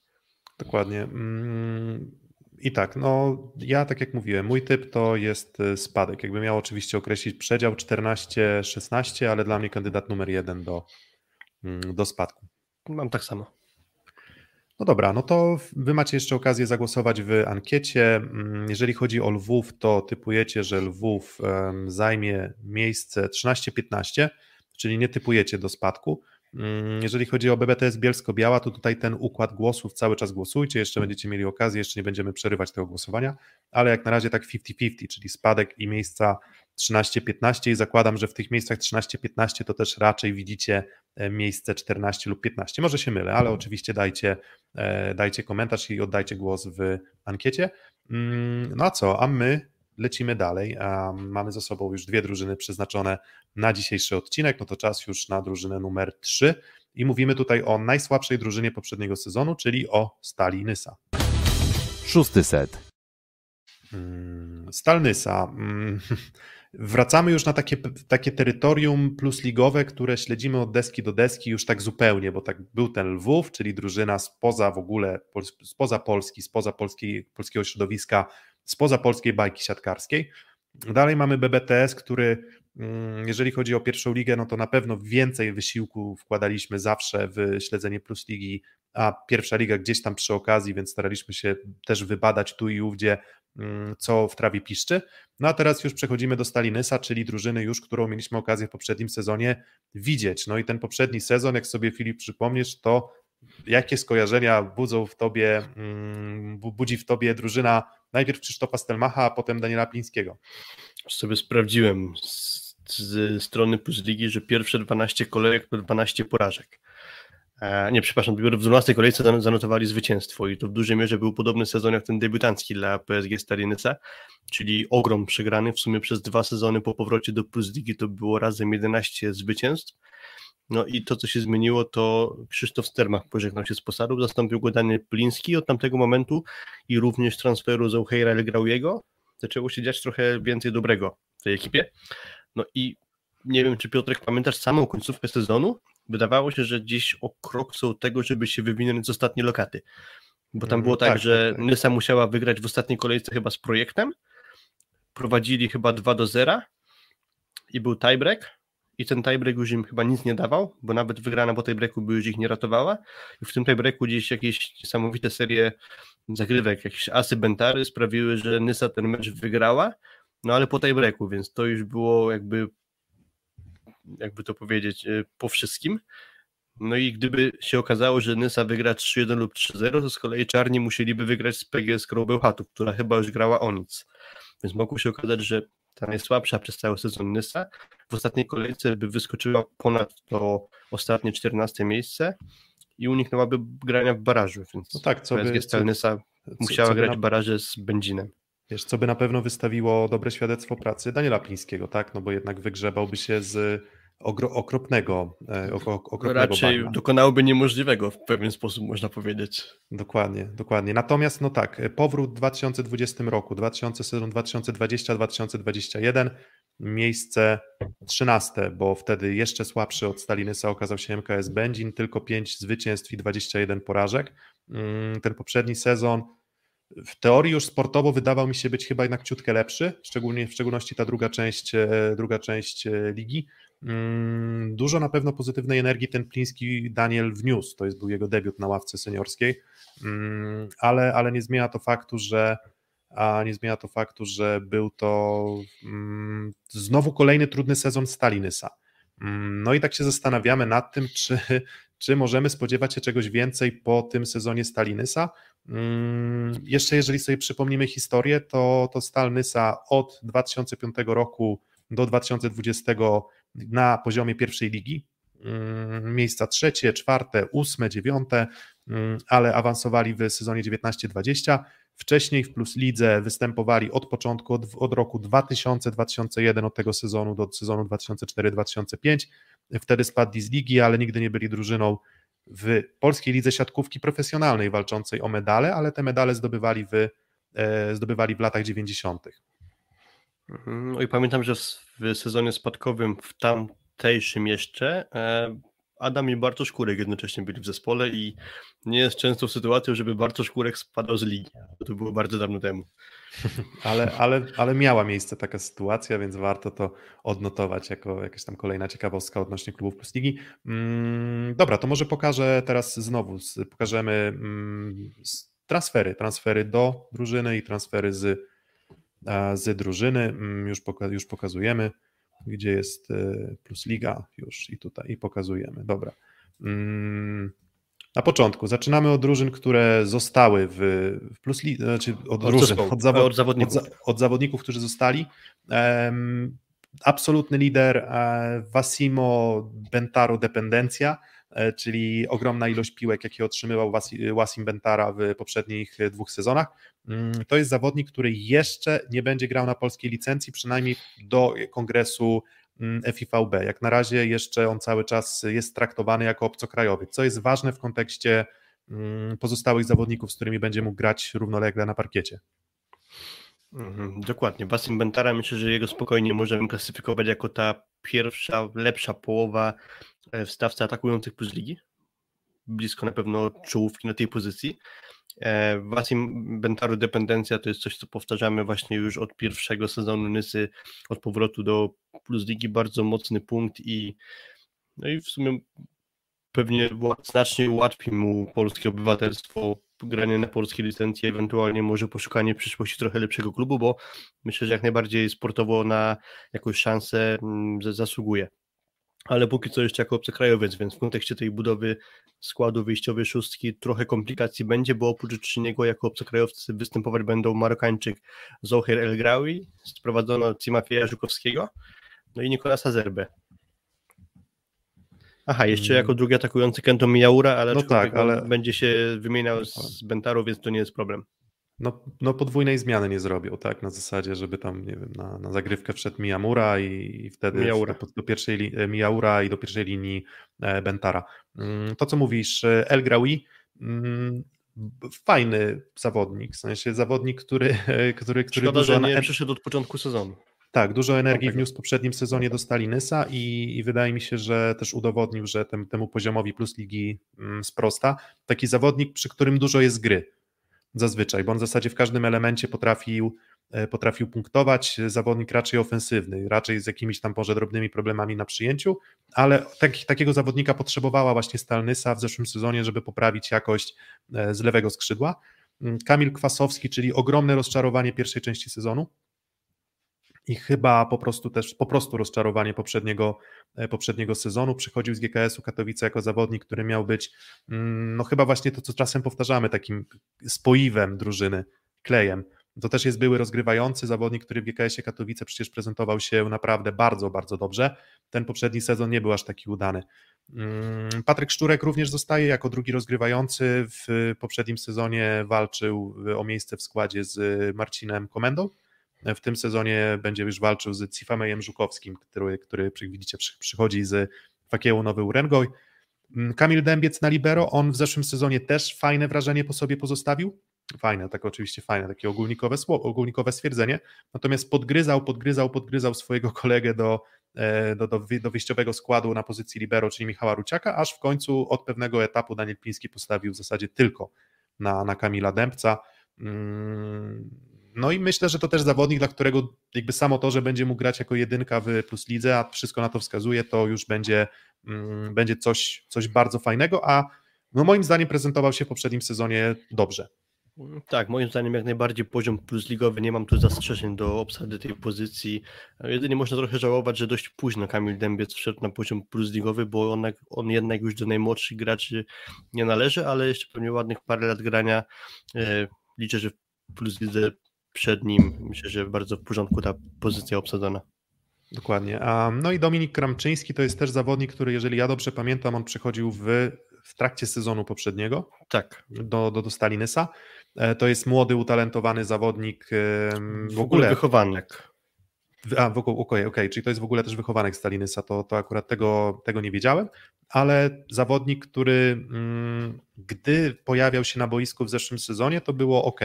Dokładnie. Mm, I tak, no ja tak jak mówiłem, mój typ to jest y, spadek. Jakby miał oczywiście określić przedział 14-16, ale dla mnie kandydat numer jeden do, mm, do spadku. Mam tak samo. No dobra, no to wy macie jeszcze okazję zagłosować w ankiecie. Mm, jeżeli chodzi o Lwów, to typujecie, że Lwów zajmie miejsce 13-15 czyli nie typujecie do spadku. Mm, jeżeli chodzi o BBTS Bielsko-Biała, to tutaj ten układ głosów cały czas głosujcie, jeszcze będziecie mieli okazję, jeszcze nie będziemy przerywać tego głosowania, ale jak na razie tak 50-50, czyli spadek i miejsca 13-15 i zakładam, że w tych miejscach 13-15 to też raczej widzicie e, miejsce 14 lub 15. Może się mylę, ale oczywiście dajcie, e, dajcie komentarz i oddajcie głos w ankiecie. Mm, no a co, a my lecimy dalej. Mamy za sobą już dwie drużyny przeznaczone na dzisiejszy odcinek, no to czas już na drużynę numer 3 i mówimy tutaj o najsłabszej drużynie poprzedniego sezonu, czyli o Stali Nysa. Szósty set. Mm, Stal Nysa. Mm, wracamy już na takie, takie terytorium plusligowe, które śledzimy od deski do deski już tak zupełnie, bo tak był ten Lwów, czyli drużyna spoza w ogóle, spoza Polski, spoza polskiej, polskiego środowiska spoza polskiej bajki siatkarskiej. Dalej mamy BBTS, który mm, jeżeli chodzi o pierwszą ligę, no to na pewno więcej wysiłku wkładaliśmy zawsze w śledzenie Plus Ligi, a pierwsza liga gdzieś tam przy okazji, więc staraliśmy się też wybadać tu i ówdzie, co w trawie piszczy. No a teraz już przechodzimy do Stalinysa, czyli drużyny już, którą mieliśmy okazję w poprzednim sezonie widzieć. No i ten poprzedni sezon, jak sobie Filip przypomnisz, to jakie skojarzenia budzą w tobie, mm, budzi w tobie drużyna najpierw Krzysztofa Stelmacha, a potem Daniela Plińskiego? Sobie sprawdziłem z, strony Plus że pierwsze 12 kolejek to 12 porażek. E, nie, przepraszam, dopiero w 12 kolejce zanotowali zwycięstwo i to w dużej mierze był podobny sezon jak ten debiutancki dla PSG Stalinysa, czyli ogrom przegrany w sumie przez dwa sezony po powrocie do Plus Ligi to było razem 11 zwycięstw no i to, co się zmieniło, to Krzysztof Stermach pożegnał się z posadów, zastąpił go Daniel Pliński od tamtego momentu i również transferu z O'Hara Legrauiego zaczęło się dziać trochę więcej dobrego w tej ekipie. No i nie wiem, czy Piotrek pamiętasz samą końcówkę sezonu? Wydawało się, że gdzieś o krok są tego, żeby się wywinąć z ostatniej lokaty. Bo tam mm, było tak, tak że tak, tak. Nysa musiała wygrać w ostatniej kolejce chyba z projektem. Prowadzili chyba 2 do 0 i był tiebreak i ten tiebreak już im chyba nic nie dawał, bo nawet wygrana po tiebreaku by już ich nie ratowała i w tym tiebreaku gdzieś jakieś niesamowite serie zagrywek, jakieś asy Bentary sprawiły, że Nysa ten mecz wygrała, no ale po tiebreaku, więc to już było jakby jakby to powiedzieć, e, po wszystkim. No i gdyby się okazało, że Nysa wygra 3-1 lub 3-0, to z kolei Czarni musieliby wygrać z PGS Krąbełchatów, która chyba już grała o nic. Więc mogło się okazać, że ta najsłabsza przez cały sezon Nysa, w ostatniej kolejce by wyskoczyła ponad to ostatnie 14 miejsce i uniknęłaby grania w barażu, więc no tak, co by, co, Nysa musiała co, co grać na... baraże z Będzinem. Wiesz, co by na pewno wystawiło dobre świadectwo pracy Daniela Plińskiego, tak? No bo jednak wygrzebałby się z okropnego, e, okropnego Raczej bagna. dokonałoby niemożliwego w pewien sposób, można powiedzieć. Dokładnie, dokładnie. Natomiast, no tak, e, powrót w 2020 roku, 2000, sezon 2020-2021, miejsce 13, bo wtedy jeszcze słabszy od Stalinysa okazał się MKS Będzin, tylko 5 zwycięstw i 21 porażek. Mm, ten poprzedni sezon w teorii już sportowo wydawał mi się być chyba jednak ciutkę lepszy, szczególnie w szczególności ta druga część, e, druga część ligi. Mm, dużo na pewno pozytywnej energii ten Pliński Daniel wniósł, to jest był jego debiut na ławce seniorskiej, mm, ale, ale nie zmienia to faktu, że a nie zmienia to faktu, że był to mm, znowu kolejny trudny sezon Stalinysa. No i tak się zastanawiamy nad tym, czy, czy możemy spodziewać się czegoś więcej po tym sezonie Stalinysa. Mm, jeszcze jeżeli sobie przypomnimy historię, to, to Stalnysa od 2005 roku do 2020 na poziomie pierwszej ligi, mm, miejsca trzecie, czwarte, ósme, dziewiąte, ale awansowali w sezonie 19-20. Wcześniej w Plus Lidze występowali od początku, od, od roku 2000-2001, od tego sezonu do sezonu 2004-2005. Wtedy spadli z ligi, ale nigdy nie byli drużyną w polskiej lidze siatkówki profesjonalnej walczącej o medale, ale te medale zdobywali w, e, zdobywali w latach 90. Mhm. No i pamiętam, że w sezonie spadkowym w tamtejszym jeszcze e, Adam i Bartosz Kurek jednocześnie byli w zespole i nie jest często sytuacją, żeby Bartosz Kurek spadał z ligi. To było bardzo dawno temu. Ale, ale, ale miała miejsce taka sytuacja, więc warto to odnotować jako jakaś tam kolejna ciekawostka odnośnie klubów plus ligi. Mm, dobra, to może pokażę teraz znowu, pokażemy mm, transfery, transfery do drużyny i transfery z, z drużyny. Mm, już, poka już pokazujemy gdzie jest e, plus liga już i tutaj i pokazujemy. Dobra. Mm, na początku zaczynamy od drużyn, które zostały w, w plus znaczy od, od drużyn, od, zawo od, zawodników. Od, od, zawodników, którzy zostali. Um, absolutny lider e, Wasimo Bentaro Dependencja, e, czyli ogromna ilość piłek, jakie otrzymywał Wasim Bentara w poprzednich dwóch sezonach. Mm, to jest zawodnik, który jeszcze nie będzie grał na polskiej licencji, przynajmniej do kongresu mm, FIVB. Jak na razie jeszcze on cały czas jest traktowany jako obcokrajowy, co jest ważne w kontekście mm, pozostałych zawodników, z którymi będzie mógł grać równolegle na parkiecie. Mhm, dokładnie. Basim Bentara myślę, że jego spokojnie możemy klasyfikować jako ta pierwsza, lepsza połowa e, w stawce atakujących plus ligi. Blisko na pewno czołówki na tej pozycji. E, Bentaru dependencja to jest coś, co powtarzamy właśnie już od pierwszego sezonu Nysy, od powrotu do Plus Ligi, bardzo mocny punkt i no i w sumie pewnie znacznie ułatwi mu polskie obywatelstwo, granie na polskiej licencji, ewentualnie może poszukanie w przyszłości trochę lepszego klubu, bo myślę, że jak najbardziej sportowo na jakąś szansę mm, zasługuje ale póki co jeszcze jako obcokrajowiec, więc w kontekście tej budowy składu wyjściowej szóstki trochę komplikacji będzie, bo oprócz niego jako obcokrajowcy występować będą Marokańczyk Zohir El Grawi, sprowadzono Cimafieja Żukowskiego, no i Nikolasa Zerbe. Aha, jeszcze jako drugi atakujący Kento Mijaura, ale, no tak, ale będzie się wymieniał z Bentaru, więc to nie jest problem no, no podwójnej zmiany nie zrobią, tak, na zasadzie, żeby tam, nie wiem, na, na zagrywkę wszedł Miyamura i, i wtedy Miyaura. Do, do, pierwszej e, Miyaura i do pierwszej linii e, Bentara. Mm, to, co mówisz, e, El Graoui, mm, fajny zawodnik, w sensie zawodnik, który, który, który Szkoda, dużo... że nie przyszedł od początku sezonu. Tak, dużo energii wniósł w poprzednim sezonie do Stalinysa i, i wydaje mi się, że też udowodnił, że tem, temu poziomowi plus ligi mm, sprosta. Taki zawodnik, przy którym dużo jest gry zazwyczaj, bo on w zasadzie w każdym elemencie potrafił, e, potrafił punktować, zawodnik raczej ofensywny, raczej z jakimiś tam może drobnymi problemami na przyjęciu, ale tak, takiego zawodnika potrzebowała właśnie Stalnysa w zeszłym sezonie, żeby poprawić jakość e, z lewego skrzydła. Mm, Kamil Kwasowski, czyli ogromne rozczarowanie pierwszej części sezonu, i chyba po prostu też po prostu rozczarowanie poprzedniego, e, poprzedniego sezonu. Przychodził z GKS-u Katowice jako zawodnik, który miał być, mm, no chyba właśnie to, co czasem powtarzamy, takim spoiwem drużyny, klejem. To też jest były rozgrywający zawodnik, który w GKS-ie Katowice przecież prezentował się naprawdę bardzo, bardzo dobrze. Ten poprzedni sezon nie był aż taki udany. Mm, Patryk Szczurek również zostaje jako drugi rozgrywający. W poprzednim sezonie walczył o miejsce w składzie z Marcinem Komendą w tym sezonie będzie już walczył z Cifamejem Żukowskim, który, który widzicie przychodzi z Fakiełu Nowy Urengoj. Mm, Kamil Dębiec na libero, on w zeszłym sezonie też fajne wrażenie po sobie pozostawił. Fajne, tak oczywiście fajne, takie ogólnikowe, słowo, ogólnikowe stwierdzenie. Natomiast podgryzał, podgryzał, podgryzał swojego kolegę do, e, do, do, do wyjściowego składu na pozycji libero, czyli Michała Ruciaka, aż w końcu od pewnego etapu Daniel Piński postawił w zasadzie tylko na, na Kamila Dębca. Hmm no i myślę, że to też zawodnik, dla którego jakby samo to, że będzie mógł grać jako jedynka w Plus Lidze, a wszystko na to wskazuje, to już będzie, mm, będzie coś, coś bardzo fajnego, a no moim zdaniem prezentował się w poprzednim sezonie dobrze. Tak, moim zdaniem jak najbardziej poziom plus ligowy, nie mam tu zastrzeżeń do obsady tej pozycji. Jedynie można trochę żałować, że dość późno Kamil Dębiec wszedł na poziom plus ligowy, bo on, on jednak już do najmłodszych graczy nie należy, ale jeszcze pewnie ładnych parę lat grania. E, liczę, że plus lidze przed nim, myślę, że bardzo w porządku ta pozycja obsadzona. Dokładnie. No i Dominik Kramczyński to jest też zawodnik, który, jeżeli ja dobrze pamiętam, on przychodził w, w trakcie sezonu poprzedniego tak. do, do, do Stalinysa. E, to jest młody, utalentowany zawodnik. W, w ogóle wychowanek. A, w ogóle, okej, okay, okay, czyli to jest w ogóle też wychowanek Stalinysa, to, to akurat tego, tego nie wiedziałem, ale zawodnik, który mm, gdy pojawiał się na boisku w zeszłym sezonie, to było ok.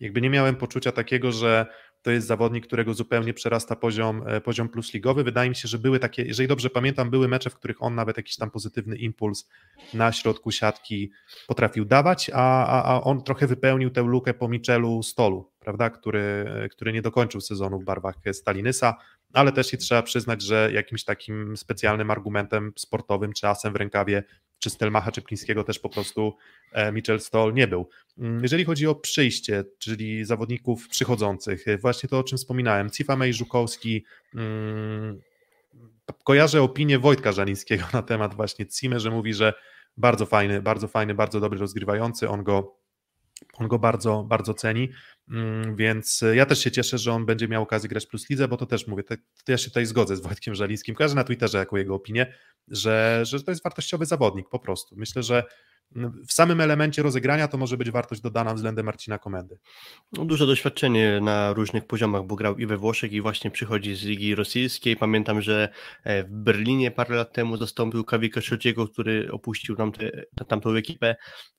Jakby nie miałem poczucia takiego, że to jest zawodnik, którego zupełnie przerasta poziom, e, poziom plus ligowy. Wydaje mi się, że były takie, jeżeli dobrze pamiętam, były mecze, w których on nawet jakiś tam pozytywny impuls na środku siatki potrafił dawać, a, a, a on trochę wypełnił tę lukę po Michelu Stolu, prawda, który, który nie dokończył sezonu w barwach Stalinysa, ale też i trzeba przyznać, że jakimś takim specjalnym argumentem sportowym czy asem w rękawie czy Stelmacha Czeplińskiego też po prostu e, Mitchell Stoll nie był. Mm, jeżeli chodzi o przyjście, czyli zawodników przychodzących, e, właśnie to o czym wspominałem, Cifa i Żukowski, hmm, kojarzę opinię Wojtka Żalińskiego na temat właśnie Cimy, że mówi, że bardzo fajny, bardzo fajny, bardzo dobry rozgrywający, on go on go bardzo, bardzo ceni, mm, więc ja też się cieszę, że on będzie miał okazję grać plus lidze, bo to też mówię, to, ja się tutaj zgodzę z Wojtkiem Żalińskim, każdy na Twitterze jaką jego opinię, że, że to jest wartościowy zawodnik po prostu. Myślę, że w samym elemencie rozegrania to może być wartość dodana względem Marcina Komendy. No, duże doświadczenie na różnych poziomach, bo grał i we Włoszech i właśnie przychodzi z Ligi Rosyjskiej. Pamiętam, że e, w Berlinie parę lat temu zastąpił Kawika Szociego, który opuścił tamte, tamtą ekipę.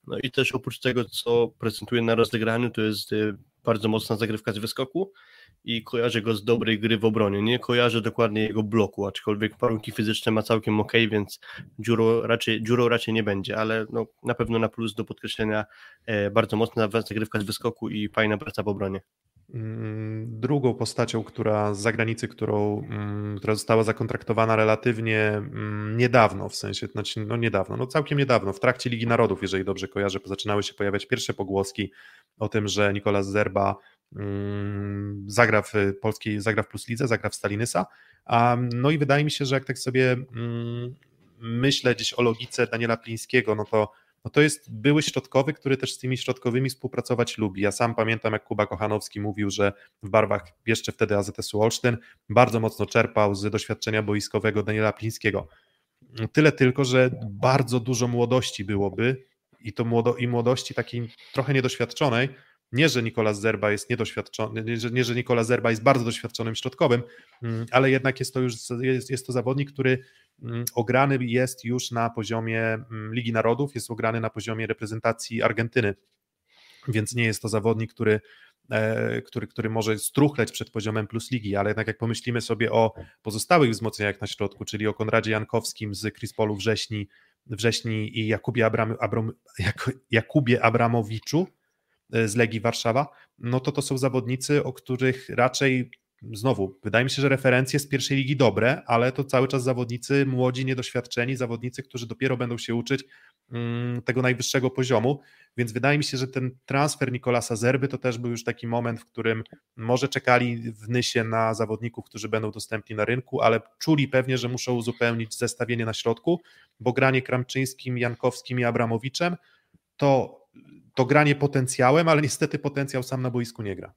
No i też oprócz tego, co prezentuje na rozegraniu, to jest e, bardzo mocna zagrywka z wyskoku i kojarzę go z dobrej gry w obronie. Nie kojarzę dokładnie jego bloku, aczkolwiek warunki fizyczne ma całkiem ok, więc dziurą raczej, dziurą raczej nie będzie, ale no, na pewno na plus do podkreślenia e, bardzo mocna zagrywka z wyskoku i fajna praca w obronie. Mm, drugą postacią, która z zagranicy, którą, mm, która została zakontraktowana relatywnie mm, niedawno, w sensie, znaczy, no niedawno, no całkiem niedawno, w trakcie Ligi Narodów, jeżeli dobrze kojarzę, zaczynały się pojawiać pierwsze pogłoski o tym, że Nikolas Zerba zagra w polskiej, zagra w Plus Lidze, zagra w Stalinysa. No i wydaje mi się, że jak tak sobie myślę gdzieś o logice Daniela Plińskiego, no to no to jest były środkowy, który też z tymi środkowymi współpracować lubi. Ja sam pamiętam, jak Kuba Kochanowski mówił, że w barwach jeszcze wtedy AZS-u Olsztyn bardzo mocno czerpał z doświadczenia boiskowego Daniela Plińskiego. Tyle tylko, że bardzo dużo młodości byłoby i to młodo, i młodości takiej trochę niedoświadczonej, nie, że Nikola Zerba jest niedoświadczony, nie, że, nie, że Nikola Zerba jest bardzo doświadczonym środkowym, mm, ale jednak jest to już jest, jest to zawodnik, który mm, ograny jest już na poziomie mm, Ligi Narodów, jest ograny na poziomie reprezentacji Argentyny, więc nie jest to zawodnik, który, e, który, który może struchleć przed poziomem plus ligi, ale jednak jak pomyślimy sobie o pozostałych wzmocnieniach na środku, czyli o Konradzie Jankowskim z Krispolu Wrześni, Wrześni i Jakubie, Abram, Abram, Jakubie Abramowiczu, z Legii Warszawa, no to to są zawodnicy, o których raczej znowu, wydaje mi się, że referencje z pierwszej ligi dobre, ale to cały czas zawodnicy młodzi, niedoświadczeni, zawodnicy, którzy dopiero będą się uczyć mm, tego najwyższego poziomu, więc wydaje mi się, że ten transfer Nikolasa Zerby to też był już taki moment, w którym może czekali w Nysie na zawodników, którzy będą dostępni na rynku, ale czuli pewnie, że muszą uzupełnić zestawienie na środku, bo granie Kramczyńskim, Jankowskim i Abramowiczem to to granie potencjałem, ale niestety potencjał sam na boisku nie gra.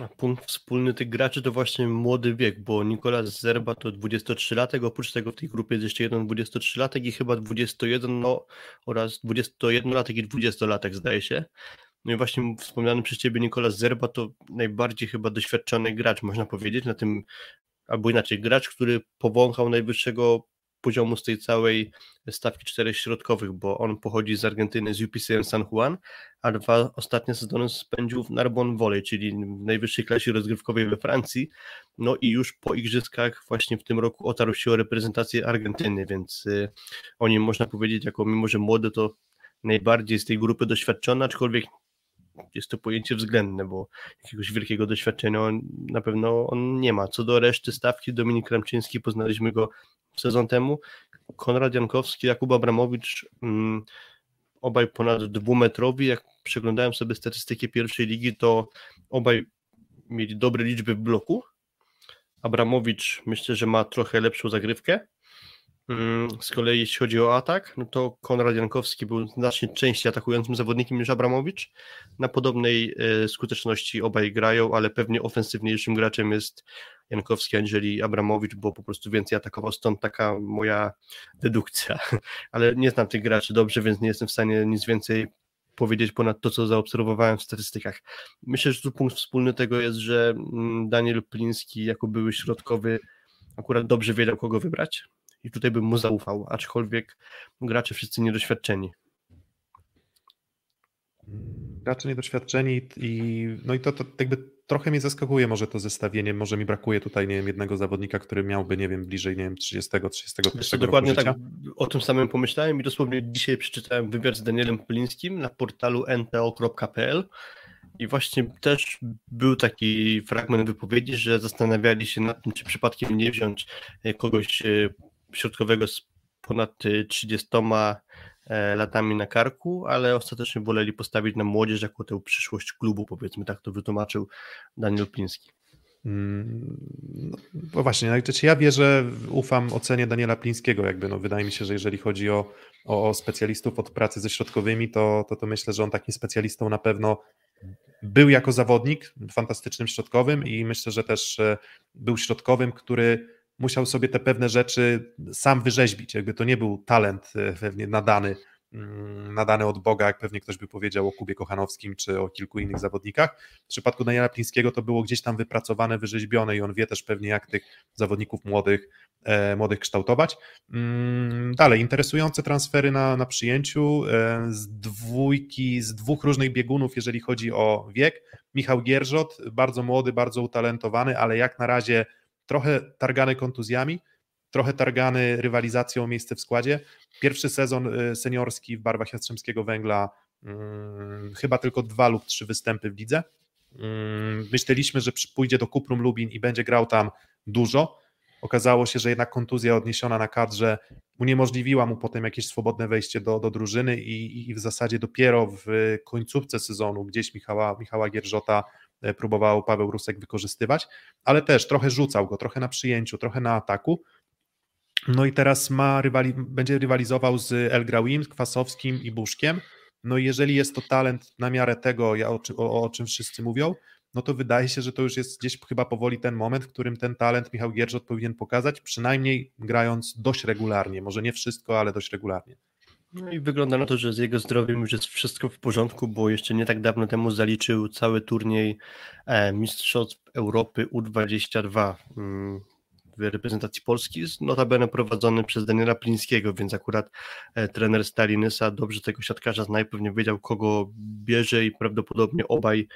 A punkt wspólny tych graczy to właśnie młody wiek, bo Nikolas Zerba to 23-latek, oprócz tego w tej grupie jest jeszcze jeden 23-latek i chyba 21 no, oraz 21-latek i 20-latek zdaje się. No i właśnie wspomniany przez Ciebie Nikolas Zerba to najbardziej chyba doświadczony gracz, można powiedzieć, na tym, albo inaczej, gracz, który powąchał najwyższego poziomu z tej całej stawki czterech środkowych, bo on pochodzi z Argentyny, z UPCM San Juan, a dwa ostatnie sezony spędził w Narbonne Volley, czyli w najwyższej klasie rozgrywkowej we Francji. No i już po igrzyskach właśnie w tym roku otarł się o reprezentację Argentyny, więc y, o nim można powiedzieć, jako mimo że młody, to najbardziej z tej grupy doświadczony, aczkolwiek jest to pojęcie względne, bo jakiegoś wielkiego doświadczenia on, na pewno on nie ma. Co do reszty stawki, Dominik Ramczyński, poznaliśmy go sezon temu. Konrad Jankowski, Jakub Abramowicz, mm, obaj ponad dwumetrowi. Jak przeglądałem sobie statystyki pierwszej ligi, to obaj mieli dobre liczby w bloku. Abramowicz myślę, że ma trochę lepszą zagrywkę. Mm, z kolei jeśli chodzi o atak, no to Konrad Jankowski był znacznie częściej atakującym zawodnikiem niż Abramowicz. Na podobnej e, skuteczności obaj grają, ale pewnie ofensywniejszym graczem jest Jankowski aniżeli Abramowicz, bo po prostu więcej atakował, stąd taka moja dedukcja. Ale nie znam tych graczy dobrze, więc nie jestem w stanie nic więcej powiedzieć ponad to, co zaobserwowałem w statystykach. Myślę, że tu punkt wspólny tego jest, że mm, Daniel Pliński jako były środkowy akurat dobrze wiedział, kogo wybrać i tutaj bym mu zaufał, aczkolwiek gracze wszyscy niedoświadczeni. Gracze niedoświadczeni i no i to, to jakby trochę mnie zaskakuje może to zestawienie, może mi brakuje tutaj, nie wiem, jednego zawodnika, który miałby, nie wiem, bliżej, nie wiem, 30, 31 Dokładnie roku tak o tym samym pomyślałem i dosłownie dzisiaj przeczytałem wywiad z Danielem Polińskim na portalu nto.pl i właśnie też był taki fragment wypowiedzi, że zastanawiali się nad tym, czy przypadkiem nie wziąć e, kogoś e, środkowego z ponad 30 e, latami na karku, ale ostatecznie woleli postawić na młodzież jako tę przyszłość klubu, powiedzmy tak to wytłumaczył Daniel Pliński. Mm, no, właśnie, no ja wierzę, ufam ocenie Daniela Plińskiego, jakby no, wydaje mi się, że jeżeli chodzi o, o, specjalistów od pracy ze środkowymi, to, to, to myślę, że on takim specjalistą na pewno był jako zawodnik fantastycznym środkowym i myślę, że też e, był środkowym, który musiał sobie te pewne rzeczy sam wyrzeźbić. Jakby to nie był talent e, pewnie nadany, mm, nadany od Boga, jak pewnie ktoś by powiedział o Kubie Kochanowskim czy o kilku innych zawodnikach. W przypadku Daniela Plińskiego to było gdzieś tam wypracowane, wyrzeźbione i on wie też pewnie, jak tych zawodników młodych, e, młodych kształtować. Mm, dalej, interesujące transfery na, na przyjęciu e, z dwójki, z dwóch różnych biegunów, jeżeli chodzi o wiek. Michał Gierżot, bardzo młody, bardzo utalentowany, ale jak na razie trochę targany kontuzjami, trochę targany rywalizacją o miejsce w składzie. Pierwszy sezon y, seniorski w barwach Jastrzębskiego Węgla, hmm, chyba tylko dwa lub trzy występy w lidze. Hmm, myśleliśmy, że pójdzie do Kuprum Lubin i będzie grał tam dużo. Okazało się, że jednak kontuzja odniesiona na kadrze uniemożliwiła mu potem jakieś swobodne wejście do, do drużyny i, i w zasadzie dopiero w końcówce sezonu gdzieś Michała, Michała Gierżota próbował Paweł Rusek wykorzystywać, ale też trochę rzucał go, trochę na przyjęciu, trochę na ataku. No i teraz ma rywali będzie rywalizował z El Grauim, Kwasowskim i Buszkiem. No i jeżeli jest to talent na miarę tego, o, o, o czym wszyscy mówią, no to wydaje się, że to już jest gdzieś chyba powoli ten moment, w którym ten talent Michał Gierżot powinien pokazać, przynajmniej grając dość regularnie, może nie wszystko, ale dość regularnie. No i wygląda na to, że z jego zdrowiem już jest wszystko w porządku, bo jeszcze nie tak dawno temu zaliczył cały turniej e, Mistrzostw Europy U22 mm, w reprezentacji Polski, notabene prowadzony przez Daniela Plińskiego, więc akurat e, trener Stalinysa dobrze tego siatkarza zna pewnie wiedział, kogo bierze i prawdopodobnie obaj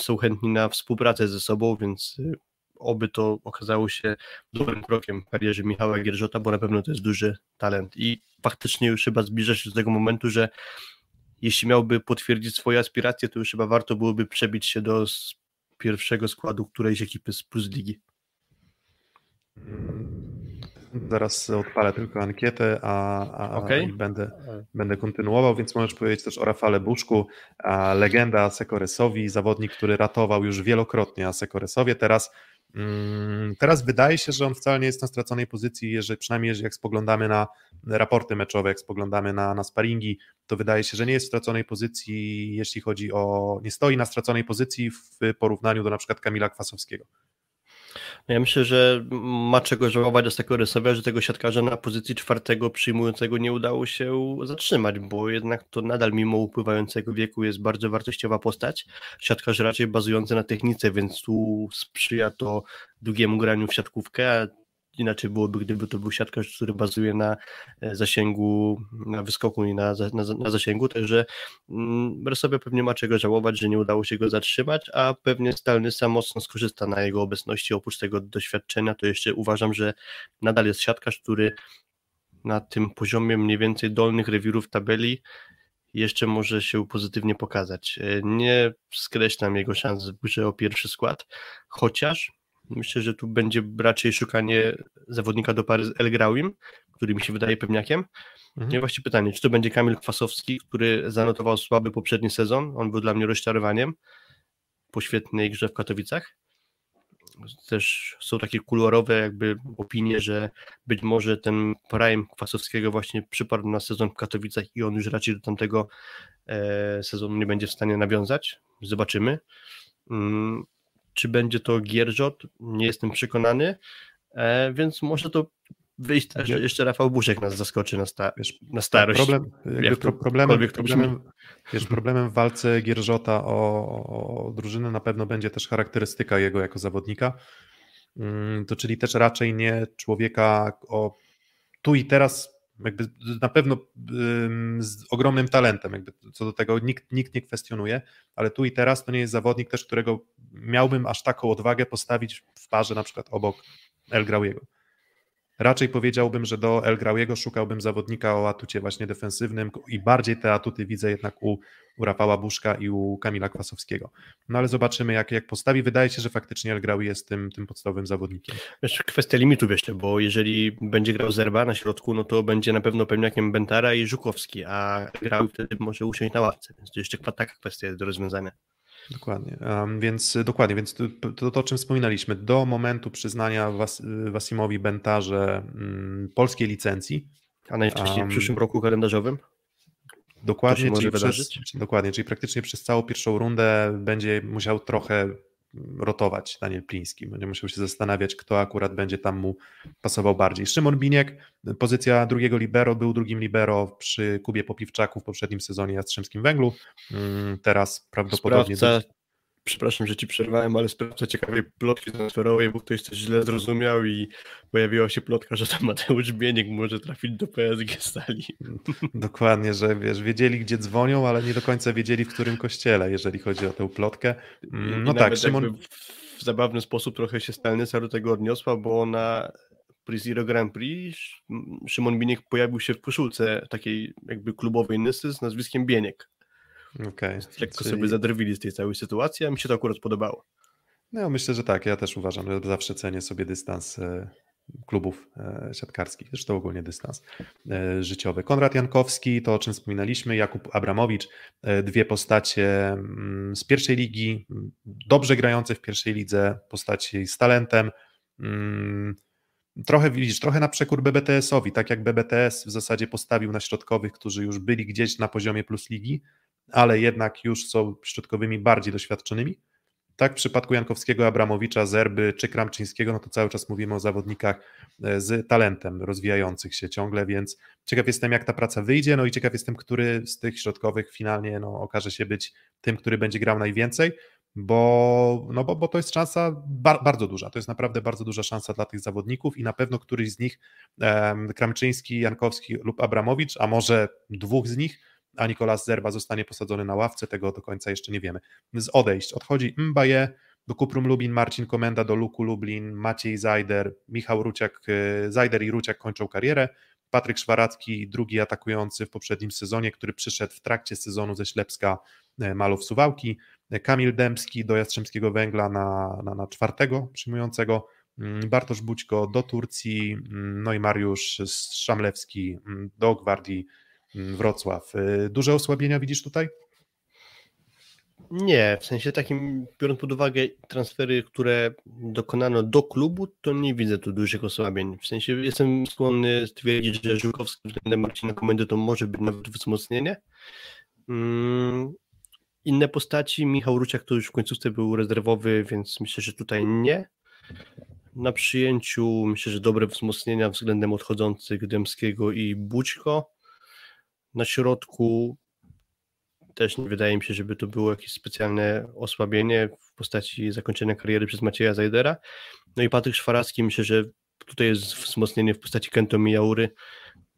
są chętni na współpracę ze sobą, więc oby to okazało się dobrym krokiem w karierze Michała Gierżota, bo na pewno to jest duży talent i faktycznie już chyba zbliża się do tego momentu, że jeśli miałby potwierdzić swoje aspiracje, to już chyba warto byłoby przebić się do pierwszego składu którejś ekipy z Plus Ligi. Zaraz odpalę tylko ankietę, a, a okay. będę, będę kontynuował, więc możesz powiedzieć też o Rafale Buszku, legenda Asekoresowi, zawodnik, który ratował już wielokrotnie Asekoresowie, teraz teraz wydaje się, że on wcale nie jest na straconej pozycji, jeżeli, przynajmniej jak spoglądamy na raporty meczowe, jak spoglądamy na, na sparingi, to wydaje się, że nie jest w straconej pozycji, jeśli chodzi o. nie stoi na straconej pozycji w porównaniu do na przykład Kamila Kwasowskiego. No ja myślę, że ma czego żałować do tego rysowia, że tego siatkarza na pozycji czwartego przyjmującego nie udało się zatrzymać, bo jednak to nadal mimo upływającego wieku jest bardzo wartościowa postać. Siatkarz raczej bazujący na technice, więc tu sprzyja to długiemu graniu w siatkówkę, inaczej byłoby, gdyby to był siatkarz, który bazuje na e, zasięgu, na wyskoku i na, na, na zasięgu, także mm, sobie pewnie ma czego żałować, że nie udało się go zatrzymać, a pewnie Stalny sam mocno skorzysta na jego obecności, oprócz tego doświadczenia, to jeszcze uważam, że nadal jest siatkarz, który na tym poziomie mniej więcej dolnych rewirów tabeli jeszcze może się pozytywnie pokazać. E, nie skreślam jego szans w grze o pierwszy skład, chociaż Myślę, że tu będzie raczej szukanie zawodnika do pary z El Grauim, który mi się wydaje pewniakiem. Mhm. I właśnie pytanie, czy to będzie Kamil Kwasowski, który zanotował słaby poprzedni sezon, on był dla mnie rozczarowaniem po świetnej grze w Katowicach. Też są takie kolorowe jakby opinie, że być może ten prime Kwasowskiego właśnie przypadł na sezon w Katowicach i on już raczej do tamtego e, sezonu nie będzie w stanie nawiązać. Zobaczymy. Czy będzie to Gierżot? Nie jestem przekonany, e, więc może to wyjść tak, że jeszcze Rafał Buszek nas zaskoczy na, sta wiesz, na starość. Problem, pro, problemem, problemem, wiesz, problemem w walce Gierżota o, o drużynę na pewno będzie też charakterystyka jego jako zawodnika, mm, to czyli też raczej nie człowieka o tu i teraz jakby na pewno z ogromnym talentem, jakby co do tego nikt, nikt nie kwestionuje, ale tu i teraz to nie jest zawodnik też, którego miałbym aż taką odwagę postawić w parze na przykład obok El Grauiego. Raczej powiedziałbym, że do El Grauiego szukałbym zawodnika o atucie właśnie defensywnym i bardziej te atuty widzę jednak u, u Rafała Buszka i u Kamila Kwasowskiego. No ale zobaczymy, jak, jak postawi. Wydaje się, że faktycznie El Graui jest tym, tym podstawowym zawodnikiem. Wiesz, kwestia limitu jeszcze, bo jeżeli będzie grał Zerba na środku, no to będzie na pewno pewniakiem Bentara i Żukowski, a Graui wtedy może usiąść na ławce, więc to jeszcze taka kwestia do rozwiązania. Dokładnie, um, więc dokładnie, więc to, to, to, o czym wspominaliśmy, do momentu przyznania Was, Wasimowi Bentarze um, polskiej licencji. A najwcześniej um, w przyszłym roku kalendarzowym? Dokładnie, czyli przez, dokładnie, czyli praktycznie przez całą pierwszą rundę będzie musiał trochę rotować Daniel Pliński. Będzie musiał się zastanawiać, kto akurat będzie tam mu pasował bardziej. Szymon Biniek, pozycja drugiego libero, był drugim libero przy Kubie Popiwczaku w poprzednim sezonie Jastrzębskim Węglu. Mm, teraz prawdopodobnie... Sprawca przepraszam, że ci przerwałem, ale sprawdza ciekawej plotki transferowej, bo ktoś coś źle zrozumiał i pojawiła się plotka, że tam Mateusz Bieniek może trafić do PSG Stali. Dokładnie, że wiesz, wiedzieli gdzie dzwonią, ale nie do końca wiedzieli w którym kościele, jeżeli chodzi o tę plotkę. Mm, no I tak, Szymon... W zabawny sposób trochę się Stalnyca do tego odniosła, bo na Zero Grand Prix Szymon Bieniek pojawił się w koszulce takiej jakby klubowej Nysy z nazwiskiem Bieniek. Okay. Lekko Czyli... sobie zadrwili z tej całej sytuacji, a mi się to akurat podobało. No, myślę, że tak. Ja też uważam, że zawsze cenię sobie dystans e, klubów e, siatkarskich, zresztą ogólnie dystans e, życiowy. Konrad Jankowski, to o czym wspominaliśmy, Jakub Abramowicz, dwie postacie mm, z pierwszej ligi, dobrze grające w pierwszej lidze, postaci z talentem. Mm, trochę widzisz, trochę na przekór BBTS-owi, tak jak BBTS w zasadzie postawił na środkowych, którzy już byli gdzieś na poziomie plus ligi, ale jednak już są środkowymi bardziej doświadczonymi. Tak w przypadku Jankowskiego, Abramowicza, Zerby czy Kramczyńskiego, no to cały czas mówimy o zawodnikach e, z talentem rozwijających się ciągle, więc ciekaw jestem jak ta praca wyjdzie, no i ciekaw jestem, który z tych środkowych finalnie no, okaże się być tym, który będzie grał najwięcej, bo, no bo, bo to jest szansa bar, bardzo duża, to jest naprawdę bardzo duża szansa dla tych zawodników i na pewno któryś z nich, um, Kramczyński, Jankowski lub Abramowicz, a może dwóch z nich, a Nikolas Zerba zostanie posadzony na ławce, tego do końca jeszcze nie wiemy. Z odejść. Odchodzi Mbaye, do Kuprum Lubin, Marcin Komenda do Luku Lublin, Maciej Zajder, Michał Ruciak, y, Zajder i Ruciak kończą karierę, Patryk Szwaracki, drugi atakujący w poprzednim sezonie, który przyszedł w trakcie sezonu ze Ślepska y, Malów Suwałki, Kamil Dębski do Jastrzębskiego Węgla na, na, na czwartego przyjmującego, mm, Bartosz Bućko do Turcji, mm, no i Mariusz Szamlewski mm, do Gwardii Wrocław. Y, duże osłabienia widzisz tutaj? Nie, w sensie takim, biorąc pod uwagę transfery, które dokonano do klubu, to nie widzę tu dużych osłabień. W sensie jestem skłonny stwierdzić, że Żukowski względem Marcina Komendy to może być nawet wzmocnienie. Mm, inne postaci, Michał Ruciak to już w końcówce był rezerwowy, więc myślę, że tutaj nie. Na przyjęciu myślę, że dobre wzmocnienia względem odchodzących Dębskiego i Bućko. Na środku też nie wydaje mi się, żeby to było jakieś specjalne osłabienie w postaci zakończenia kariery przez Macieja Zajdera. No i Patryk Szwaracki, myślę, że tutaj jest wzmocnienie w postaci Kento Mijaury.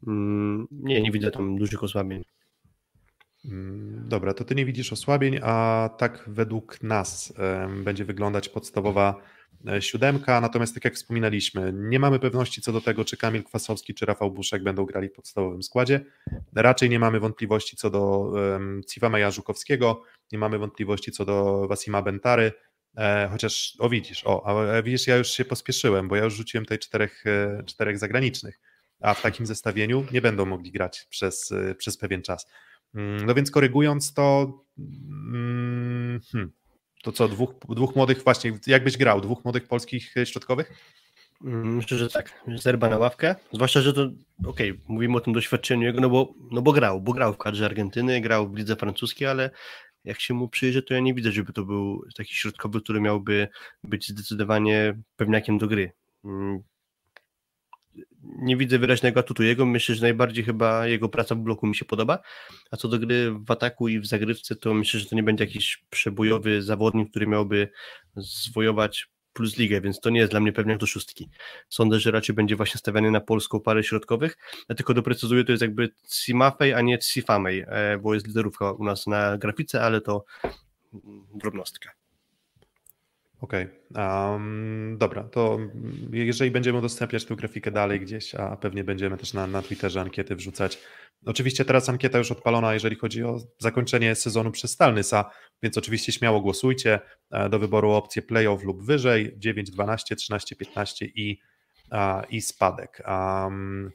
Mm, nie, nie widzę tam dużych osłabień. Mm, dobra, to ty nie widzisz osłabień, a tak według nas będzie wyglądać podstawowa siódemka, natomiast tak jak wspominaliśmy, nie mamy pewności co do tego, czy Kamil Kwasowski, czy Rafał Buszek będą grali w podstawowym składzie. Raczej nie mamy wątpliwości co do um, Ciwa Maja Żukowskiego, nie mamy wątpliwości co do Wasima Bentary. E, chociaż, o widzisz, o, a widzisz, ja już się pospieszyłem, bo ja już rzuciłem tutaj czterech, e, czterech zagranicznych, a w takim zestawieniu nie będą mogli grać przez, e, przez pewien czas. Mm, no więc korygując to, mm, hmm, to co, dwóch, dwóch młodych, właśnie, jakbyś grał, dwóch młodych polskich środkowych? Mm, myślę, że tak. Zerba na ławkę. Zwłaszcza, że to okej, okay, mówimy o tym doświadczeniu jego, no bo, no bo grał, bo grał w kadrze Argentyny, grał w lidze francuskiej, ale jak się mu przyjrzy, to ja nie widzę, żeby to był taki środkowy, który miałby być zdecydowanie pewniakiem do gry. Nie widzę wyraźnego atutu jego. Myślę, że najbardziej chyba jego praca w bloku mi się podoba. A co do gry w ataku i w zagrywce, to myślę, że to nie będzie jakiś przebojowy zawodnik, który miałby zwojować plus ligę, więc to nie jest dla mnie pewnie do szóstki. Sądzę, że raczej będzie właśnie stawiany na polską parę środkowych. Ja tylko doprecyzuję, to jest jakby Cimafej, a nie Cifamej, e, bo jest liderówka u nas na grafice, ale to drobnostka. Okej, okay. um, dobra, to jeżeli będziemy udostępniać tę grafikę dalej gdzieś, a pewnie będziemy też na, na Twitterze ankiety wrzucać. Oczywiście teraz ankieta już odpalona, jeżeli chodzi o zakończenie sezonu przez Stalnysa, więc oczywiście śmiało głosujcie e, do wyboru opcje playoff lub wyżej, 9, 12, 13, 15 i, i spadek. Um,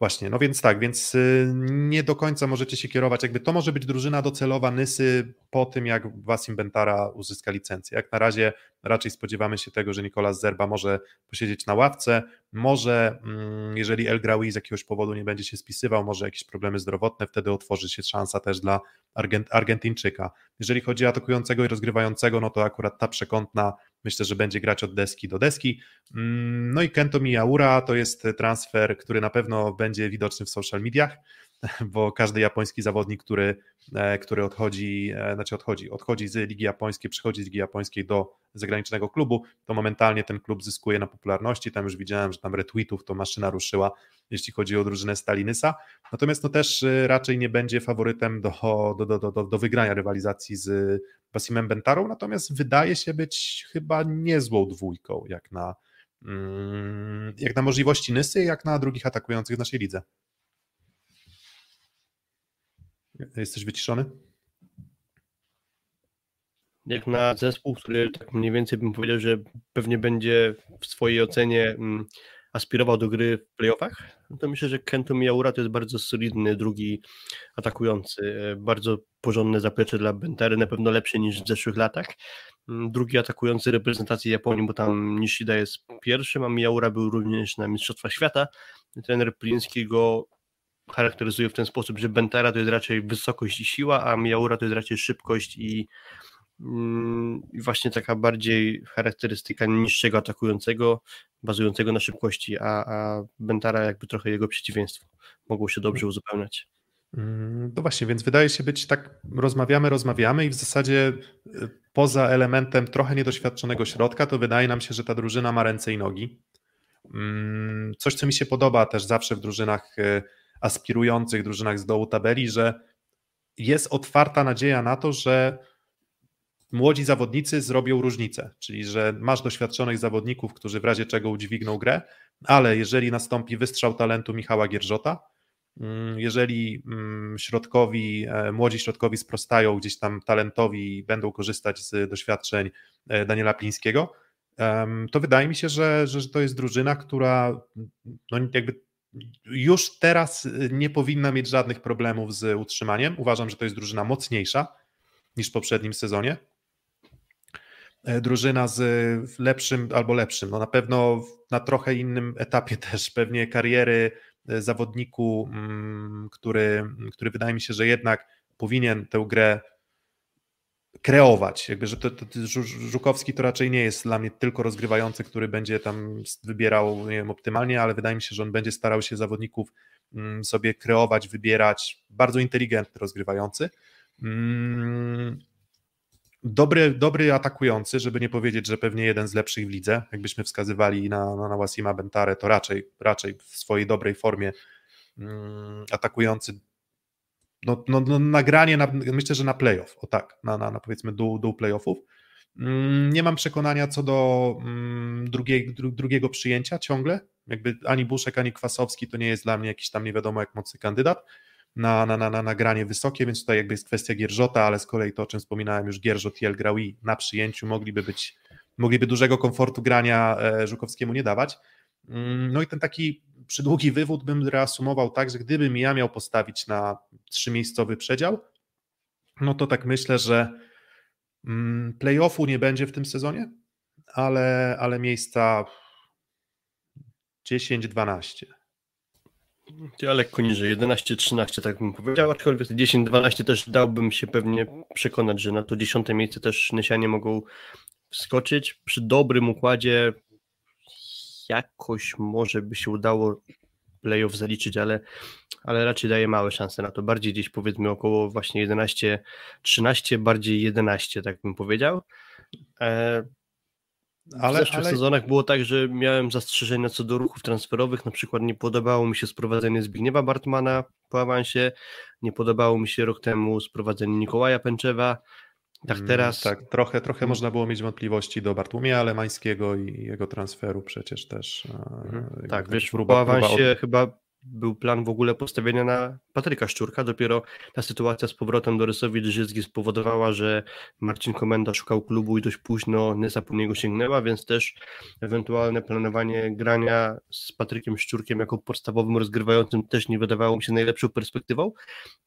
Właśnie, no więc tak, więc y, nie do końca możecie się kierować, jakby to może być drużyna docelowa Nysy po tym, jak Wasim Bentara uzyska licencję. Jak na razie raczej spodziewamy się tego, że Nikolas Zerba może posiedzieć na ławce, może mm, jeżeli El Graoui z jakiegoś powodu nie będzie się spisywał, może jakieś problemy zdrowotne, wtedy otworzy się szansa też dla Argent Argentyńczyka. Jeżeli chodzi o atakującego i rozgrywającego, no to akurat ta przekątna myślę, że będzie grać od deski do deski. Mm, no i Kento Miyaura to jest transfer, który na pewno będzie widoczny w social mediach, bo każdy japoński zawodnik, który, e, który odchodzi, e, znaczy odchodzi, odchodzi z Ligi Japońskiej, przychodzi z Ligi Japońskiej do zagranicznego klubu, to momentalnie ten klub zyskuje na popularności. Tam już widziałem, że tam retweetów to maszyna ruszyła, jeśli chodzi o drużynę Stalinysa. Natomiast no też e, raczej nie będzie faworytem do, do, do, do, do wygrania rywalizacji z Wasimem Bentarą, natomiast wydaje się być chyba niezłą dwójką, jak na, mm, jak na możliwości Nysy, jak na drugich atakujących w naszej lidze. Jesteś wyciszony? Jak na zespół, który tak mniej więcej bym powiedział, że pewnie będzie w swojej ocenie mm, aspirował do gry w playoffach, no to myślę, że Kento Miyaura to jest bardzo solidny drugi atakujący, e, bardzo porządne zaplecze dla Bentary, na pewno lepsze niż w zeszłych latach. Mm, drugi atakujący reprezentacji Japonii, bo tam Nishida jest pierwszym, a Miyaura był również na Mistrzostwach Świata. Trener Pliński go charakteryzuje w ten sposób, że Bentara to jest raczej wysokość i siła, a Miyaura to jest raczej szybkość i i właśnie taka bardziej charakterystyka niższego atakującego, bazującego na szybkości, a, a Bentara jakby trochę jego przeciwieństwo. Mogło się dobrze uzupełniać. Mm, no właśnie, więc wydaje się być tak, rozmawiamy, rozmawiamy i w zasadzie y, poza elementem trochę niedoświadczonego środka, to wydaje nam się, że ta drużyna ma ręce i nogi. Mm, coś, co mi się podoba też zawsze w drużynach y, aspirujących, drużynach z dołu tabeli, że jest otwarta nadzieja na to, że młodzi zawodnicy zrobią różnicę, czyli że masz doświadczonych zawodników, którzy w razie czego udźwigną grę, ale jeżeli nastąpi wystrzał talentu Michała Gierżota, mm, jeżeli mm, środkowi, e, młodzi środkowi sprostają gdzieś tam talentowi i będą korzystać z doświadczeń e, Daniela Plińskiego, to wydaje mi się, że, że to jest drużyna, która no jakby już teraz nie powinna mieć żadnych problemów z utrzymaniem. Uważam, że to jest drużyna mocniejsza niż w poprzednim sezonie. E, drużyna z lepszym albo lepszym, no na pewno na trochę innym etapie też pewnie kariery e, zawodniku, mm, który, który wydaje mi się, że jednak powinien tę grę kreować. Jakby, że to, to, Żukowski to raczej nie jest dla mnie tylko rozgrywający, który będzie tam wybierał nie wiem, optymalnie, ale wydaje mi się, że on będzie starał się zawodników mm, sobie kreować, wybierać. Bardzo inteligentny rozgrywający. Dobry, dobry atakujący, żeby nie powiedzieć, że pewnie jeden z lepszych w lidze. Jakbyśmy wskazywali na, na, na Wasima Bentare, to raczej, raczej w swojej dobrej formie mm, atakujący. No, no, no, nagranie, na, myślę, że na playoff, o tak, na, na, na powiedzmy dół, dół playoffów. Mm, nie mam przekonania co do mm, drugiej, dru, drugiego przyjęcia ciągle. Jakby ani Buszek, ani Kwasowski to nie jest dla mnie jakiś tam nie wiadomo jak mocny kandydat. Na, na, na, na nagranie wysokie, więc tutaj jakby jest kwestia Gierżota, ale z kolei to, o czym wspominałem już, Gierżot i El na przyjęciu mogliby być, mogliby dużego komfortu grania e, Żukowskiemu nie dawać. Mm, no i ten taki przydługi wywód bym reasumował tak, że gdybym ja miał postawić na trzymiejscowy przedział, no to tak myślę, że mm, playoffu nie będzie w tym sezonie, ale, ale miejsca 10-12. Ja lekko niżej, 11-13 tak bym powiedział, aczkolwiek 10-12 też dałbym się pewnie przekonać, że na to dziesiąte miejsce też Nysianie mogą wskoczyć. Przy dobrym układzie jakoś może by się udało playoff zaliczyć, ale, ale raczej daje małe szanse na to. Bardziej gdzieś powiedzmy około właśnie 11-13, bardziej 11 tak bym powiedział. E, ale, w zeszłych ale... sezonach było tak, że miałem zastrzeżenia co do ruchów transferowych, na przykład nie podobało mi się sprowadzenie Zbigniewa Bartmana po awansie, nie podobało mi się rok temu sprowadzenie Nikołaja Pęczewa, tak mm, teraz... Tak, trochę, trochę mm. można było mieć wątpliwości do Bartłomieja Alemańskiego i jego transferu przecież też. Mhm. Tak, wiesz, próba, po awansie próba od... chyba był plan w ogóle postawienia na Patryka Szczurka. Dopiero ta sytuacja z powrotem do Rysowi Drzycki spowodowała, że Marcin Komenda szukał klubu i dość późno Nysa po niego sięgnęła, więc też ewentualne planowanie grania z Patrykiem Szczurkiem jako podstawowym rozgrywającym też nie wydawało mi się najlepszą perspektywą.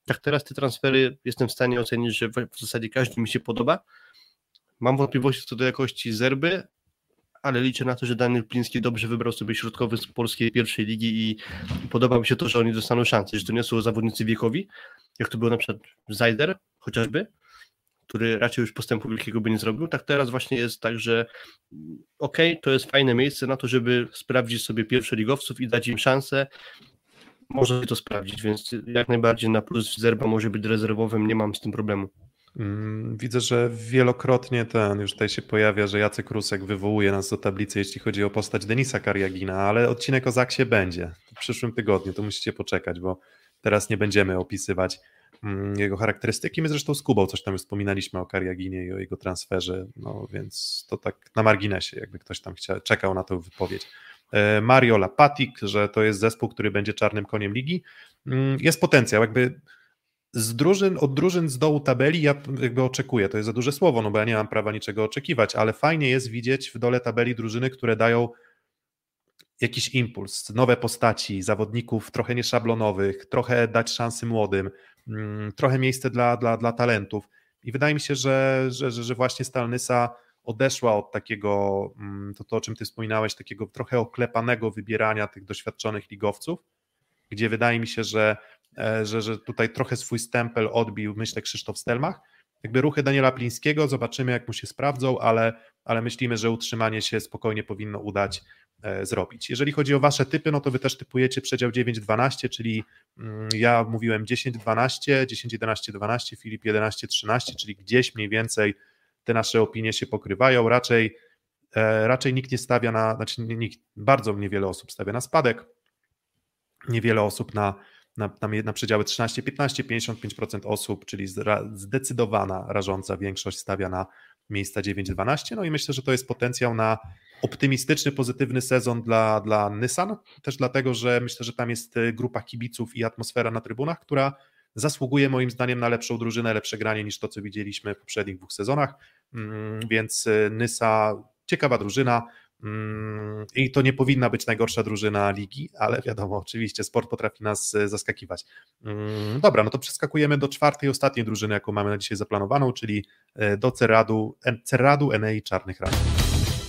Tak teraz te transfery jestem w stanie ocenić, że w zasadzie każdy mi się podoba. Mam wątpliwości co do jakości Zerby, ale liczę na to, że Daniel Pliński dobrze wybrał sobie środkowy z polskiej pierwszej ligi i podoba mi się to, że oni dostaną szansę, że to nie są zawodnicy wiekowi, jak to był na przykład Zajder chociażby, który raczej już postępu wielkiego by nie zrobił. Tak teraz właśnie jest tak, że okej, okay, to jest fajne miejsce na to, żeby sprawdzić sobie pierwszoligowców i dać im szansę. Może to sprawdzić, więc jak najbardziej na plus Zerba może być rezerwowym, nie mam z tym problemu. Mm, widzę, że wielokrotnie ten już tutaj się pojawia, że Jacek Rusek wywołuje nas do tablicy, jeśli chodzi o postać Denisa Kariagina, ale odcinek o Zaksie będzie w przyszłym tygodniu, to musicie poczekać, bo teraz nie będziemy opisywać mm, jego charakterystyki. My zresztą z Kubą coś tam już wspominaliśmy o Kariaginie i o jego transferze, no więc to tak na marginesie, jakby ktoś tam chciał, czekał na tę wypowiedź. E, Mario Lapatik, że to jest zespół, który będzie czarnym koniem ligi. Mm, jest potencjał, jakby z drużyn, od drużyn z dołu tabeli ja jakby oczekuję, to jest za duże słowo, no bo ja nie mam prawa niczego oczekiwać, ale fajnie jest widzieć w dole tabeli drużyny, które dają jakiś impuls, nowe postaci, zawodników trochę nieszablonowych, trochę dać szansy młodym, mm, trochę miejsce dla, dla, dla talentów. I wydaje mi się, że, że, że właśnie Stalnysa odeszła od takiego, mm, to, to o czym ty wspominałeś, takiego trochę oklepanego wybierania tych doświadczonych ligowców, gdzie wydaje mi się, że że, że tutaj trochę swój stempel odbił, myślę, Krzysztof Stelmach. Jakby ruchy Daniela Plińskiego, zobaczymy jak mu się sprawdzą, ale, ale myślimy, że utrzymanie się spokojnie powinno udać e, zrobić. Jeżeli chodzi o wasze typy, no to wy też typujecie przedział 9-12, czyli mm, ja mówiłem 10-12, 10-11-12, Filip 11-13, czyli gdzieś mniej więcej te nasze opinie się pokrywają. Raczej, e, raczej nikt nie stawia na, znaczy nikt, bardzo niewiele osób stawia na spadek, niewiele osób na na, na, na przedziały 13, 15, 55% osób, czyli zdecydowana, rażąca większość stawia na miejsca 9-12. No i myślę, że to jest potencjał na optymistyczny, pozytywny sezon dla, dla Nissan. Też dlatego, że myślę, że tam jest y, grupa kibiców i atmosfera na trybunach, która zasługuje moim zdaniem na lepszą drużynę, lepsze granie niż to, co widzieliśmy w poprzednich dwóch sezonach. Mm, więc y, Nysa, ciekawa drużyna, I to nie powinna być najgorsza drużyna ligi, ale wiadomo, oczywiście sport potrafi nas e, zaskakiwać. Mm, dobra, no to przeskakujemy do czwartej, ostatniej drużyny, jaką mamy na dzisiaj zaplanowaną, czyli e, do Cerradu, Cerradu Enei Czarnych Radom.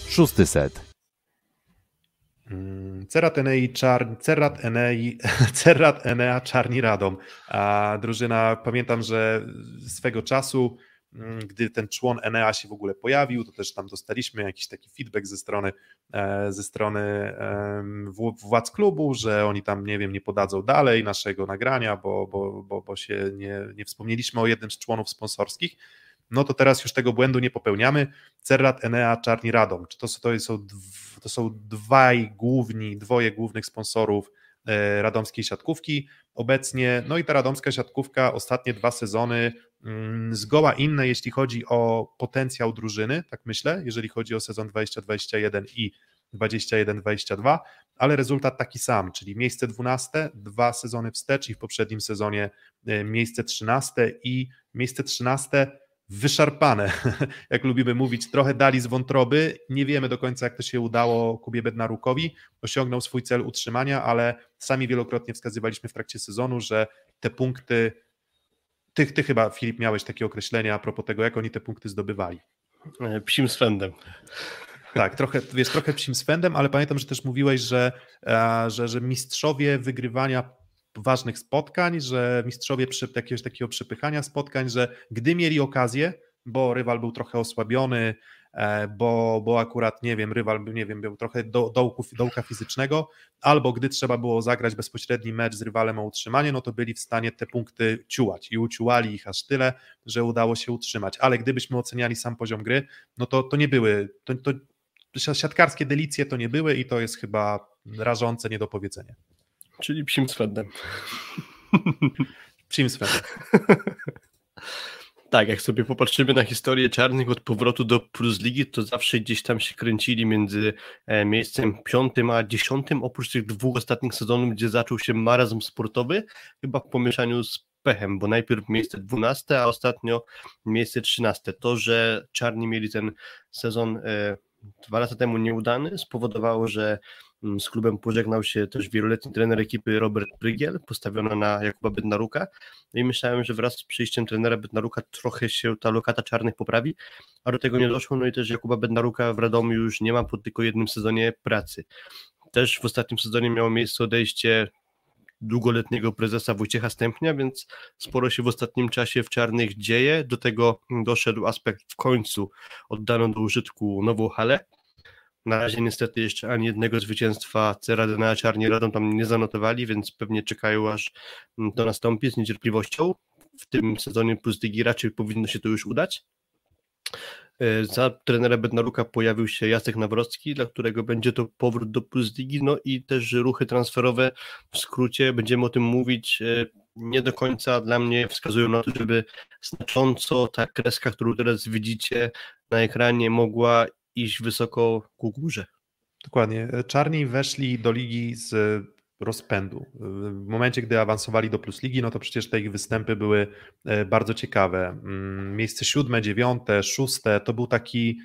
Szósty set. Mm, Cerrat Enei, Czar, Cerrat Enei, Cerrat Enea Czarni Radom. A drużyna, pamiętam, że swego czasu Mm, gdy ten człon Enea się w ogóle pojawił, to też tam dostaliśmy jakiś taki feedback ze strony, e, ze strony władz klubu, że oni tam, nie wiem, nie podadzą dalej naszego nagrania, bo, bo, bo, bo się nie, nie wspomnieliśmy o jednym z członów sponsorskich, no to teraz już tego błędu nie popełniamy. Cerrat, Enea, Czarni Radom. Czy to, to, są, to są dwaj główni, dwoje głównych sponsorów radomskiej siatkówki obecnie. No i ta radomska siatkówka ostatnie dwa sezony Mm, zgoła inne, jeśli chodzi o potencjał drużyny, tak myślę, jeżeli chodzi o sezon 2021 i 21-22, ale rezultat taki sam, czyli miejsce 12, dwa sezony wstecz i w poprzednim sezonie e, miejsce 13 i miejsce 13 wyszarpane, jak lubimy mówić, trochę dali z wątroby. Nie wiemy do końca, jak to się udało Kubie Bednarukowi. Osiągnął swój cel utrzymania, ale sami wielokrotnie wskazywaliśmy w trakcie sezonu, że te punkty. Ty, ty chyba, Filip, miałeś takie określenia a propos tego, jak oni te punkty zdobywali. E, psim swędem. Tak, trochę, wiesz, trochę psim swędem, ale pamiętam, że też mówiłeś, że, e, że, że mistrzowie wygrywania ważnych spotkań, że mistrzowie przy, jakiegoś takiego przepychania spotkań, że gdy mieli okazję, bo rywal był trochę osłabiony, e, bo, bo akurat, nie wiem, rywal nie wiem, był trochę do, dołka fizycznego, albo gdy trzeba było zagrać bezpośredni mecz z rywalem o utrzymanie, no to byli w stanie te punkty ciułać i uciułali ich aż tyle, że udało się utrzymać. Ale gdybyśmy oceniali sam poziom gry, no to, to nie były, to, to siatkarskie delicje to nie były i to jest chyba rażące nie. Czyli psim swędem. Psim swędem. Tak, jak sobie popatrzymy na historię czarnych od powrotu do Plus Ligi, to zawsze gdzieś tam się kręcili między e, miejscem piątym a dziesiątym, oprócz tych dwóch ostatnich sezonów, gdzie zaczął się marazm sportowy, chyba w pomieszaniu z pechem, bo najpierw miejsce dwunaste, a ostatnio miejsce trzynaste. To, że czarni mieli ten sezon e, dwa lata temu nieudany, spowodowało, że z klubem pożegnał się też wieloletni trener ekipy Robert Brygiel, postawiony na Jakuba Bednaruka no i myślałem, że wraz z przyjściem trenera Bednaruka trochę się ta lokata czarnych poprawi, a do tego nie doszło, no i też Jakuba Bednaruka w Radomiu już nie ma po tylko jednym sezonie pracy. Też w ostatnim sezonie miało miejsce odejście długoletniego prezesa Wojciecha Stępnia, więc sporo się w ostatnim czasie w Czarnych dzieje. Do tego doszedł aspekt w końcu oddano do użytku nową halę. Na razie niestety jeszcze ani jednego zwycięstwa Cerady na Czarni Radą tam nie zanotowali, więc pewnie czekają aż to nastąpi z niecierpliwością. W tym sezonie Plus Ligi raczej powinno się to już udać. E, za trenera Bednaruka pojawił się Jacek Nawrocki, dla którego będzie to powrót do Plus Ligi, no i też ruchy transferowe w skrócie, będziemy o tym mówić, e, nie do końca dla mnie wskazują na to, żeby znacząco ta kreska, którą teraz widzicie na ekranie mogła iść wysoko ku górze. Dokładnie. Czarni weszli do ligi z rozpędu. W momencie, gdy awansowali do Plus Ligi, no to przecież te ich występy były e, bardzo ciekawe. Mm, miejsce siódme, dziewiąte, szóste, to był taki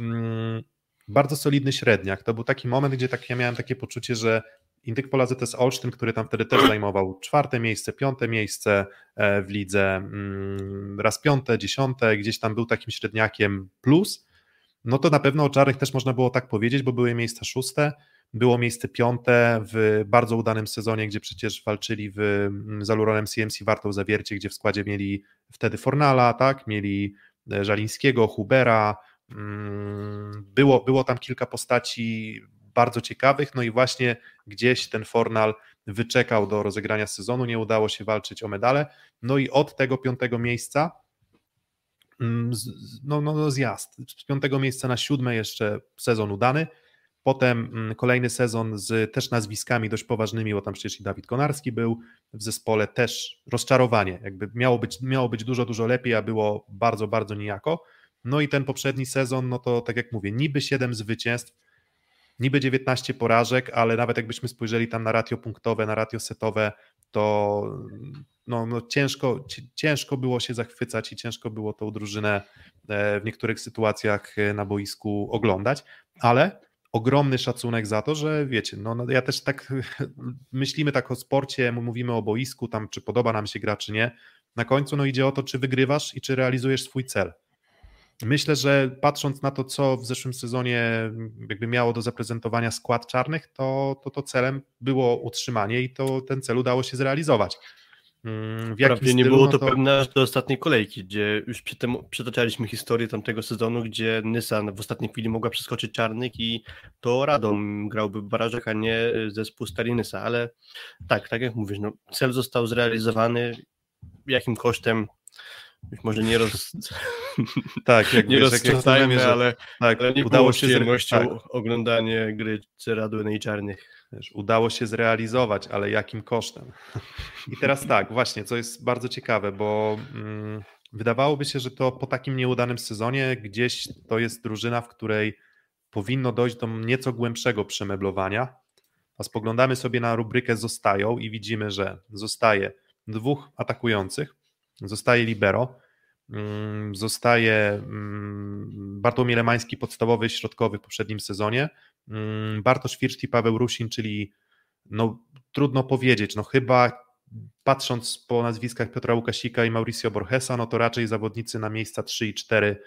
mm, bardzo solidny średniak. To był taki moment, gdzie tak, ja miałem takie poczucie, że Indyk Pola ZS Olsztyn, który tam wtedy też zajmował czwarte miejsce, piąte miejsce e, w lidze, mm, raz piąte, dziesiąte, gdzieś tam był takim średniakiem plus, no to na pewno o Czarnych też można było tak powiedzieć, bo były miejsca szóste, było miejsce piąte w bardzo udanym sezonie, gdzie przecież walczyli w, mm, z CMC Wartą Zawiercie, gdzie w składzie mieli wtedy Fornala, tak, mieli e, Żalińskiego, Hubera, mm, było, było tam kilka postaci bardzo ciekawych, no i właśnie gdzieś ten Fornal wyczekał do rozegrania sezonu, nie udało się walczyć o medale, no i od tego piątego miejsca no, no, no zjazd, z piątego miejsca na siódme jeszcze sezon udany, Potem mm, kolejny sezon z też nazwiskami dość poważnymi, bo tam przecież i Dawid Konarski był w zespole, też rozczarowanie. Jakby miało być, miało być dużo, dużo lepiej, a było bardzo, bardzo nijako. No i ten poprzedni sezon, no to tak jak mówię, niby 7 zwycięstw, niby 19 porażek, ale nawet jakbyśmy spojrzeli tam na ratio punktowe, na ratio setowe, to no, no ciężko, ciężko było się zachwycać i ciężko było tą drużynę e, w niektórych sytuacjach e, na boisku oglądać, ale ogromny szacunek za to, że wiecie, no, no ja też tak myślimy tak o sporcie, mówimy o boisku, tam czy podoba nam się gra, czy nie. Na końcu no idzie o to, czy wygrywasz i czy realizujesz swój cel. Myślę, że patrząc na to, co w zeszłym sezonie jakby miało do zaprezentowania skład czarnych, to, to, to celem było utrzymanie i to ten cel udało się zrealizować. Mm, w Prawdzie nie było to, to pewne aż do ostatniej kolejki, gdzie już przytem, przytaczaliśmy historię tamtego sezonu, gdzie Nysa w ostatniej chwili mogła przeskoczyć Czarnych i to Radom grałby w barażach, a nie zespół Stary Nysa, ale tak, tak jak mówisz, no, cel został zrealizowany, jakim kosztem już może nie roz... tak, jak nie wiesz, rozczytajmy, jak ale, tak, ale nie udało się z tak. oglądanie gry Ceradły i Czarnych. Wiesz, udało się zrealizować, ale jakim kosztem? I teraz tak, właśnie, co jest bardzo ciekawe, bo mm, wydawałoby się, że to po takim nieudanym sezonie gdzieś to jest drużyna, w której powinno dojść do nieco głębszego przemeblowania. A spoglądamy sobie na rubrykę zostają i widzimy, że zostaje dwóch atakujących, zostaje libero, mm, zostaje mm, Bartłomiej Lemański, podstawowy środkowy w poprzednim sezonie, mm, Bartosz Firszti, Paweł Rusin, czyli no, trudno powiedzieć, no chyba patrząc po nazwiskach Piotra Łukasika i Mauricio Borgesa, no to raczej zawodnicy na miejsca 3 i 4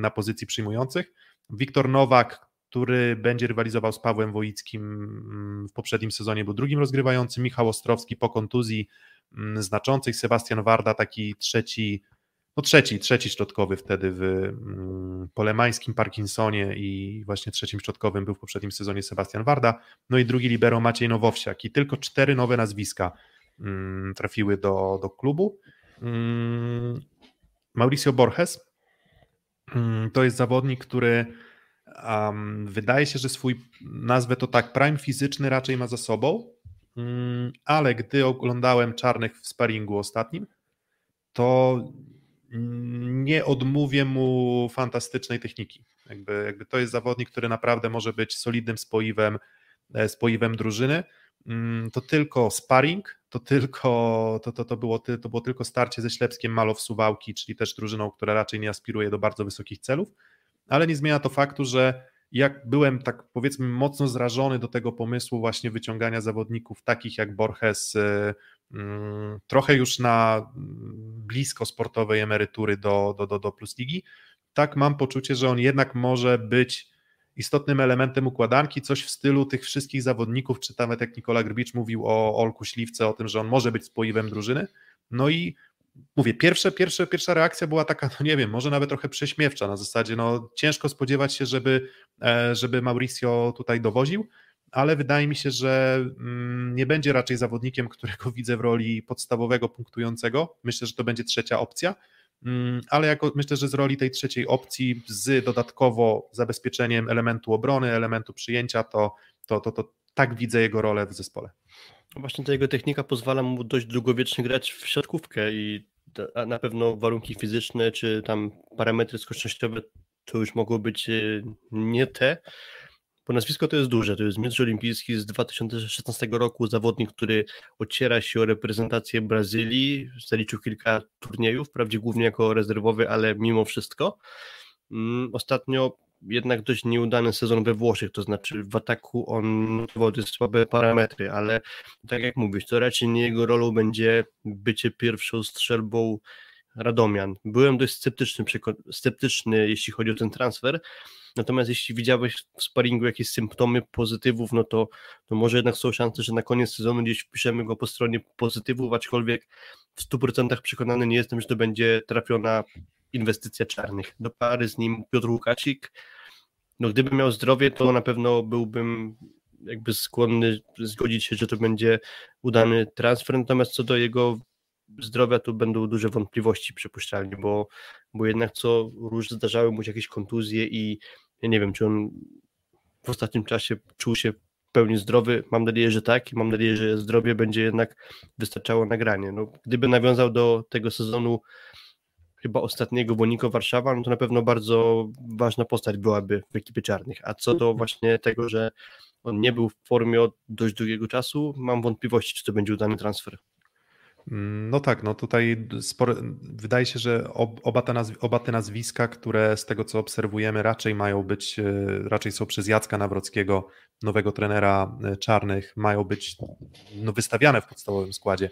na pozycji przyjmujących. Wiktor Nowak, który będzie rywalizował z Pawłem Wojickim w poprzednim sezonie, był drugim rozgrywającym, Michał Ostrowski po kontuzji mm, znaczącej, Sebastian Warda taki trzeci, no trzeci, trzeci środkowy wtedy w mm, polemańskim Parkinsonie i właśnie trzecim środkowym był w poprzednim sezonie Sebastian Warda, no i drugi libero Maciej Nowowsiak. I tylko cztery nowe nazwiska trafiły do, do klubu. Mauricio Borges. To jest zawodnik, który Um, wydaje się, że swój, nazwę to tak, prime fizyczny raczej ma za sobą, ale gdy oglądałem czarnych w sparingu ostatnim, to nie odmówię mu fantastycznej techniki. Jakby, jakby to jest zawodnik, który naprawdę może być solidnym spoiwem, e, spoiwem drużyny. Um, to tylko sparring, to tylko to, to, to, było, to było tylko starcie ze Ślepskiem Malow Suwałki, czyli też drużyną, która raczej nie aspiruje do bardzo wysokich celów ale nie zmienia to faktu, że jak byłem tak powiedzmy mocno zrażony do tego pomysłu właśnie wyciągania zawodników takich jak Borges, y, mm, trochę już na mm, blisko sportowej emerytury do, do, do, do Plus Ligi, tak mam poczucie, że on jednak może być istotnym elementem układanki, coś w stylu tych wszystkich zawodników, czy nawet jak Nikola Grbicz mówił o Olku Śliwce, o tym, że on może być spoiwem drużyny, no i mówię, pierwsze, pierwsze, pierwsza reakcja była taka, no nie wiem, może nawet trochę prześmiewcza na zasadzie, no ciężko spodziewać się, żeby, e, żeby Mauricio tutaj dowoził, ale wydaje mi się, że mm, nie będzie raczej zawodnikiem, którego widzę w roli podstawowego punktującego. Myślę, że to będzie trzecia opcja, mm, ale jako, myślę, że z roli tej trzeciej opcji z dodatkowo zabezpieczeniem elementu obrony, elementu przyjęcia, to, to, to, to tak widzę jego rolę w zespole. No właśnie ta jego technika pozwala mu dość długowiecznie grać w siatkówkę i na pewno warunki fizyczne czy tam parametry skocznościowe to już mogło być e, nie te, bo nazwisko to jest duże, to jest mistrz olimpijski z 2016 roku, zawodnik, który ociera się o reprezentację Brazylii, zaliczył kilka turniejów, wprawdzie głównie jako rezerwowy, ale mimo wszystko. Mm, ostatnio jednak dość nieudany sezon we Włoszech, to znaczy w ataku on dość słabe parametry, ale tak jak mówisz, to raczej nie jego rolą będzie bycie pierwszą strzelbą Radomian. Byłem dość sceptyczny, sceptyczny jeśli chodzi o ten transfer, natomiast jeśli widziałeś w sparingu jakieś symptomy pozytywów, no to, to może jednak są szanse, że na koniec sezonu gdzieś wpiszemy go po stronie pozytywów, aczkolwiek w 100% przekonany nie jestem, że to będzie trafiona inwestycja czarnych. Do pary z nim Piotr Łukasik. No gdybym miał zdrowie, to na pewno byłbym jakby skłonny zgodzić się, że to będzie udany transfer, natomiast co do jego zdrowia, to będą duże wątpliwości przypuszczalnie, bo, bo jednak co róż zdarzały mu się jakieś kontuzje i ja nie wiem, czy on w ostatnim czasie czuł się w pełni zdrowy. Mam nadzieję, że tak i mam nadzieję, że zdrowie będzie jednak wystarczało nagranie. No, gdyby nawiązał do tego sezonu chyba ostatniego Boniko Warszawa, no to na pewno bardzo ważna postać byłaby w ekipie czarnych. A co do mhm. właśnie tego, że on nie był w formie od dość długiego czasu, mam wątpliwości, czy to będzie udany transfer. Mm, no tak, no tutaj sporo, wydaje się, że oba te, nazw, oba te nazwiska, które z tego co obserwujemy raczej mają być, e, raczej są przez Jacka Nawrockiego, nowego trenera e, czarnych, mają być no, wystawiane w podstawowym składzie,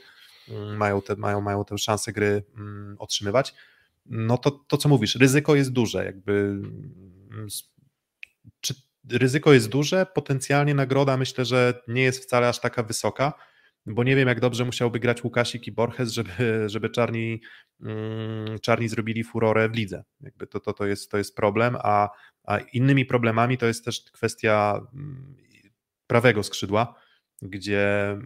mm, mają te, mają, mają tę szansę gry mm, otrzymywać no to, to co mówisz, ryzyko jest duże, jakby mm, czy ryzyko jest duże, potencjalnie nagroda myślę, że nie jest wcale aż taka wysoka, bo nie wiem jak dobrze musiałby grać Łukasik i Borges, żeby, żeby czarni, mm, czarni zrobili furorę w lidze. Jakby to, to, to, jest, to jest problem, a, a innymi problemami to jest też kwestia mm, prawego skrzydła, gdzie,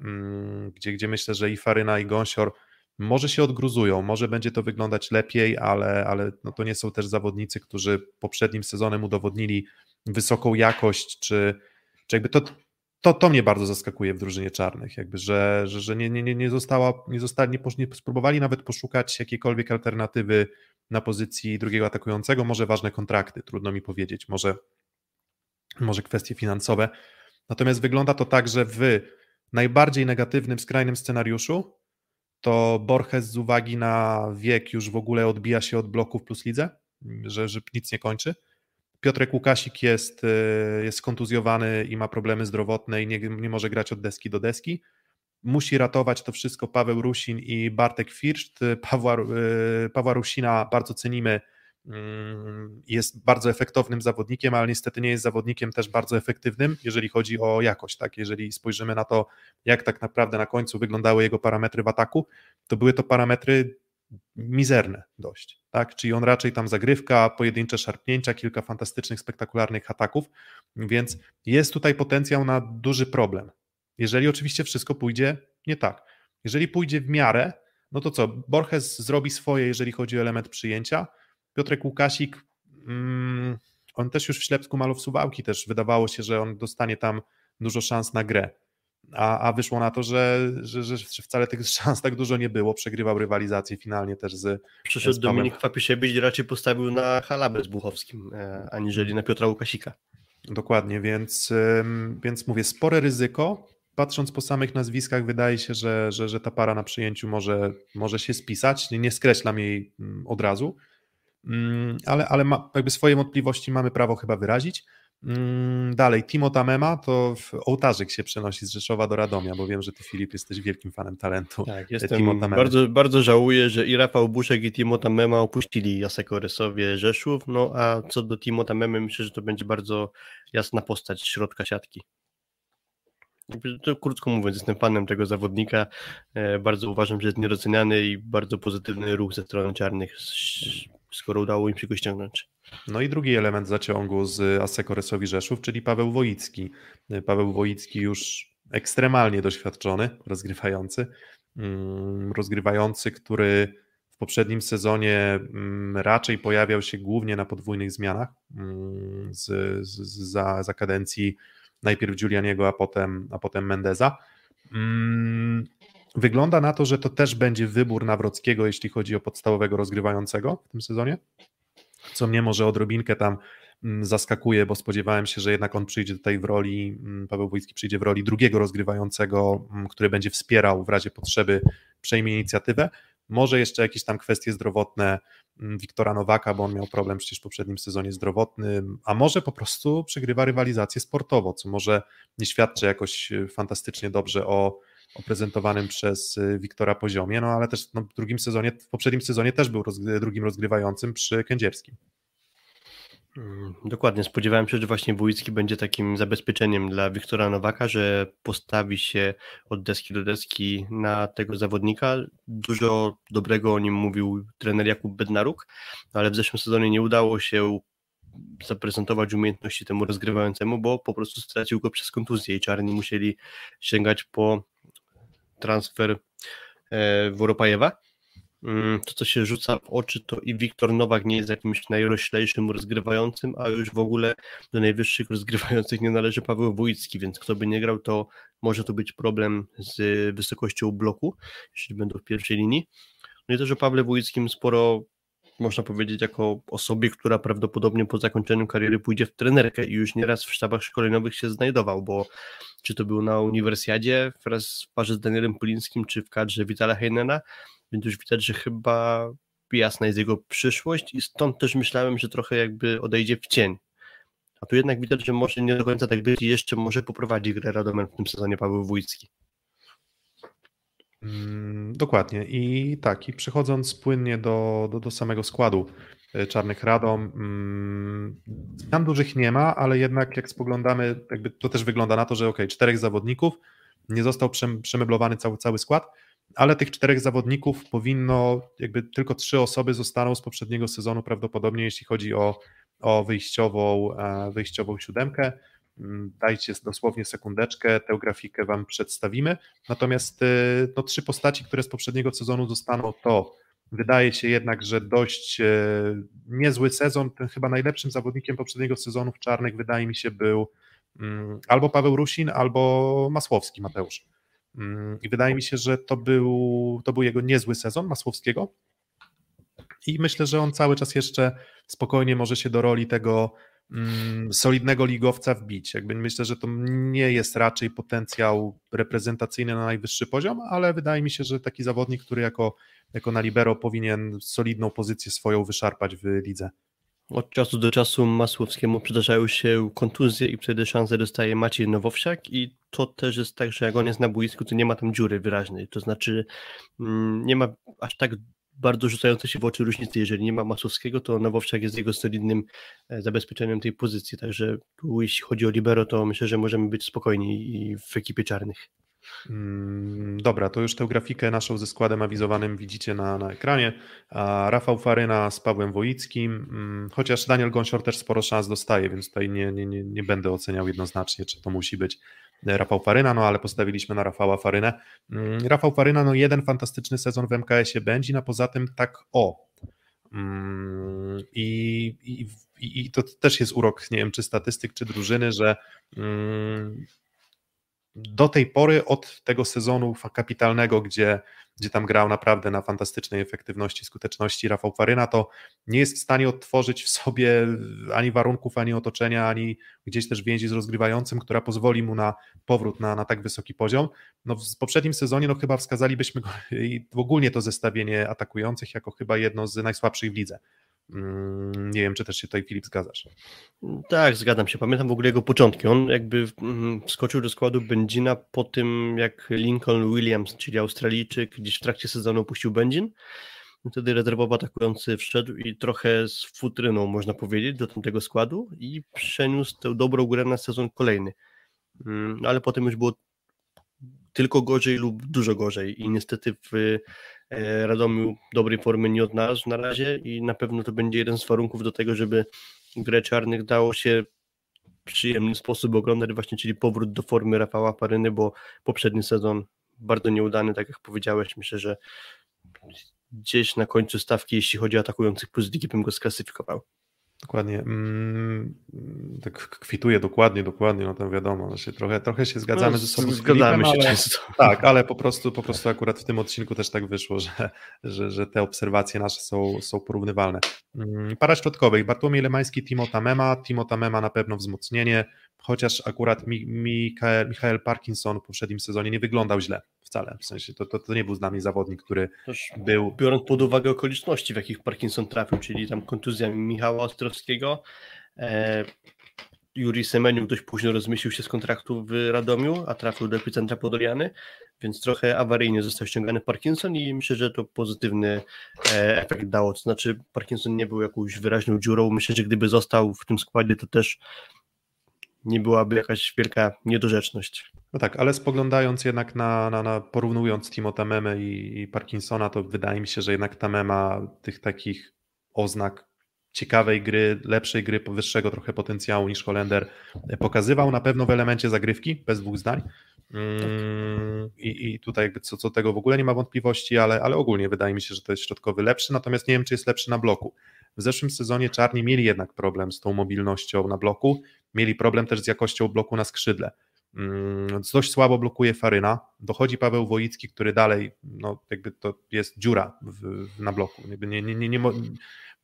gdzie, gdzie myślę, że i Faryna i Gąsior może się odgruzują, może będzie to wyglądać lepiej, ale, ale no to nie są też zawodnicy, którzy poprzednim sezonem udowodnili wysoką jakość, czy, czy jakby to, to, to mnie bardzo zaskakuje w drużynie czarnych, jakby, że, że, że nie, nie, nie została, nie zostali, nie, spróbowali nawet poszukać jakiejkolwiek alternatywy na pozycji drugiego atakującego, może ważne kontrakty, trudno mi powiedzieć, może może kwestie finansowe. Natomiast wygląda to tak, że w najbardziej negatywnym, skrajnym scenariuszu to Borges z uwagi na wiek już w ogóle odbija się od bloków plus lidze, że, że nic nie kończy. Piotrek Łukasik jest, y, jest kontuzjowany i ma problemy zdrowotne i nie, nie może grać od deski do deski. Musi ratować to wszystko Paweł Rusin i Bartek Firszt. Pawła, y, Pawła Rusina bardzo cenimy, jest bardzo efektownym zawodnikiem, ale niestety nie jest zawodnikiem też bardzo efektywnym, jeżeli chodzi o jakość. Tak? Jeżeli spojrzymy na to, jak tak naprawdę na końcu wyglądały jego parametry w ataku, to były to parametry mizerne dość, tak? Czyli on raczej tam zagrywka, pojedyncze szarpnięcia, kilka fantastycznych, spektakularnych ataków, więc jest tutaj potencjał na duży problem. Jeżeli oczywiście wszystko pójdzie nie tak. Jeżeli pójdzie w miarę, no to co? Borges zrobi swoje, jeżeli chodzi o element przyjęcia. Piotrek Łukasik, mm, on też już w Ślepsku malów Suwałki też wydawało się, że on dostanie tam dużo szans na grę a, a wyszło na to, że, że, że wcale tych szans tak dużo nie było. Przegrywał rywalizację finalnie też z. Przyszedł z Dominik Kwapisiewicz i raczej postawił na Halabę z Buchowskim, e, aniżeli na Piotra Łukasika. Dokładnie, więc, więc mówię, spore ryzyko. Patrząc po samych nazwiskach, wydaje się, że, że, że ta para na przyjęciu może, może się spisać. Nie, nie skreślam jej mm, od razu, ale, ale ma, jakby swoje wątpliwości mamy prawo chyba wyrazić. Mm, dalej, Timo Tamema to ołtarzyk się przenosi z Rzeszowa do Radomia, bo wiem, że ty Filip jesteś wielkim fanem talentu. Tak, jestem Timo bardzo, bardzo żałuję, że i Rafał Buszek i Timo Tamema opuścili Jaseko Rysowie Rzeszów, no a co do Timo Tamemy myślę, że to będzie bardzo jasna postać środka siatki. To krótko mówiąc, jestem fanem tego zawodnika. E, bardzo uważam, że jest niedoceniany i bardzo pozytywny ruch ze strony czarnych, skoro udało im się go ściągnąć. No i drugi element zaciągu z Asekoresowi Rzeszów, czyli Paweł Wojicki. Paweł Wojicki już ekstremalnie doświadczony, rozgrywający, mm, rozgrywający, który w poprzednim sezonie mm, raczej pojawiał się głównie na podwójnych zmianach mm, z, z, za, za kadencji najpierw Giulianiego, a potem, a potem Mendeza. Wygląda na to, że to też będzie wybór Nawrockiego, jeśli chodzi o podstawowego rozgrywającego w tym sezonie co mnie może odrobinkę tam mm, zaskakuje, bo spodziewałem się, że jednak on przyjdzie tutaj w roli, mm, Paweł Wójcki przyjdzie w roli drugiego rozgrywającego, mm, który będzie wspierał w razie potrzeby, przejmie inicjatywę. Może jeszcze jakieś tam kwestie zdrowotne Wiktora Nowaka, bo on miał problem przecież w poprzednim sezonie zdrowotny, a może po prostu przegrywa rywalizację sportowo, co może nie świadczy jakoś e, fantastycznie dobrze o, o prezentowanym przez e, Wiktora poziomie, no ale też no, w drugim sezonie, w poprzednim sezonie też był roz, drugim rozgrywającym przy Kędzierskim. Mm, dokładnie, spodziewałem się, że właśnie Wójcki będzie takim zabezpieczeniem dla Wiktora Nowaka, że postawi się od deski do deski na tego zawodnika. Dużo dobrego o nim mówił trener Jakub Bednaruk, ale w zeszłym sezonie nie udało się zaprezentować umiejętności temu rozgrywającemu, bo po prostu stracił go przez kontuzję i czarni musieli sięgać po transfer e, Woropajewa. Mm, to, co się rzuca w oczy, to i Wiktor Nowak nie jest jakimś najroślejszym rozgrywającym, a już w ogóle do najwyższych rozgrywających nie należy Paweł Wójcki, więc kto by nie grał, to może to być problem z wysokością bloku, jeśli będą w pierwszej linii. No i też o Pawle Wójckim sporo można powiedzieć, jako osobie, która prawdopodobnie po zakończeniu kariery pójdzie w trenerkę i już nieraz w sztabach szkoleniowych się znajdował, bo czy to był na uniwersjadzie wraz w parze z Danielem Polińskim, czy w kadrze Witala Heinena, więc już widać, że chyba jasna jest jego przyszłość i stąd też myślałem, że trochę jakby odejdzie w cień. A tu jednak widać, że może nie do końca tak być i jeszcze może poprowadzi grę Radomen w tym sezonie Paweł Wójcki. Mm, dokładnie. I tak, i przechodząc płynnie do, do, do samego składu e, Czarnych Radom, mm, zmian dużych nie ma, ale jednak jak spoglądamy, jakby to też wygląda na to, że ok, czterech zawodników, nie został przemeblowany cały, cały skład, ale tych czterech zawodników powinno, jakby tylko trzy osoby zostaną z poprzedniego sezonu prawdopodobnie, jeśli chodzi o, o wyjściową, e, wyjściową siódemkę. Mm, dajcie dosłownie sekundeczkę, tę grafikę Wam przedstawimy. Natomiast e, no, trzy postaci, które z poprzedniego sezonu zostaną, to wydaje się jednak, że dość e, niezły sezon. Ten chyba najlepszym zawodnikiem poprzedniego sezonu w czarnych wydaje mi się był mm, albo Paweł Rusin, albo Masłowski Mateusz. Mm, I wydaje mi się, że to był, to był jego niezły sezon Masłowskiego. I myślę, że on cały czas jeszcze spokojnie może się do roli tego solidnego ligowca wbić. Jakby myślę, że to nie jest raczej potencjał reprezentacyjny na najwyższy poziom, ale wydaje mi się, że taki zawodnik, który jako, jako na libero powinien solidną pozycję swoją wyszarpać w lidze. Od czasu do czasu Masłowskiemu przydarzają się kontuzje i wtedy szansę dostaje Maciej Nowowsiak i to też jest tak, że jak on jest na boisku, to nie ma tam dziury wyraźnej, to znaczy mm, nie ma aż tak bardzo rzucające się w oczy różnicy. Jeżeli nie ma Masłowskiego, to Nowowsiak jest jego solidnym e, zabezpieczeniem tej pozycji. Także tu, jeśli chodzi o Libero, to myślę, że możemy być spokojni w ekipie czarnych. Mm, dobra, to już tę grafikę naszą ze składem awizowanym widzicie na, na ekranie. Rafał Faryna z Pawłem Wojickim, mm, chociaż Daniel Gąsior też sporo szans dostaje, więc tutaj nie, nie, nie, nie będę oceniał jednoznacznie, czy to musi być Rafał Faryna, no ale postawiliśmy na Rafała Farynę. Mm, Rafał Faryna, no jeden fantastyczny sezon w MKS-ie będzie, a poza tym tak o. I, i, I to też jest urok, nie wiem, czy statystyk, czy drużyny, że do tej pory od tego sezonu kapitalnego, gdzie, gdzie tam grał naprawdę na fantastycznej efektywności, skuteczności Rafał Faryna, to nie jest w stanie odtworzyć w sobie ani warunków, ani otoczenia, ani gdzieś też więzi z rozgrywającym, która pozwoli mu na powrót na, na tak wysoki poziom. No w poprzednim sezonie no chyba wskazalibyśmy go i ogólnie to zestawienie atakujących jako chyba jedno z najsłabszych w lidze. Mm, nie wiem, czy też się tutaj Filip zgadzasz. Tak, zgadzam się. Pamiętam w ogóle jego początki. On jakby mm, wskoczył do składu Benzina po tym, jak Lincoln Williams, czyli Australijczyk, gdzieś w trakcie sezonu opuścił Benzin. Wtedy rezerwowo atakujący wszedł i trochę z futryną, można powiedzieć, do tamtego składu i przeniósł tę dobrą grę na sezon kolejny. Mm, ale potem już było tylko gorzej lub dużo gorzej i niestety w E, Radomiu dobrej formy nie odnalazł na razie i na pewno to będzie jeden z warunków do tego, żeby grę czarnych dało się w przyjemny sposób oglądać właśnie, czyli powrót do formy Rafała Paryny, bo poprzedni sezon bardzo nieudany, tak jak powiedziałeś, myślę, że gdzieś na końcu stawki, jeśli chodzi o atakujących bym go sklasyfikował. Dokładnie. Mm, tak kwituje dokładnie, dokładnie, no to wiadomo, trochę, trochę się zgadzamy no, ze sobą. Zgadzamy się ale, często. Tak, ale po prostu, po prostu akurat w tym odcinku też tak wyszło, że, że, że te obserwacje nasze są, są porównywalne. Mm, para środkowych. Bartłomiej Lemański, Timo Tamema. Timo Tamema na pewno wzmocnienie, chociaż akurat Michael, Michael Parkinson w poprzednim sezonie nie wyglądał źle wcale. W sensie to, to, to nie był z nami zawodnik, który Też był. Biorąc pod uwagę okoliczności, w jakich Parkinson trafił, czyli tam kontuzja Michała Ostrowskiego. E, Juri Semeniuk dość późno rozmyślił się z kontraktu w Radomiu, a trafił do epicentra Podoliany, więc trochę awaryjnie został ściągany Parkinson i myślę, że to pozytywny e, efekt dało. To znaczy Parkinson nie był jakąś wyraźną dziurą. Myślę, że gdyby został w tym składzie, to też nie byłaby jakaś wielka niedorzeczność. No tak, ale spoglądając jednak na, na, na porównując Timo Tamemę i, i Parkinsona, to wydaje mi się, że jednak Tamema tych takich oznak ciekawej gry, lepszej gry, wyższego trochę potencjału niż Holender pokazywał na pewno w elemencie zagrywki, bez dwóch zdań. Mm, I, I tutaj jakby co, co tego w ogóle nie ma wątpliwości, ale, ale ogólnie wydaje mi się, że to jest środkowy lepszy, natomiast nie wiem, czy jest lepszy na bloku. W zeszłym sezonie Czarni mieli jednak problem z tą mobilnością na bloku, mieli problem też z jakością bloku na skrzydle. Mm, dość słabo blokuje Faryna. Dochodzi Paweł Wojicki, który dalej, no jakby to jest dziura w, na bloku. Nie, nie, nie, nie,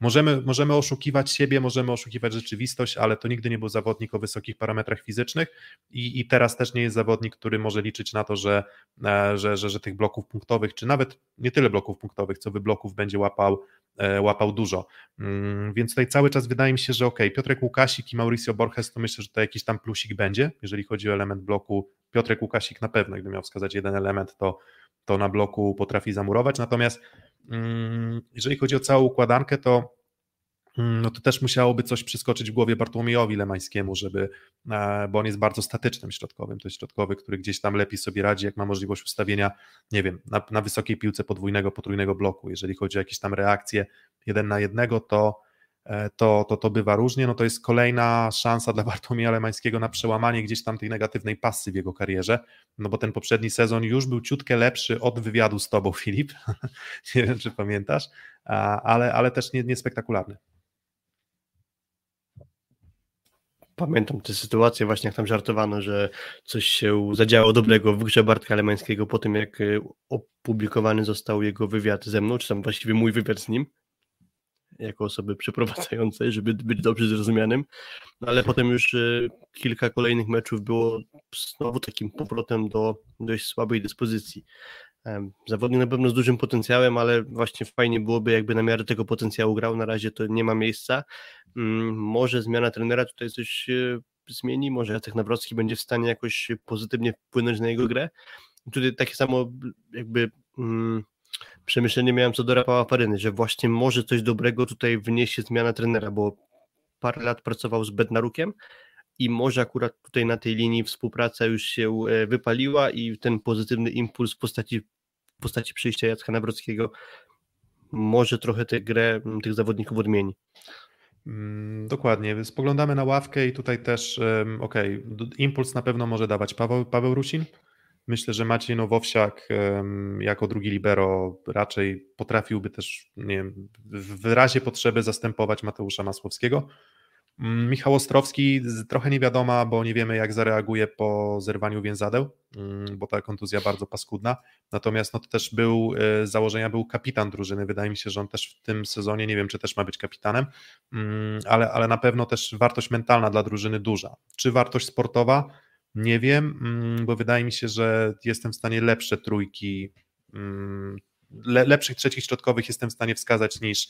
możemy, możemy oszukiwać siebie, możemy oszukiwać rzeczywistość, ale to nigdy nie był zawodnik o wysokich parametrach fizycznych i, i teraz też nie jest zawodnik, który może liczyć na to, że, e, że, że, że tych bloków punktowych, czy nawet nie tyle bloków punktowych, co by bloków będzie łapał E, łapał dużo. Mm, więc tutaj cały czas wydaje mi się, że ok, Piotrek Łukasik i Mauricio Borges to myślę, że to jakiś tam plusik będzie, jeżeli chodzi o element bloku. Piotrek Łukasik na pewno, gdybym miał wskazać jeden element, to, to na bloku potrafi zamurować. Natomiast jeżeli chodzi o całą układankę, to Mm, no to też musiałoby coś przyskoczyć w głowie Bartłomiejowi Lemańskiemu, żeby, e, bo on jest bardzo statycznym środkowym, to jest środkowy, który gdzieś tam lepiej sobie radzi, jak ma możliwość ustawienia, nie wiem, na, na wysokiej piłce podwójnego, potrójnego bloku, jeżeli chodzi o jakieś tam reakcje jeden na jednego, to, to, to, to bywa różnie, no to jest kolejna szansa dla Bartłomieja Lemańskiego na przełamanie gdzieś tam tej negatywnej pasy w jego karierze, no bo ten poprzedni sezon już był ciutkę lepszy od wywiadu z tobą, Filip, nie wiem, czy pamiętasz, ale, ale też nie, niespektakularny. Pamiętam tę sytuację właśnie, jak tam żartowano, że coś się zadziało dobrego w grze Bartka Lemańskiego po tym, jak e, opublikowany został jego wywiad ze mną, czy tam właściwie mój wywiad z nim. Jako osoby przeprowadzającej, żeby być dobrze zrozumianym, no ale potem już y, kilka kolejnych meczów było znowu takim powrotem do dość słabej dyspozycji. Zawodnik na pewno z dużym potencjałem, ale właśnie fajnie byłoby, jakby na miarę tego potencjału grał. Na razie to nie ma miejsca. Mm, może zmiana trenera tutaj coś y, zmieni, może Jacek Nawrocki będzie w stanie jakoś pozytywnie wpłynąć na jego grę. Tutaj takie samo jakby mm, przemyślenie miałem co do Rafała Faryny, że właśnie może coś dobrego tutaj wniesie zmiana trenera, bo parę lat pracował z Bednarukiem i może akurat tutaj na tej linii współpraca już się e, wypaliła i ten pozytywny impuls w postaci, w postaci przyjścia Jacka Nawrockiego może trochę tę grę tych zawodników odmieni. Mm, dokładnie. Spoglądamy na ławkę i tutaj też, okej, okay, impuls na pewno może dawać Paweł, Paweł Rusin. Myślę, że Maciej Nowowsiak jako drugi libero raczej potrafiłby też nie wiem, w razie potrzeby zastępować Mateusza Masłowskiego. Mm, Michał Ostrowski trochę nie wiadoma, bo nie wiemy jak zareaguje po zerwaniu więzadeł, mm, bo ta kontuzja bardzo paskudna. Natomiast no to też był e, z założenia był kapitan drużyny. Wydaje mi się, że on też w tym sezonie, nie wiem czy też ma być kapitanem, mm, ale, ale na pewno też wartość mentalna dla drużyny duża. Czy wartość sportowa? Nie wiem, bo wydaje mi się, że jestem w stanie lepsze trójki le, lepszych trzecich środkowych jestem w stanie wskazać niż,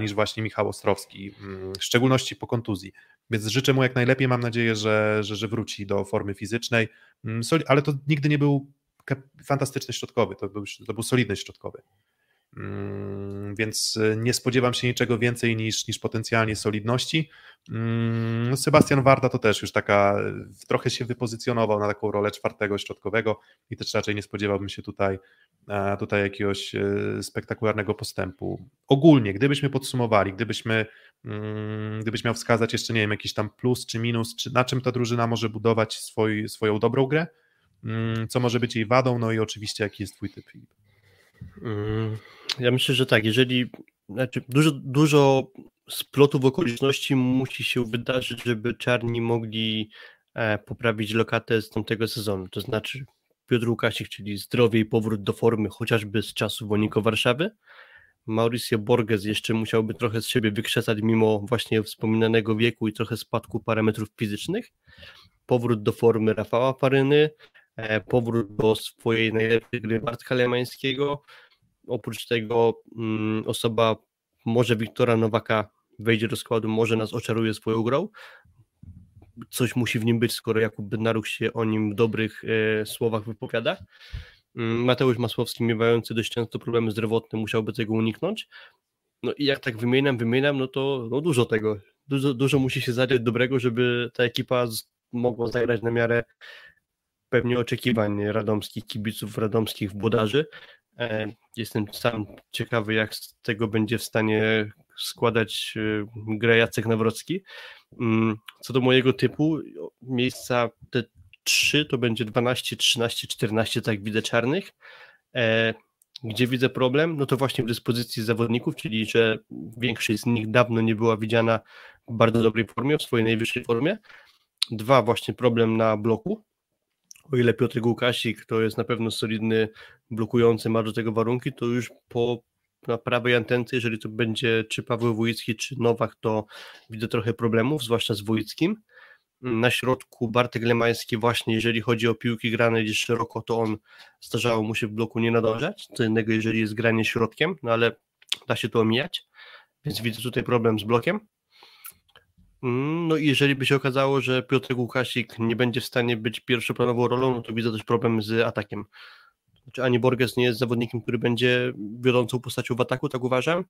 niż właśnie Michał Ostrowski, mm, w szczególności po kontuzji. Więc życzę mu jak najlepiej, mam nadzieję, że, że, że wróci do formy fizycznej, mm, ale to nigdy nie był fantastyczny środkowy, to był, to był solidny środkowy. Mm, więc y, nie spodziewam się niczego więcej niż, niż potencjalnie solidności. Mm, Sebastian Warda to też już taka, trochę się wypozycjonował na taką rolę czwartego środkowego i też raczej nie spodziewałbym się tutaj, e, tutaj jakiegoś e, spektakularnego postępu. Ogólnie, gdybyśmy podsumowali, gdybyśmy, mm, gdybyś miał wskazać jeszcze, nie wiem, jakiś tam plus czy minus, czy na czym ta drużyna może budować swój, swoją dobrą grę, co może być jej wadą, no i oczywiście jaki jest twój typ, Filip. Ja myślę, że tak, jeżeli znaczy dużo, dużo splotów okoliczności musi się wydarzyć, żeby czarni mogli e, poprawić lokatę z tamtego sezonu. To znaczy Piotr Łukasik, czyli zdrowie i powrót do formy chociażby z czasów Woniko Warszawy. Mauricio Borges jeszcze musiałby trochę z siebie wykrzesać mimo właśnie wspominanego wieku i trochę spadku parametrów fizycznych. Powrót do formy Rafała Faryny, e, powrót do swojej najlepszej gry Bartka Lemańskiego, oprócz tego mm, osoba może Wiktora Nowaka wejdzie do składu, może nas oczaruje swoją grą. Coś musi w nim być, skoro Jakub Bednaruk się o nim w dobrych e, słowach wypowiada. Mm, Mateusz Masłowski, miewający dość często problemy zdrowotne, musiałby tego uniknąć. No i jak tak wymieniam, wymieniam, no to no dużo tego. Dużo, dużo musi się zadziać dobrego, żeby ta ekipa z, mogła zagrać na miarę pewnie oczekiwań radomskich kibiców, radomskich włodarzy. E, jestem sam ciekawy, jak z tego będzie w stanie składać e, grę Jacek Nawrocki. Mm, co do mojego typu, miejsca te trzy to będzie 12, 13, 14, tak widzę czarnych. E, gdzie widzę problem? No to właśnie w dyspozycji zawodników, czyli że większość z nich dawno nie była widziana w bardzo dobrej formie, w swojej najwyższej formie. Dwa, właśnie problem na bloku, o ile Piotr Łukasik to jest na pewno solidny blokujący, ma do tego warunki, to już po na prawej antence, jeżeli to będzie czy Paweł Wójcki, czy Nowak, to widzę trochę problemów, zwłaszcza z Wójckim. Na środku Bartek Lemański właśnie, jeżeli chodzi o piłki grane gdzieś szeroko, to on starzało mu się w bloku nie nadążać, co innego jeżeli jest granie środkiem, no ale da się to omijać, więc widzę tutaj problem z blokiem. Mm, no i jeżeli by się okazało, że Piotr Łukasik nie będzie w stanie być pierwszoplanową rolą, no to widzę też problem z atakiem. Znaczy ani Borges nie jest zawodnikiem, który będzie wiodącą postacią w ataku, tak uważam.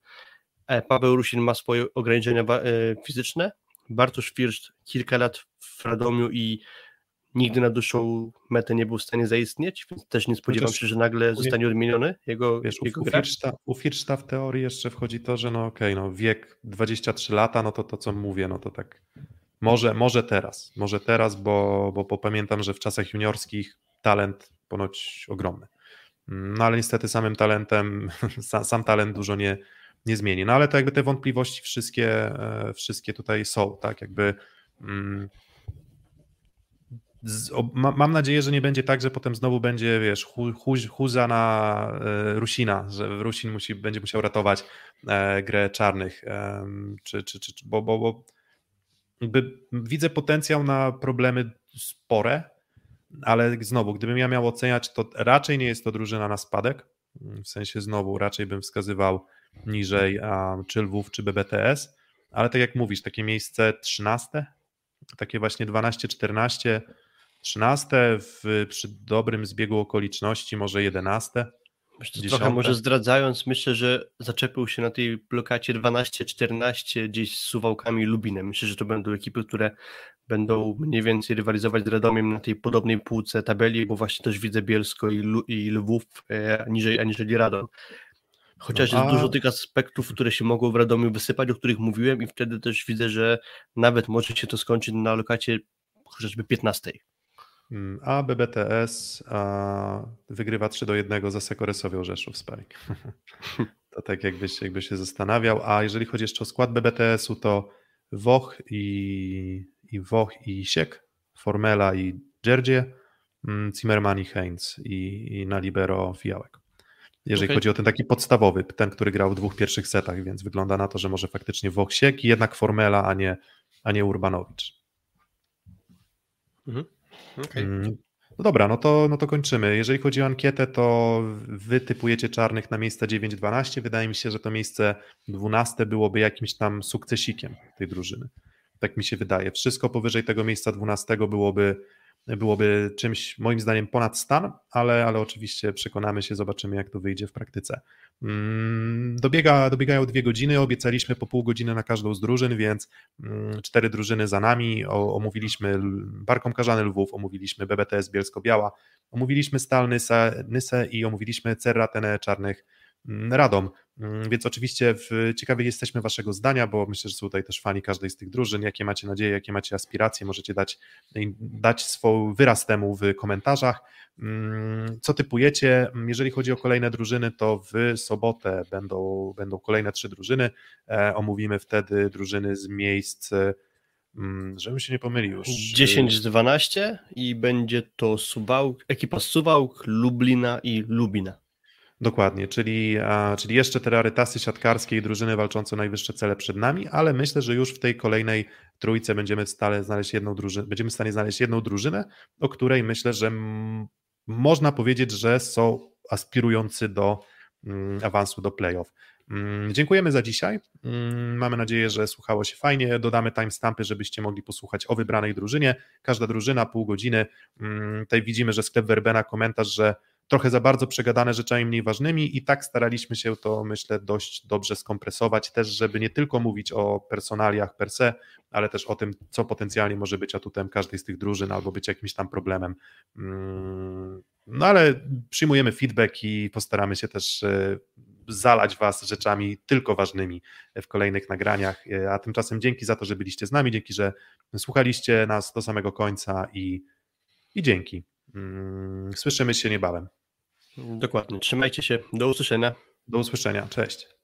E, Paweł Rusin ma swoje ograniczenia e, fizyczne. Bartosz First kilka lat w Radomiu i nigdy na dłuższą metę nie był w stanie zaistnieć, więc też nie spodziewam się, że nagle zostanie odmieniony jego, wiesz, jego u, gra. U Firszta w teorii jeszcze wchodzi to, że no okej, okay, no wiek 23 lata, no to to co mówię, no to tak może, może teraz, może teraz, bo, bo, bo pamiętam, że w czasach juniorskich talent ponoć ogromny. No ale niestety samym talentem, sam, sam talent dużo nie, nie zmieni. No ale to jakby te wątpliwości wszystkie, e, wszystkie tutaj są, tak, jakby mm, z, o, ma, mam nadzieję, że nie będzie tak, że potem znowu będzie, wiesz, hu, hu, huza na e, Rusina, że Rusin musi, będzie musiał ratować e, grę czarnych, e, czy, czy, czy, bo, bo, bo widzę potencjał na problemy spore, ale znowu, gdybym ja miał oceniać, to raczej nie jest to drużyna na spadek, w sensie znowu raczej bym wskazywał niżej a, czy Lwów, czy BBTS, ale tak jak mówisz, takie miejsce 13, takie właśnie 12-14, 13 w, przy dobrym zbiegu okoliczności, może 11. Myślę, trochę może zdradzając, myślę, że zaczepił się na tej blokacie 12-14 gdzieś z Suwałkami Lubinem. Myślę, że to będą ekipy, które będą mniej więcej rywalizować z Radomiem na tej podobnej półce tabeli, bo właśnie też widzę Bielsko i, i Lwów e, niżej aniżeli Radom. Chociaż no, a... jest dużo tych aspektów, które się mogą w Radomiu wysypać, o których mówiłem i wtedy też widzę, że nawet może się to skończyć na lokacie chociażby 15. Mm, a BBTS a wygrywa 3 do 1 za Sekoresowią Rzeszów Spike. to tak jakbyś, jakbyś się zastanawiał. A jeżeli chodzi jeszcze o skład BBTS-u, to Woch i, i Woch i Siek, Formela i Dzierdzie, mm, Zimmerman i Heinz i, i na libero Fijałek. Jeżeli okay. chodzi o ten taki podstawowy, ten, który grał w dwóch pierwszych setach, więc wygląda na to, że może faktycznie Woch Siek i jednak Formela, a nie, a nie Urbanowicz. Mhm. Okay. Mm, no dobra, no to, no to kończymy. Jeżeli chodzi o ankietę, to wy typujecie czarnych na miejsce 9-12. Wydaje mi się, że to miejsce 12 byłoby jakimś tam sukcesikiem tej drużyny. Tak mi się wydaje. Wszystko powyżej tego miejsca 12 byłoby byłoby czymś moim zdaniem ponad stan, ale, ale oczywiście przekonamy się, zobaczymy jak to wyjdzie w praktyce. Mm, dobiega, dobiegają dwie godziny, obiecaliśmy po pół godziny na każdą z drużyn, więc mm, cztery drużyny za nami, omówiliśmy Barkom Karzany Lwów, omówiliśmy BBTS Bielsko-Biała, omówiliśmy Stal Nysę, Nysę i omówiliśmy Cerratene Czarnych Radom. Mm, więc oczywiście w, ciekawi jesteśmy Waszego zdania, bo myślę, że są tutaj też fani każdej z tych drużyn. Jakie macie nadzieje, jakie macie aspiracje, możecie dać, dać swój wyraz temu w komentarzach. Mm, co typujecie? Jeżeli chodzi o kolejne drużyny, to w sobotę będą, będą kolejne trzy drużyny. E, omówimy wtedy drużyny z miejsc żebym się nie pomylił już. 10-12 i będzie to Suwałk, ekipa Suwałk, Lublina i Lubina. Dokładnie, czyli, czyli jeszcze te rarytasy siatkarskie i drużyny walczące o najwyższe cele przed nami, ale myślę, że już w tej kolejnej trójce będziemy stale znaleźć jedną drużynę, będziemy w stanie znaleźć jedną drużynę, o której myślę, że można powiedzieć, że są aspirujący do mm, awansu do playoff. Mm, dziękujemy za dzisiaj. Mm, mamy nadzieję, że słuchało się fajnie. Dodamy timestampy, żebyście mogli posłuchać o wybranej drużynie. Każda drużyna pół godziny. Tutaj widzimy, że sklep Verbena komentarz, że trochę za bardzo przegadane rzeczami mniej ważnymi i tak staraliśmy się to, myślę, dość dobrze skompresować, też żeby nie tylko mówić o personaliach per se, ale też o tym, co potencjalnie może być atutem każdej z tych drużyn albo być jakimś tam problemem. Mm, no ale przyjmujemy feedback i postaramy się też e, zalać Was rzeczami tylko ważnymi w kolejnych nagraniach. E, a tymczasem dzięki za to, że byliście z nami, dzięki, że słuchaliście nas do samego końca i, i dzięki. Mm, słyszymy się niebawem. Dokładnie. Trzymajcie się. Do usłyszenia. Do usłyszenia. Cześć.